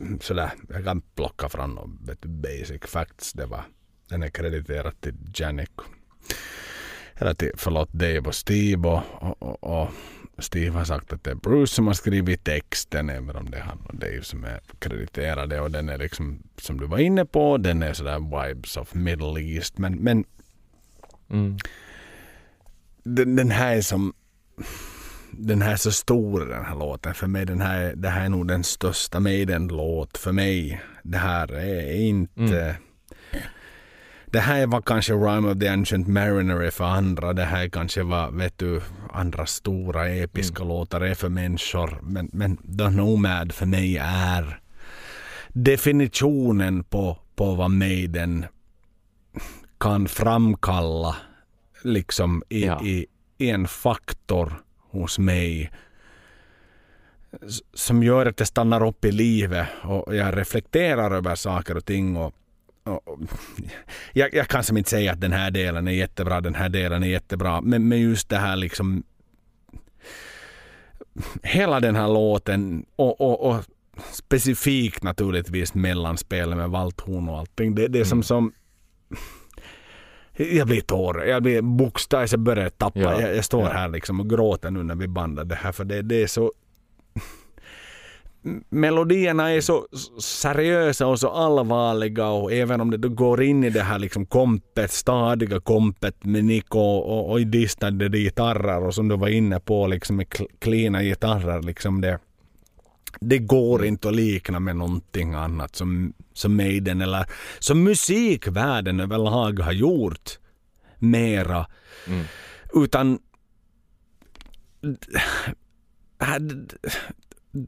mm, sådär, jag kan plocka fram något basic facts. Det var, den är krediterad till Janik. Eller till, förlåt, Dave och Steve och, och, och, och Steve har sagt att det är Bruce som har skrivit texten, även om det är han och Dave som är krediterade. Och den är liksom, som du var inne på, den är sådär vibes of Middle East. Men, men Mm. den, den här är som den här är så stor den här låten för mig. Den här, det här är nog den största Maiden-låt för mig. Det här är inte... Det här var kanske Rime of the Ancient Mariner för andra. Det här kanske var, vet du, andra stora episka låtar är för människor. Men, men The Nomad för mig är definitionen på, på vad Maiden kan framkalla liksom i, Ja. i, i en faktor hos mig som gör att det stannar upp i livet och jag reflekterar över saker och ting. Och, jag, jag kan som inte säga att den här delen är jättebra, den här delen är jättebra, men, men just det här liksom hela den här låten och, och, och specifikt naturligtvis mellanspelet med valthorn och allting. Det, det är som som jag blir tårig. Jag blir bokstavligt, jag börjar tappa. Ja, Jag, jag står här liksom och gråter nu när vi bandar det här för det, det är så melodierna är så seriösa och så allvarliga och även om det då går in i det här liksom kompet, stadiga kompet med Nico och, och i distade gitarrer och som du var inne på liksom med kl- klina gitarrer liksom det det går inte att likna med någonting annat som, som Maiden eller som musikvärlden överlag har gjort mera. Mm. Utan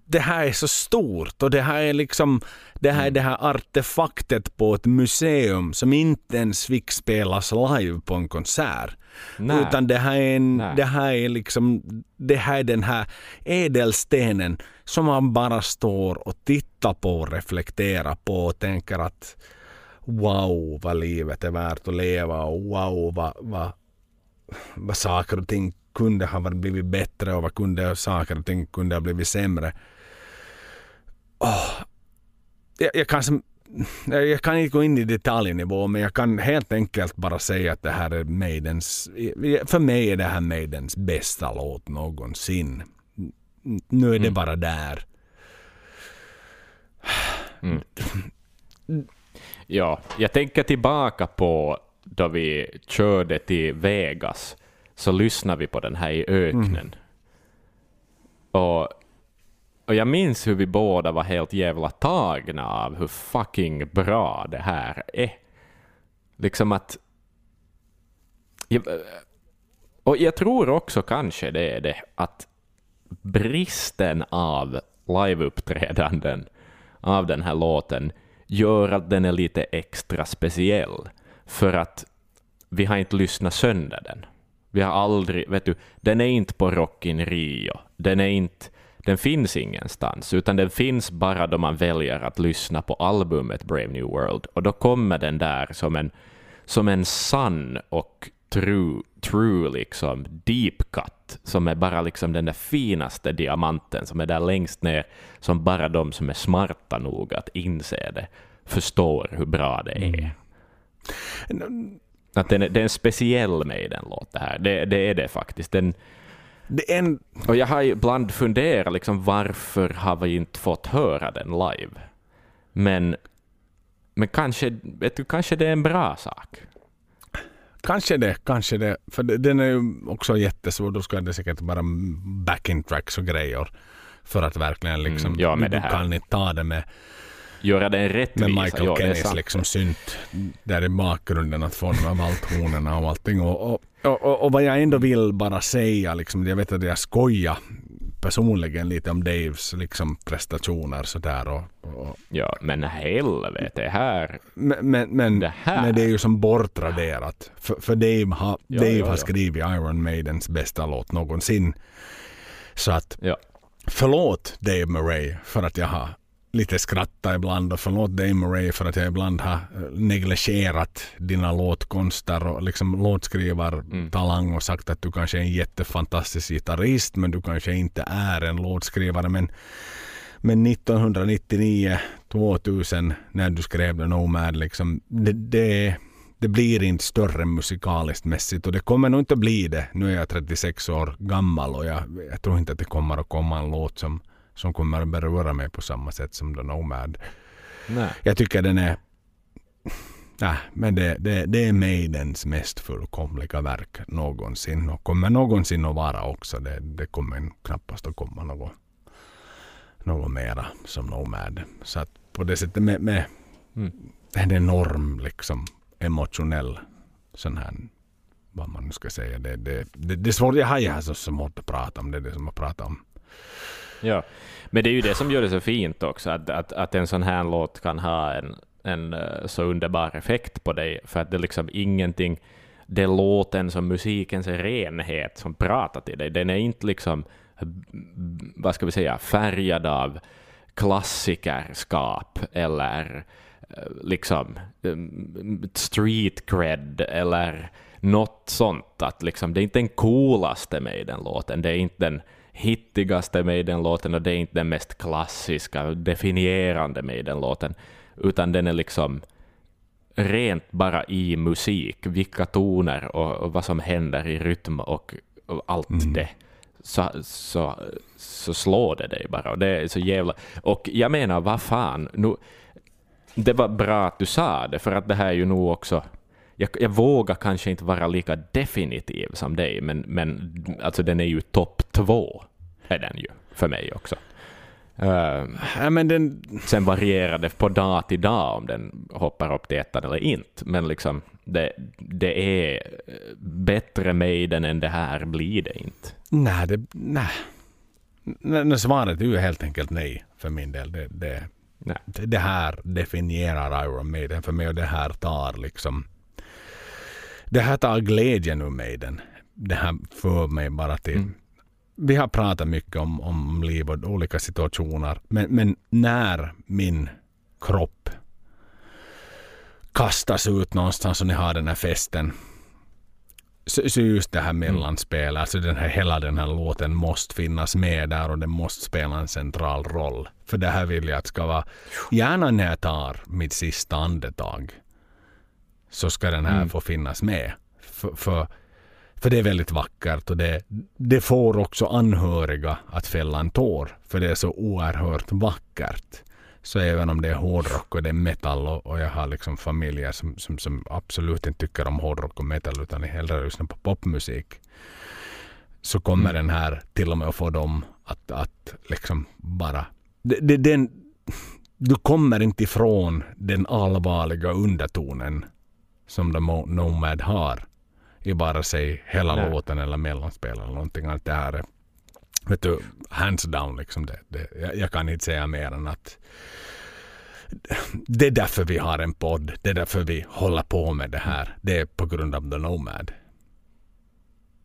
det här är så stort och det här är liksom det här är det här artefaktet på ett museum som inte ens fick spelas live på en konsert. Nej. Utan det här är en, Nej. det här är liksom, det här är den här ädelstenen som man bara står och tittar på och reflekterar på och tänker att wow vad livet är värt att leva och wow vad, vad, vad saker och ting kunde ha blivit bättre och vad kunde saker och ting kunde ha blivit sämre. Åh, jag, jag, kan jag kan inte gå in i detaljnivå men jag kan helt enkelt bara säga att det här är Maidens, för mig är det här Maidens bästa låt någonsin. Nu är det Mm. bara där. Ja, jag tänker tillbaka på då vi körde till Vegas, så lyssnade vi på den här i öknen. Och, och jag minns hur vi båda var helt jävla tagna av hur fucking bra det här är. Liksom att... Jag, och jag tror också kanske det är det, att bristen av liveuppträdanden av den här låten gör att den är lite extra speciell. För att vi har inte lyssnat sönder den. Vi har aldrig, vet du, den är inte på Rock in Rio. Den är inte, den finns ingenstans, utan den finns bara då man väljer att lyssna på albumet Brave New World. Och då kommer den där som en, som en sann och true, true liksom deep cut, som är bara liksom den där finaste diamanten som är där längst ner, som bara de som är smarta nog att inse det förstår hur bra det är. Mm. Att den det är en speciell Maiden-låt det här. Det, det är det faktiskt. Den, Det är en, och jag har ibland funderat liksom, varför har vi inte fått höra den live? Men, men kanske, vet du, kanske det är en bra sak. Kanske det, kanske det. För den är ju också jättesvår. Då ska det säkert vara backing tracks och grejer. För att verkligen liksom, Mm, ja, med du det här. kan inte ta det med, Göra den rättvisa. med Michael ja, Kennys liksom synt där i bakgrunden att få de här valthornen och allting. Och, och, och, och, vad jag ändå vill bara säga, liksom, jag vet att jag skojar personligen lite om Daves liksom, prestationer sådär. Och, och, Ja, men helvete, här... men, men, men, Det här- men det är ju som bortraderat. För, för Dave, har, Ja, Dave ja, har skrivit Iron Maidens bästa låt någonsin. Så att Ja. förlåt Dave Murray för att jag har lite skrattat ibland och förlåt dig Murray för att jag ibland har eh, negligerat dina låtkonster och liksom låtskrivartalang och sagt att du kanske är en jättefantastisk gitarrist men du kanske inte är en låtskrivare. Men, men 1999, 2000 när du skrev The Nomad liksom, det, det, det blir inte större musikaliskt mässigt och det kommer nog inte att bli det. Nu är jag 36 år gammal och jag, jag tror inte att det kommer att komma en låt som, som kommer att beröra mig på samma sätt som The Nomad. Nej. Jag tycker den är... Nej, men det, det, det är Maidens mest fullkomliga verk någonsin och kommer någonsin att vara också. Det, det kommer knappast att komma något, något mera som Nomad. Så att på det sättet med, med Mm. en enorm liksom emotionell sån här vad man nu ska säga. Det, det, det, det är svårt. Jag har, jag har så svårt att prata om det. Det är som att prata om. Ja, men det är ju det som gör det så fint också, att, att, att en sån här låt kan ha en, en eh, så underbar effekt på dig, för att det är liksom ingenting, det är låten som musikens renhet som pratar till dig, den är inte liksom, vad ska vi säga, färgad av klassikerskap eller eh, liksom eh, street cred eller något sånt. Att liksom, det är inte den coolaste med den låten, det är inte den hittigaste med den låten och det är inte den mest klassiska, definierande med den låten, utan den är liksom rent bara i musik, vilka toner och, och vad som händer i rytm och, och allt Mm. det. Så, så, så slår det dig bara. Och det är så jävla... Och jag menar, vad fan, nu, det var bra att du sa det, för att det här är ju nog också... Jag, jag vågar kanske inte vara lika definitiv som dig, men, men alltså den är ju topp två, är den ju, för mig också. Ja, men den, sen varierar det på dag till dag om den hoppar upp till ettan eller inte, men liksom det, det är bättre Maiden än det här blir det inte. nej, det, nej. Nej, Svaret är ju helt enkelt nej för min del. Det, det, Nej. det, det här definierar Iron Maiden för mig och det här tar liksom det här tar glädjen ur Maiden. Det här för mig bara till Mm. vi har pratat mycket om, om liv och olika situationer. Men, men när min kropp kastas ut någonstans och ni har den här festen. Så, så just det här mellanspelet, alltså den här, hela den här låten måste finnas med där och den måste spela en central roll. För det här vill jag att ska vara, gärna när jag tar mitt sista andetag så ska den här Mm. få finnas med. För, för, för det är väldigt vackert och det, det får också anhöriga att fälla en tår. För det är så oerhört vackert. Så även om det är hårdrock och det är metal och, och jag har liksom familjer som, som, som absolut inte tycker om hårdrock och metal utan hellre lyssnar på popmusik. Så kommer den här till och med att få dem att, att liksom bara... Det, det, den, du kommer inte ifrån den allvarliga undertonen som The Nomad har i bara sig hela Nej. låten eller mellanspel eller någonting. Att det här är, vet du, hands down liksom. Det, det, jag, jag kan inte säga mer än att det är därför vi har en podd. Det är därför vi håller på med det här. Det är på grund av The Nomad.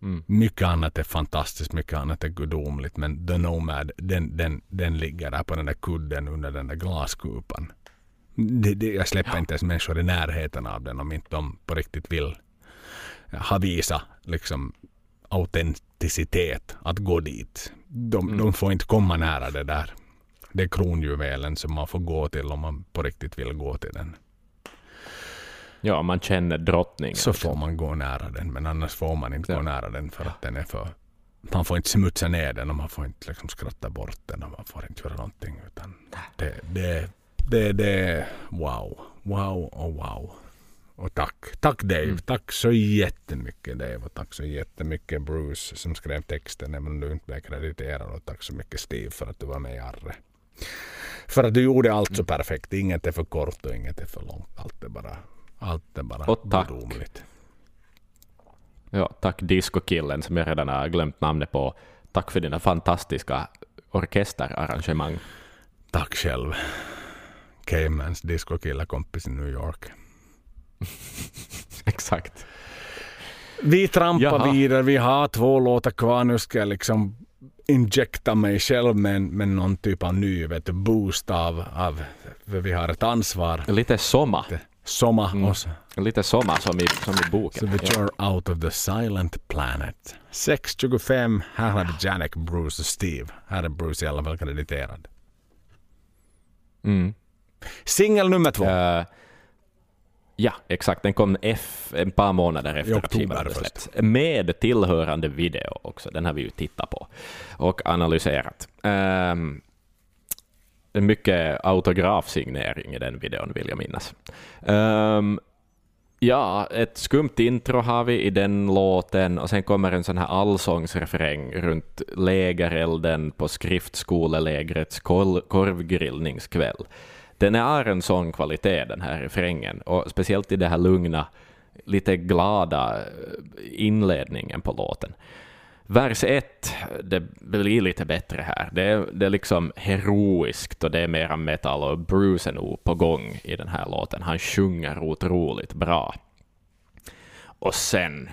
Mm. Mycket annat är fantastiskt, mycket annat är gudomligt. Men The Nomad, den, den, den ligger där på den där kudden under den där glaskupan. Det, det, jag släpper inte ens människor i närheten av den om inte de på riktigt vill ha visa liksom autenticitet att gå dit. De, Mm. de får inte komma nära det där. Det är kronjuvelen som man får gå till om man på riktigt vill gå till den. Ja, man känner drottningen. Så får man gå nära den, men annars får man inte Ja. gå nära den för att den är för... Man får inte smutsa ner den och man får inte liksom skratta bort den och man får inte göra någonting. Utan det, det, det, det, wow, wow och wow. Och tack, tack Dave, Mm. tack så jättemycket Dave och tack så jättemycket Bruce som skrev texten även om du inte blev krediterad och tack så mycket Steve för att du var med i Arre. För att du gjorde allt så perfekt, inget är för kort och inget är för långt. Allt är bara, allt är bara Och tack. gudomligt. Ja, tack disco-killen som jag redan har glömt namnet på. tack för dina fantastiska orkesterarrangemang. Tack själv. Caymans discokillarkompis i New York. Exakt. Vi trampar Jaha. vidare, vi har två låtar kvar. Nu ska jag liksom injekta mig själv med, med någon typ av ny vet boost av, av vi har ett ansvar. Lite somma. Somma Mm. oss. Lite somma som i, som i boken. vi Ja. kör Out of the Silent Planet. 6.25, här har vi Janek, Bruce och Steve. Här är Bruce i alla fall krediterad. Mm. Singel nummer två. Eh, ja, exakt. Den kom F ett par månader efter att skivan hade släppts. Med tillhörande video också. Den har vi ju tittat på och analyserat. Um, mycket autografsignering i den videon vill jag minnas. Ehm, ja, ett skumt intro har vi i den låten och sen kommer en sån här allsångsrefräng runt lägerelden på skriftskolelägrets kol- korvgrillningskväll. Den har en sån kvalitet den här refrängen och speciellt i det här lugna, lite glada eh, inledningen på låten. Vers ett, det blir lite bättre här. Det är, det är liksom heroiskt och det är mera metal och Bruce är nog på gång i den här låten. Han sjunger otroligt bra. Och sen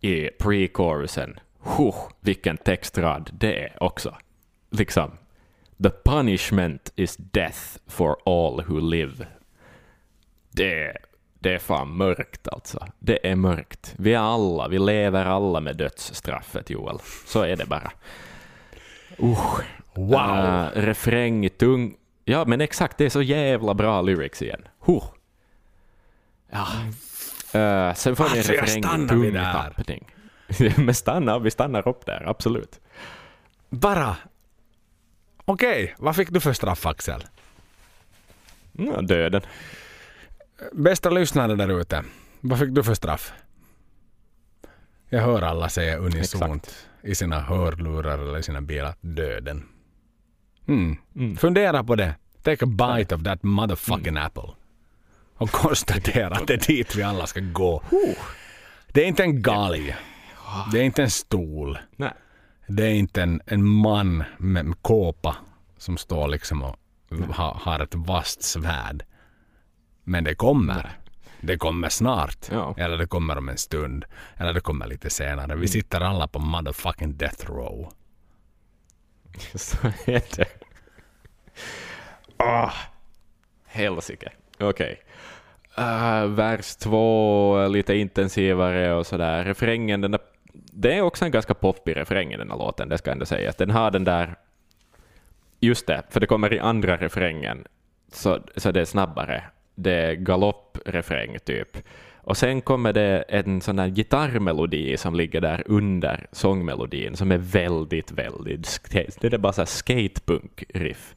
i pre-chorusen, huh, vilken textrad det är också. Liksom, the punishment is death for all who live. Det, det är fan mörkt alltså. Det är mörkt. Vi är alla, vi lever alla med dödsstraffet Joel. Så är det bara. Uh, Wow! Uh, refräng, tung. Ja, men exakt, det är så jävla bra lyrics igen. Huh. Ja. Uh, sen får vi en Alltså, refräng, tung tappning. men stanna, vi stannar upp där, absolut. Bara... Okej, vad fick du för straff Axel? Ja, döden. Bästa lyssnare där ute, vad fick du för straff? Jag hör alla säga unisont i sina hörlurar eller i sina bilar döden. Mm. Mm. Fundera på det. Take a bite of that motherfucking apple. Och konstatera att det är dit vi alla ska gå. Det är inte en galg. Det är inte en stol. Nej. Det är inte en, en man med, kåpa som står liksom och ha, har ett vasst svärd. Men det kommer. Det kommer snart. Ja. Eller det kommer om en stund. Eller det kommer lite senare. Vi sitter alla på motherfucking death row. Så är det. Ah, helsike. Okej. Uh, vers två, lite intensivare och sådär. Refrängen, den där, det är också en ganska poppig refräng i den här låten, det ska jag ändå säga. Den har den där... Just det, för det kommer i andra refrängen, så, så det är snabbare. Det är galopprefräng typ. Och sen kommer det en sån där gitarrmelodi som ligger där under sångmelodin som är väldigt, väldigt... Det är bara så här skatepunk-riff.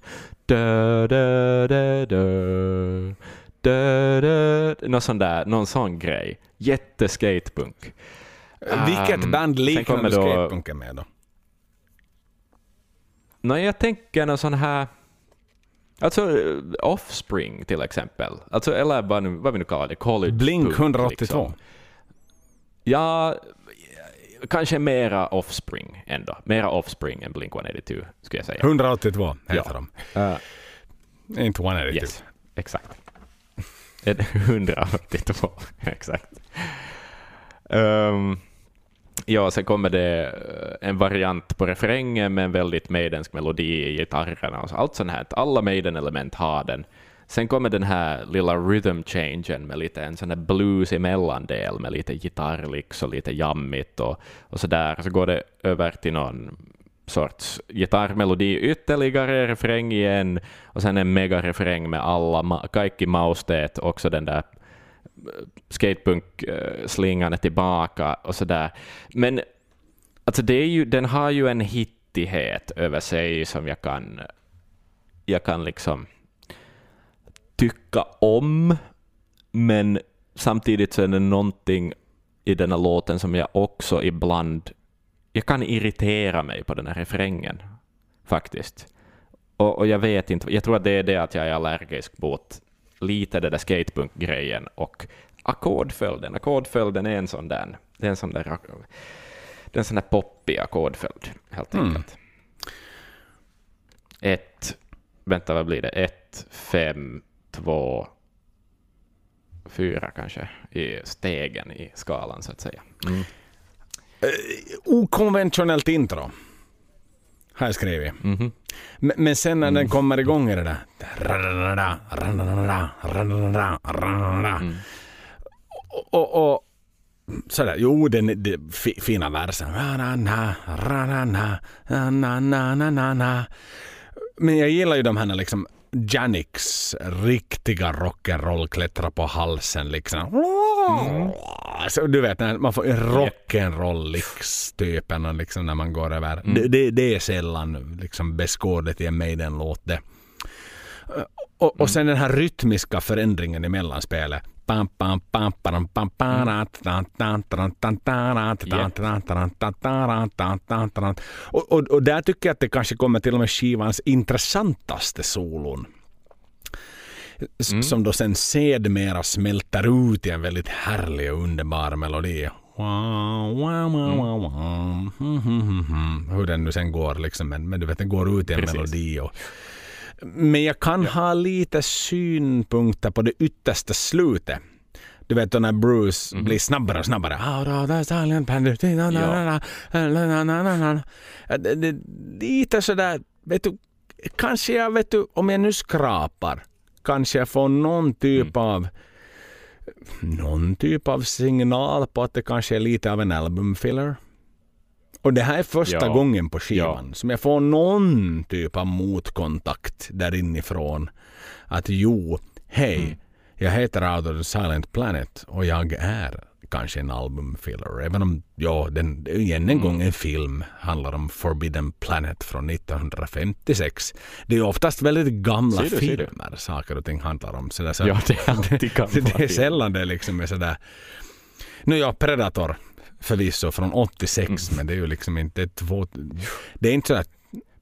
Någon sån där, någon sån grej. Jätteskatepunk. Vilket Um, band liknar du skatepunken med då? Nej, jag tänker någon sån här... Alltså eh, Offspring till exempel. Alltså, eller vad, nu, vad vi nu kallar det, college Blink punk, 182. liksom. Ja, kanske mera Offspring ändå. Mera Offspring än Blink 182 skulle jag säga. 182 heter Ja. de. Uh, Inte 182. yes, exakt. En 182, exakt. Um, ja, sen kommer det eh, en variant på refrängen med en väldigt maidensk melodi i gitarrerna och så, allt sånt här. Alla Maiden-element har den. Sen kommer den här lilla rhythm changen med lite en sån här blues i mellandel med lite gitarrlicks och lite jammigt och, och så där. Så går det över till någon sorts gitarrmelodi ytterligare, refräng igen och sen en megarefräng med alla, kaikki mausteet, också den där skatepunk-slingan är tillbaka och sådär. Men alltså det är ju, den har ju en hittighet över sig som jag kan, jag kan liksom tycka om, men samtidigt så är det någonting i den här låten som jag också ibland jag kan irritera mig på den här refrängen, faktiskt. Och, och jag vet inte, jag tror att det är det att jag är allergisk mot lite det där skatepunk-grejen och ackordföljden. Ackordföljden är en sån där, det är en sån där det är en sån här poppig ackordföljd, helt Mm. enkelt. Ett, vänta vad blir det? Ett, fem, två, fyra kanske i stegen i skalan så att säga. Mm. Okonventionellt intro. Har jag skrivit. Mhm. Men, men sen när Mm. den kommer igång är det där... Mm. Och, och, och sådär, jo den det, fi, fina versen. Men jag gillar ju de här liksom Janiks riktiga rock'n'roll klättra på halsen liksom. Mm. Alltså, du vet, man får rock'n'roll-typen liksom, när man går över. Mm. Det, det, det, är sällan liksom, beskådligt i en Maiden-låt. Eh, och, och mm. sen den här rytmiska förändringen i mellanspelet. Och där tycker jag att det kanske kommer till och med skivans intressantaste solon. Mm. Som då sen sedermera smälter ut i en väldigt härlig och underbar melodi. Hur den nu sen går liksom. Men, men du vet, den går ut i en Precis. melodi. Och, men jag kan ja. ha lite synpunkter på det yttersta slutet. Du vet när Bruce mm. blir snabbare och snabbare. Ja. Lite sådär, vet du, kanske jag vet du, om jag nu skrapar kanske får någon typ Mm. av någon typ av signal på att det kanske är lite av en albumfiller. Och det här är första Ja. gången på skivan som jag får någon typ av motkontakt där inifrån. Att jo, hej, Mm. jag heter Out of the Silent Planet och jag är kanske en albumfiller. Även om, ja, den, än en Mm. gång en film handlar om Forbidden Planet från 1956. Det är oftast väldigt gamla du, filmer saker och ting handlar om. Så där, så Ja, det är alltid gamla det, det är sällan det liksom är sådär... Nu ja, Predator förvisso från 86 Mm. men det är ju liksom inte två... Det är inte sådär...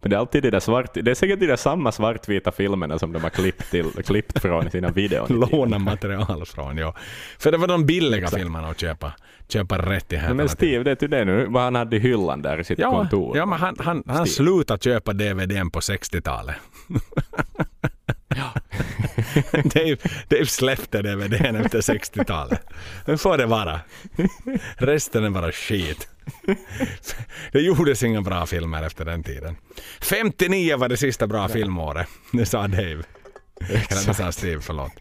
Men det är alltid de där svart, det är säkert de där samma svartvita filmerna som de har klippt, till, klippt från sina videor. Låna material från, ja. För det var de billiga Exakt. filmerna att köpa. Köpa rätt i Men Steve, det är ju det nu, vad han hade i hyllan där i sitt Ja, kontor. ja men han, han, han slutade köpa DVDn på 60-talet. Dave, Dave släppte DVDn efter 60-talet. Nu får det vara. Resten är bara skit. Det gjordes inga bra filmer efter den tiden. 59 var det sista bra filmåret. Det sa Dave. Eller det sa Steve, förlåt.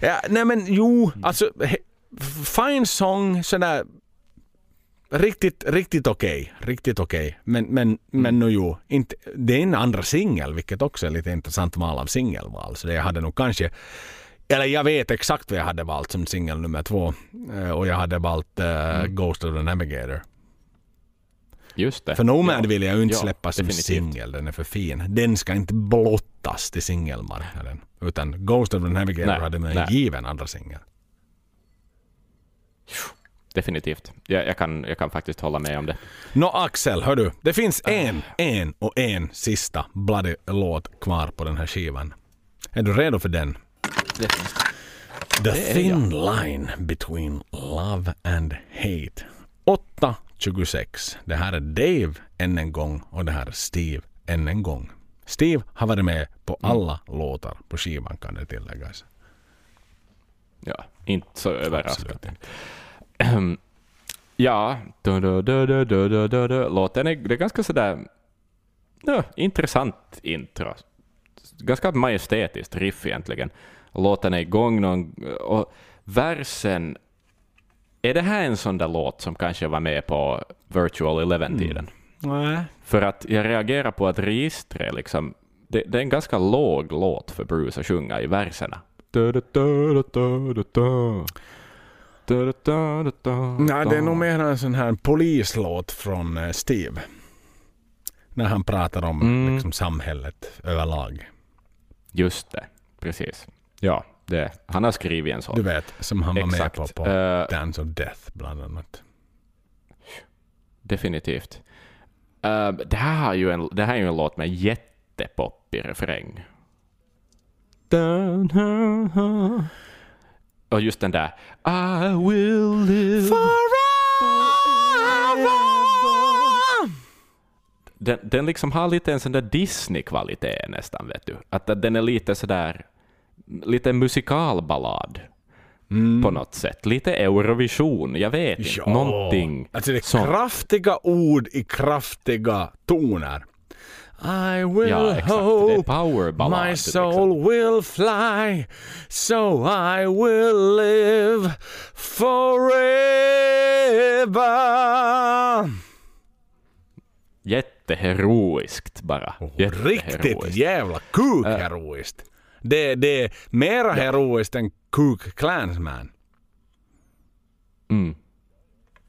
Ja, nej men jo, alltså he- fine song, sådär riktigt, riktigt okej. Riktigt okej. Men, men, men nu jo, inte, det är en andra singel, vilket också är lite intressant val av singelval. Så det hade nog kanske, eller jag vet exakt vad jag hade valt som singel nummer två. Eh, Och jag hade valt eh, Ghost of the Navigator. Just det. För Nomad ja. vill jag ju inte Ja, släppa som singel, den är för fin. Den ska inte blottas till singelmarknaden. Utan Ghost of the Navigator Nej, hade med en given andra singel. Definitivt. Jag, jag, kan, jag kan faktiskt hålla med om det. Nå Axel, hör du. Det finns en, en och en sista bloody låt kvar på den här skivan. Är du redo för den? Det finns det. The thin line between love and hate. 8.26. Det här är Dave än en gång och det här är Steve än en gång. Steve har varit med på mm. alla mm. låtar på skivan kan det tilläggas. Ja, inte så överraskande. ja, du, du, du, du, du, du, du. låten är, det är ganska sådär ja, intressant intro Ganska majestätiskt riff egentligen. Låten är igång någon, och versen är det här en sån där låt som kanske var med på Virtual Eleven-tiden? Nej. För att jag reagerar på att registret liksom, det, det är en ganska låg låt för Bruce att sjunga i verserna. Nej, det är nog mer en sån här polislåt från eh, Steve. När han pratar om Mm. liksom, samhället överlag. Just det, precis. Ja, det, han har skrivit en sån. Du vet, som han var Exakt. med på, på Eh, Dance of Death bland annat. Definitivt. Eh, det, här har ju en, det här är ju en låt med jättepoppig refräng. Och just den där I will live den, den liksom har lite en sån där Disney-kvalitet nästan, vet du. Att den är lite sådär, lite musikalballad på något sätt. Lite Eurovision, jag vet inte. Ja. Någonting Alltså det är sånt. kraftiga ord i kraftiga toner. I will Ja, hope my liksom. soul will fly so I will live forever. Jätteheroiskt bara. Riktigt Jätteheroiskt. jävla kukheroiskt. Det, det är mera heroiskt än Kuk Klansman. Mm.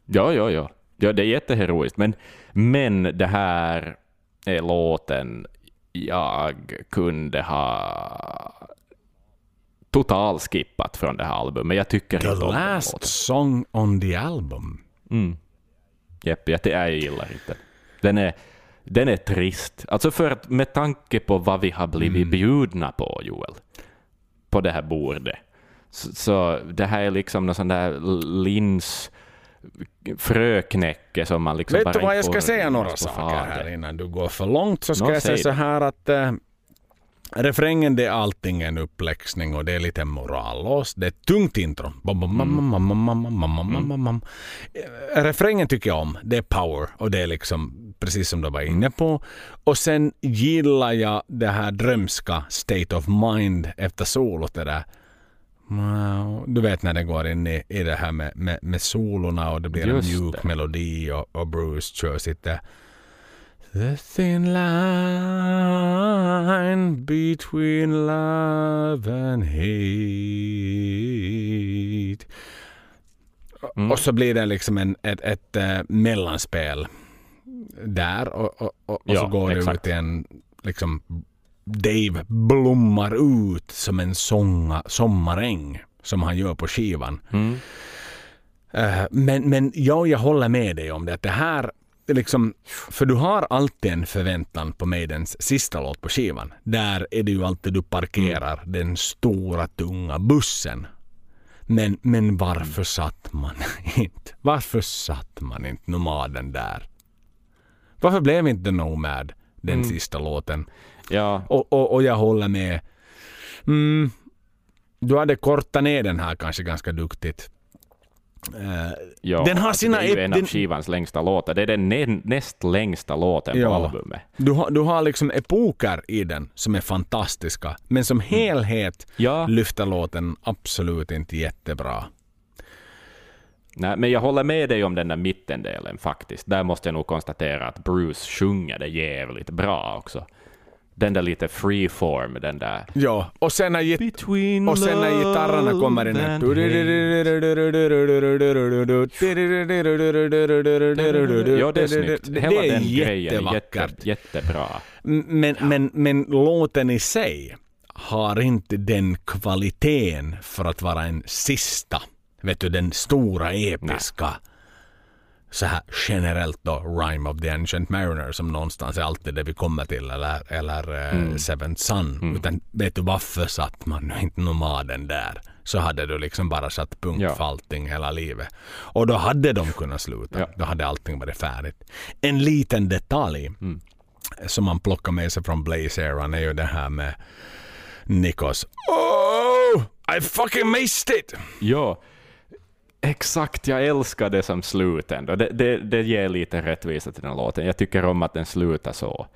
Ja, ja, ja. Ja, det är jätteheroiskt. Men, men det här är låten jag kunde ha totalskippat från det här albumet. Jag tycker The inte om last låten. song on the album. Mm. Jepp, jag, jag gillar inte den. Är, den är trist. Alltså för att med tanke på vad vi har blivit mm. bjudna på, Joel, på det här bordet. Så, så det här är liksom någon sån där linsfröknäcke. som man liksom Vet du vad, jag ska säga några saker här innan du går för långt. Så ska no, jag säga så här att äh, refrängen det är allting en uppläxning och det är lite morallås. Det är ett tungt intro. Mm. Refrängen tycker jag om. Det är power och det är liksom precis som du var inne på. Och sen gillar jag det här drömska state of mind efter solot. Det där. Du vet när det går in i, i det här med, med, med solorna och det blir Just en mjuk det. melodi och, och Bruce kör sitt där. The thin line between love and hate. Mm. Och så blir det liksom en, ett, ett eh, mellanspel där och, och, och, och så Ja, går det exakt. ut i en liksom Dave blommar ut som en sånga, sommaräng som han gör på skivan. Mm. Eh, men, men ja, jag håller med dig om det. Att det här, är liksom, för du har alltid en förväntan på Maidens sista låt på skivan. Där är det ju alltid du parkerar den stora tunga bussen. Men, men varför satt man inte? Varför satt man inte nomaden där? Varför blev inte Nomad den sista låten? Ja, Och, och, och jag håller med. Mm, du hade kortat ner den här kanske ganska duktigt. Eh, ja. Den har alltså, sina det är ju en den- av skivans längsta låtar. Det är den nä- näst längsta låten Ja. på albumet. du, har, du har liksom epoker i den som är fantastiska. Men som helhet Ja, lyfter låten absolut inte jättebra. Nej, men jag håller med dig om den där mittendelen faktiskt. Där måste jag nog konstatera att Bruce sjunger det jävligt bra också. Den där lite freeform, den där... Ja, och sen när, git- Between och sen när gitarrerna kommer in... Ja, det är snyggt. Det Hela är den grejen är jätte, jättebra. Men, men, men låten i sig har inte den kvaliteten för att vara en sista. Vet du, den stora episka. Så här generellt då, Rhyme of the Ancient Mariner som någonstans är alltid det vi kommer till. Eller, eller eh, Seventh Son. Utan vet du varför satt man nu inte nomaden där? Så hade du liksom bara satt punkt Ja. för allting hela livet. Och då hade de kunnat sluta. Ja. Då hade allting varit färdigt. En liten detalj som man plockar med sig från Blaze-eran är ju det här med Nikos Oh! I fucking missed it! Ja, exakt. Jag älskar det som slut ändå. Det, det, det ger lite rättvisa till den låten. Jag tycker om att den slutar så.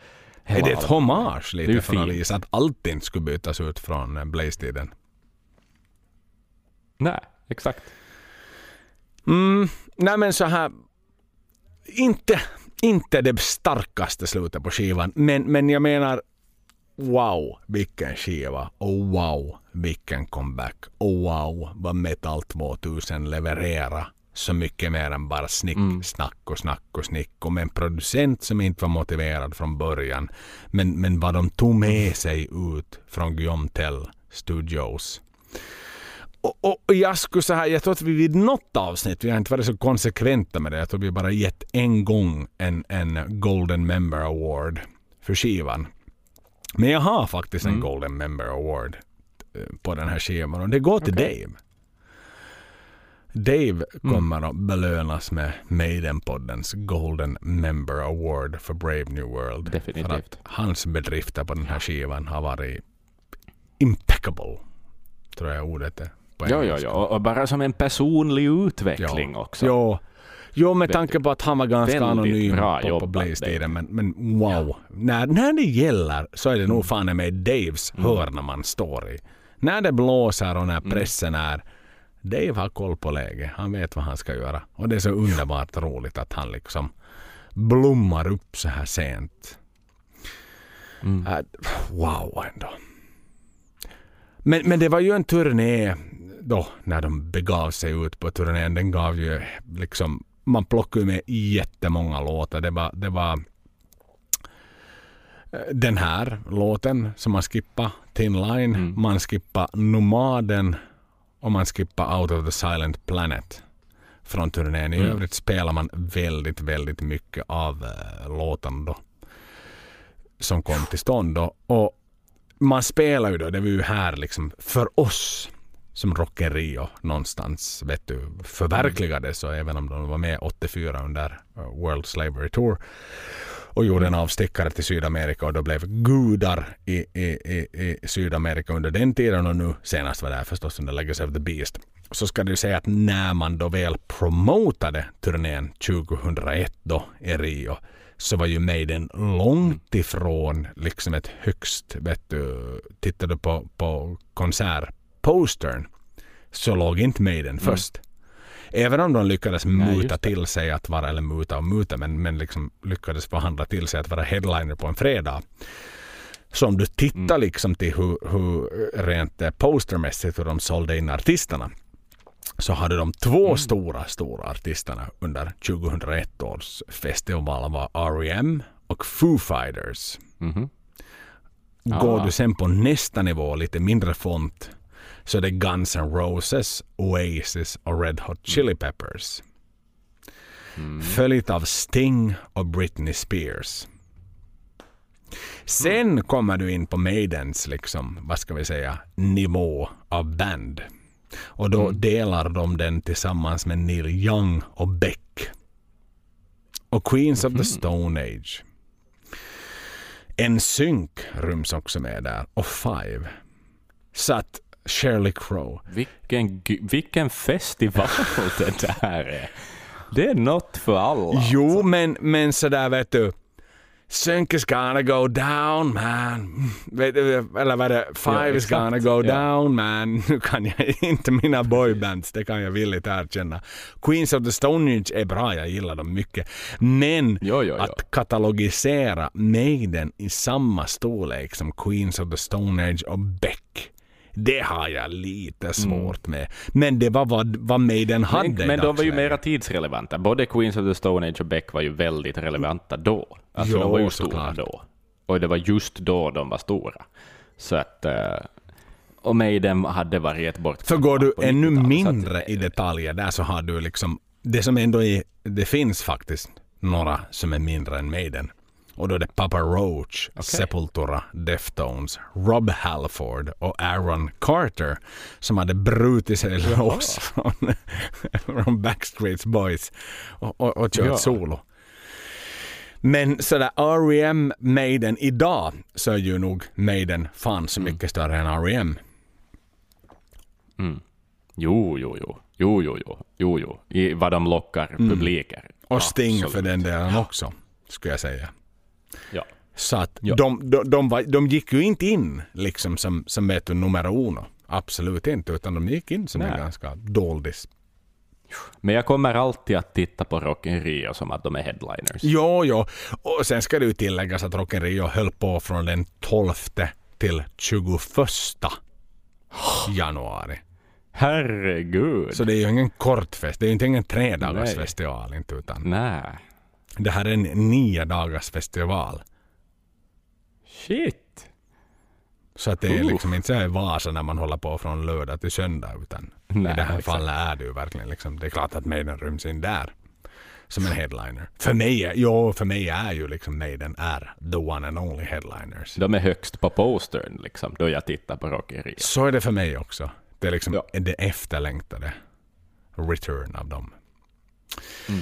Är Hela det ett hommage Det är lite ju från visa att allt inte skulle bytas ut från eh, Blaze-tiden? Nej, exakt. Mm, nej men så här. Inte, inte det starkaste slutet på skivan. Men, men jag menar wow vilken skiva. Och wow vilken comeback. Och wow vad Metal 2000 levererar. Så mycket mer än bara snick, snack och snack och snick. Och med en producent som inte var motiverad från början. Men, men vad de tog med sig ut från Guillaume Tell Studios. Och, och, jag skulle säga, jag tror att vi vid något avsnitt, vi har inte varit så konsekventa med det, jag tror vi bara gett en gång en, en Golden Member Award för skivan. Men jag har faktiskt en Golden Member Award eh, på den här skivan och det går till Dave. Dave kommer att belönas med Maiden-poddens Golden Member Award för Brave New World. Definitivt. För att hans bedrifter på den här skivan har varit impeccable. Tror jag ordet är. På Jo, jo, engelska. jo. Och bara som en personlig utveckling också. Jo, jo med tanke på att han var ganska Väldigt anonym bra på, på Blaze-tiden. Men, men wow, när, när det gäller så är det Mm. nog fan med Daves hörna man står i. När det blåser och när Mm. pressen är Dave har koll på läget. Han vet vad han ska göra. Och det är så underbart roligt att han liksom blommar upp så här sent. Mm. Äh, wow ändå. Men, men det var ju en turné då när de begav sig ut på turnén. Den gav ju liksom, man plockade ju med jättemånga låtar. Det var, det var eh, den här låten som man skippade, Thin Line. Mm. Man skippade Nomaden och man skippade Out of the Silent Planet från turnén. I Mm. övrigt spelar man väldigt, väldigt mycket av uh, låtarna då som kom till stånd. Då. Och man spelar ju då, det var ju här liksom för oss som Rock Rio någonstans vet du, förverkligades och även om de var med 84 under eh, World Slavery Tour och gjorde en avstickare till Sydamerika och då blev gudar i, i, i, i Sydamerika under den tiden och nu senast var det här förstås under Legacy of the Beast. Så ska du säga att när man då väl promotade turnén 2001 då i Rio så var ju Maiden långt ifrån liksom ett högst, vet du, tittar du på, på konsertpostern så låg inte Maiden först. Även om de lyckades muta till sig att vara, eller muta och muta, men, men liksom lyckades förhandla till sig att vara headliner på en fredag. Så om du tittar Mm. liksom till hur, hur rent eh, postermässigt hur de sålde in artisterna så hade de två Mm. stora, stora artisterna under 2001 års festival var R.E.M. och Foo Fighters. Mhm. Går Ah. du sen på nästa nivå, lite mindre font, så är det Guns N' Roses, Oasis och Red Hot Chili Peppers. Mm. Följt av Sting och Britney Spears. Sen kommer du in på Maidens, liksom, vad ska vi säga, nivå av band. Och då Mm. delar de den tillsammans med Neil Young och Beck. Och Queens of the Stone Age. En synk ryms också med där och Five. Så att Shirley Crow. Vilken, vilken festival det där är. Det är något för alla. Jo, men, men sådär vet du. Sync is gonna go down man. Eller vad det? Five Ja, is gonna go Ja. down man. Nu kan jag inte mina boybands, det kan jag villigt erkänna. Queens of the Stone Age är bra, jag gillar dem mycket. Men Jo, jo, jo. att katalogisera Maiden i samma storlek som Queens of the Stone Age och Beck. Det har jag lite svårt med. Men det var vad, vad Maiden hade Mm. Men, men de var ju mera tidsrelevanta. Både Queens of the Stone Age och Beck var ju väldigt relevanta då. Alltså Jo, de var ju stora såklart. då. Och det var just då de var stora. Så att... eh, och Maiden hade varit bort. För går du ännu 90-talet, så att- mindre i detaljer där så har du liksom det som ändå är, det finns faktiskt några som är mindre än Maiden. Och då är det Papa Roach, Sepultura, Deftones, Rob Halford och Aaron Carter som hade brutit sig loss från, från Backstreet Boys och, och, och kört Ja. solo. Men sådär R.E.M. Maiden idag så är ju nog Maiden fan så mycket större än R.E.M. Mm. Jo, jo, jo. Jo, jo, jo. Jo, jo. I vad de lockar publiker. Mm. Och Sting Absolut. för den delen också, skulle jag säga. Ja. Så att Ja. de, de, de, var, de gick ju inte in liksom som, som vet du, nummer uno. Absolut inte, utan de gick in som en Nej. ganska doldis. Men jag kommer alltid att titta på Rock in Rio som att de är headliners. Jo, jo. Och sen ska det ju tilläggas att Rock in Rio höll på från den 12 till 21 januari. Herregud. Så det är ju ingen kort fest. Det är ju inte ingen tre dagars Nej. festival inte, utan Nej. Det här är en nio dagars festival. Shit. Så att det är Uh. liksom inte så här i Vasa när man håller på från lördag till söndag utan Nej, i det här exakt. fallet är det ju verkligen liksom, det är klart att Maiden ryms in där som en headliner. För mig, jo, för mig är ju liksom Maiden är the one and only headliners. De är högst på postern liksom, då jag tittar på Rock in Rio. Så är det för mig också. Det är liksom Ja. det efterlängtade return av dem. Mm.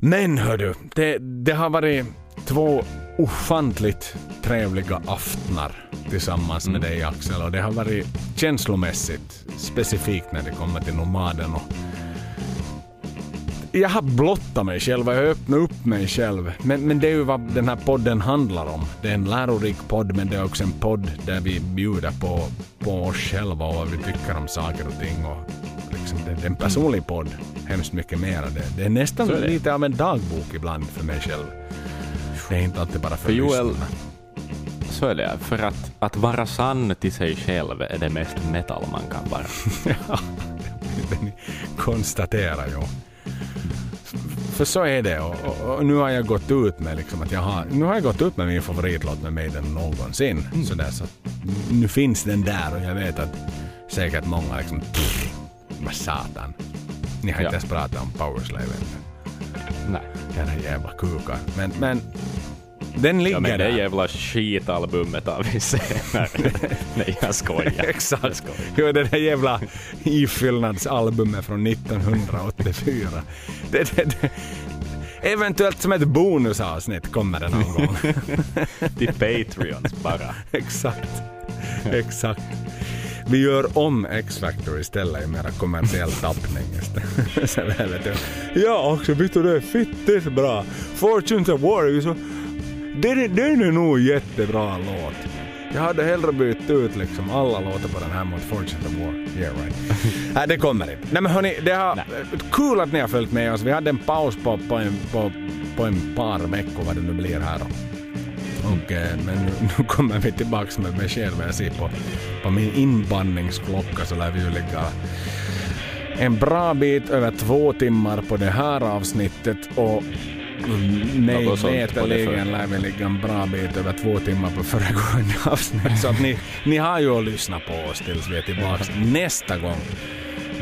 Men hördu, det, det har varit två ofantligt trevliga aftnar tillsammans med Mm. dig Axel och det har varit känslomässigt specifikt när det kommer till nomaden och jag har blottat mig själv och jag har öppnat upp mig själv. Men, men det är ju vad den här podden handlar om. Det är en lärorik podd men det är också en podd där vi bjuder på, på oss själva och vad vi tycker om saker och ting. Och liksom det, det är en personlig podd. Hemskt mycket mer. Det, det är nästan det. lite av en dagbok ibland för mig själv. Det är inte alltid bara för, För Joel-. Så är det. För att, att vara sann till sig själv är det mest metal man kan vara. Ja, det ni konstaterar ju. För så är det och, och, och nu har jag gått ut med liksom att jag har, nu har jag gått ut med min favoritlåt med Maiden någonsin. Sådär, så nu finns den där och jag vet att säkert många liksom pff, vad satan. Ni har Ja. ens pratat om Powerslave ännu. Nej. Era jävla kukar. Men, men den ligger Ja, men det jävla skitalbumet har vi senare. Nej, jag skojar. Jag Exakt. skojar. Jo, det där jävla ifyllnadsalbumet från 1984. Det, det, det. Eventuellt som ett bonusavsnitt kommer det någon gång. Till Patreons bara. Exakt. Exakt. Vi gör om X-Factor istället i mera kommersiell tappning. Ja, också vet du det är fittigt bra. Fortunes of War är så... Den, är- den är nog jättebra låt. Jag hade hellre bytt ut liksom alla låtar på den här mot Fortunes of War. Yeah right. Nej, det kommer inte. Nej men hörni, det har... Kul att ni har följt med oss. Vi hade en paus på, på, en, på, på en par veckor vad det nu blir här då. Och, eh, men nu, nu kommer vi tillbaks med besked vad jag ser på, på min inbandningsklocka så lär vi ju ligga en bra bit över två timmar på det här avsnittet och mig veterligen lär vi ligga en bra bit över två timmar på föregående avsnitt. Så att ni, ni har ju att lyssna på oss tills vi är tillbaks nästa gång.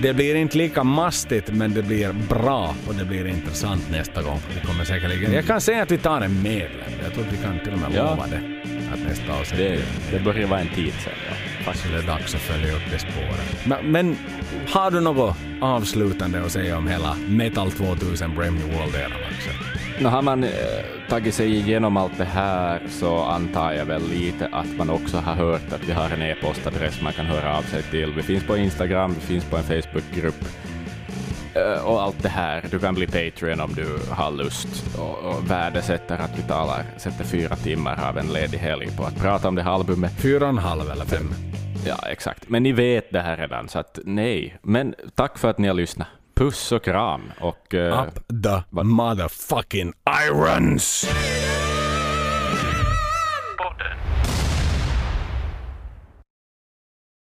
Det blir inte lika mastigt men det blir bra och det blir intressant nästa gång. Vi kommer säkerligen... Jag kan säga att vi tar en medlem. Jag tror att vi kan till och med Ja. lova det. Att nästa avsnitt Det, det börjar vara en tid sen. Ja. det är dags att följa upp det spåret. Men, men har du något avslutande att säga om hela Metal 2000 Brave New World-eran Nå, har man eh, tagit sig igenom allt det här så antar jag väl lite att man också har hört att vi har en e-postadress man kan höra av sig till. Vi finns på Instagram, vi finns på en Facebookgrupp eh, och allt det här. Du kan bli Patreon om du har lust och, och värdesätter att vi talar, sätter fyra timmar av en ledig helg på att prata om det här albumet. Fyra och en halv eller fem? Ja, exakt. Men ni vet det här redan, så att nej. Men tack för att ni har lyssnat. Puss och kram och... eh, Up the motherfucking irons!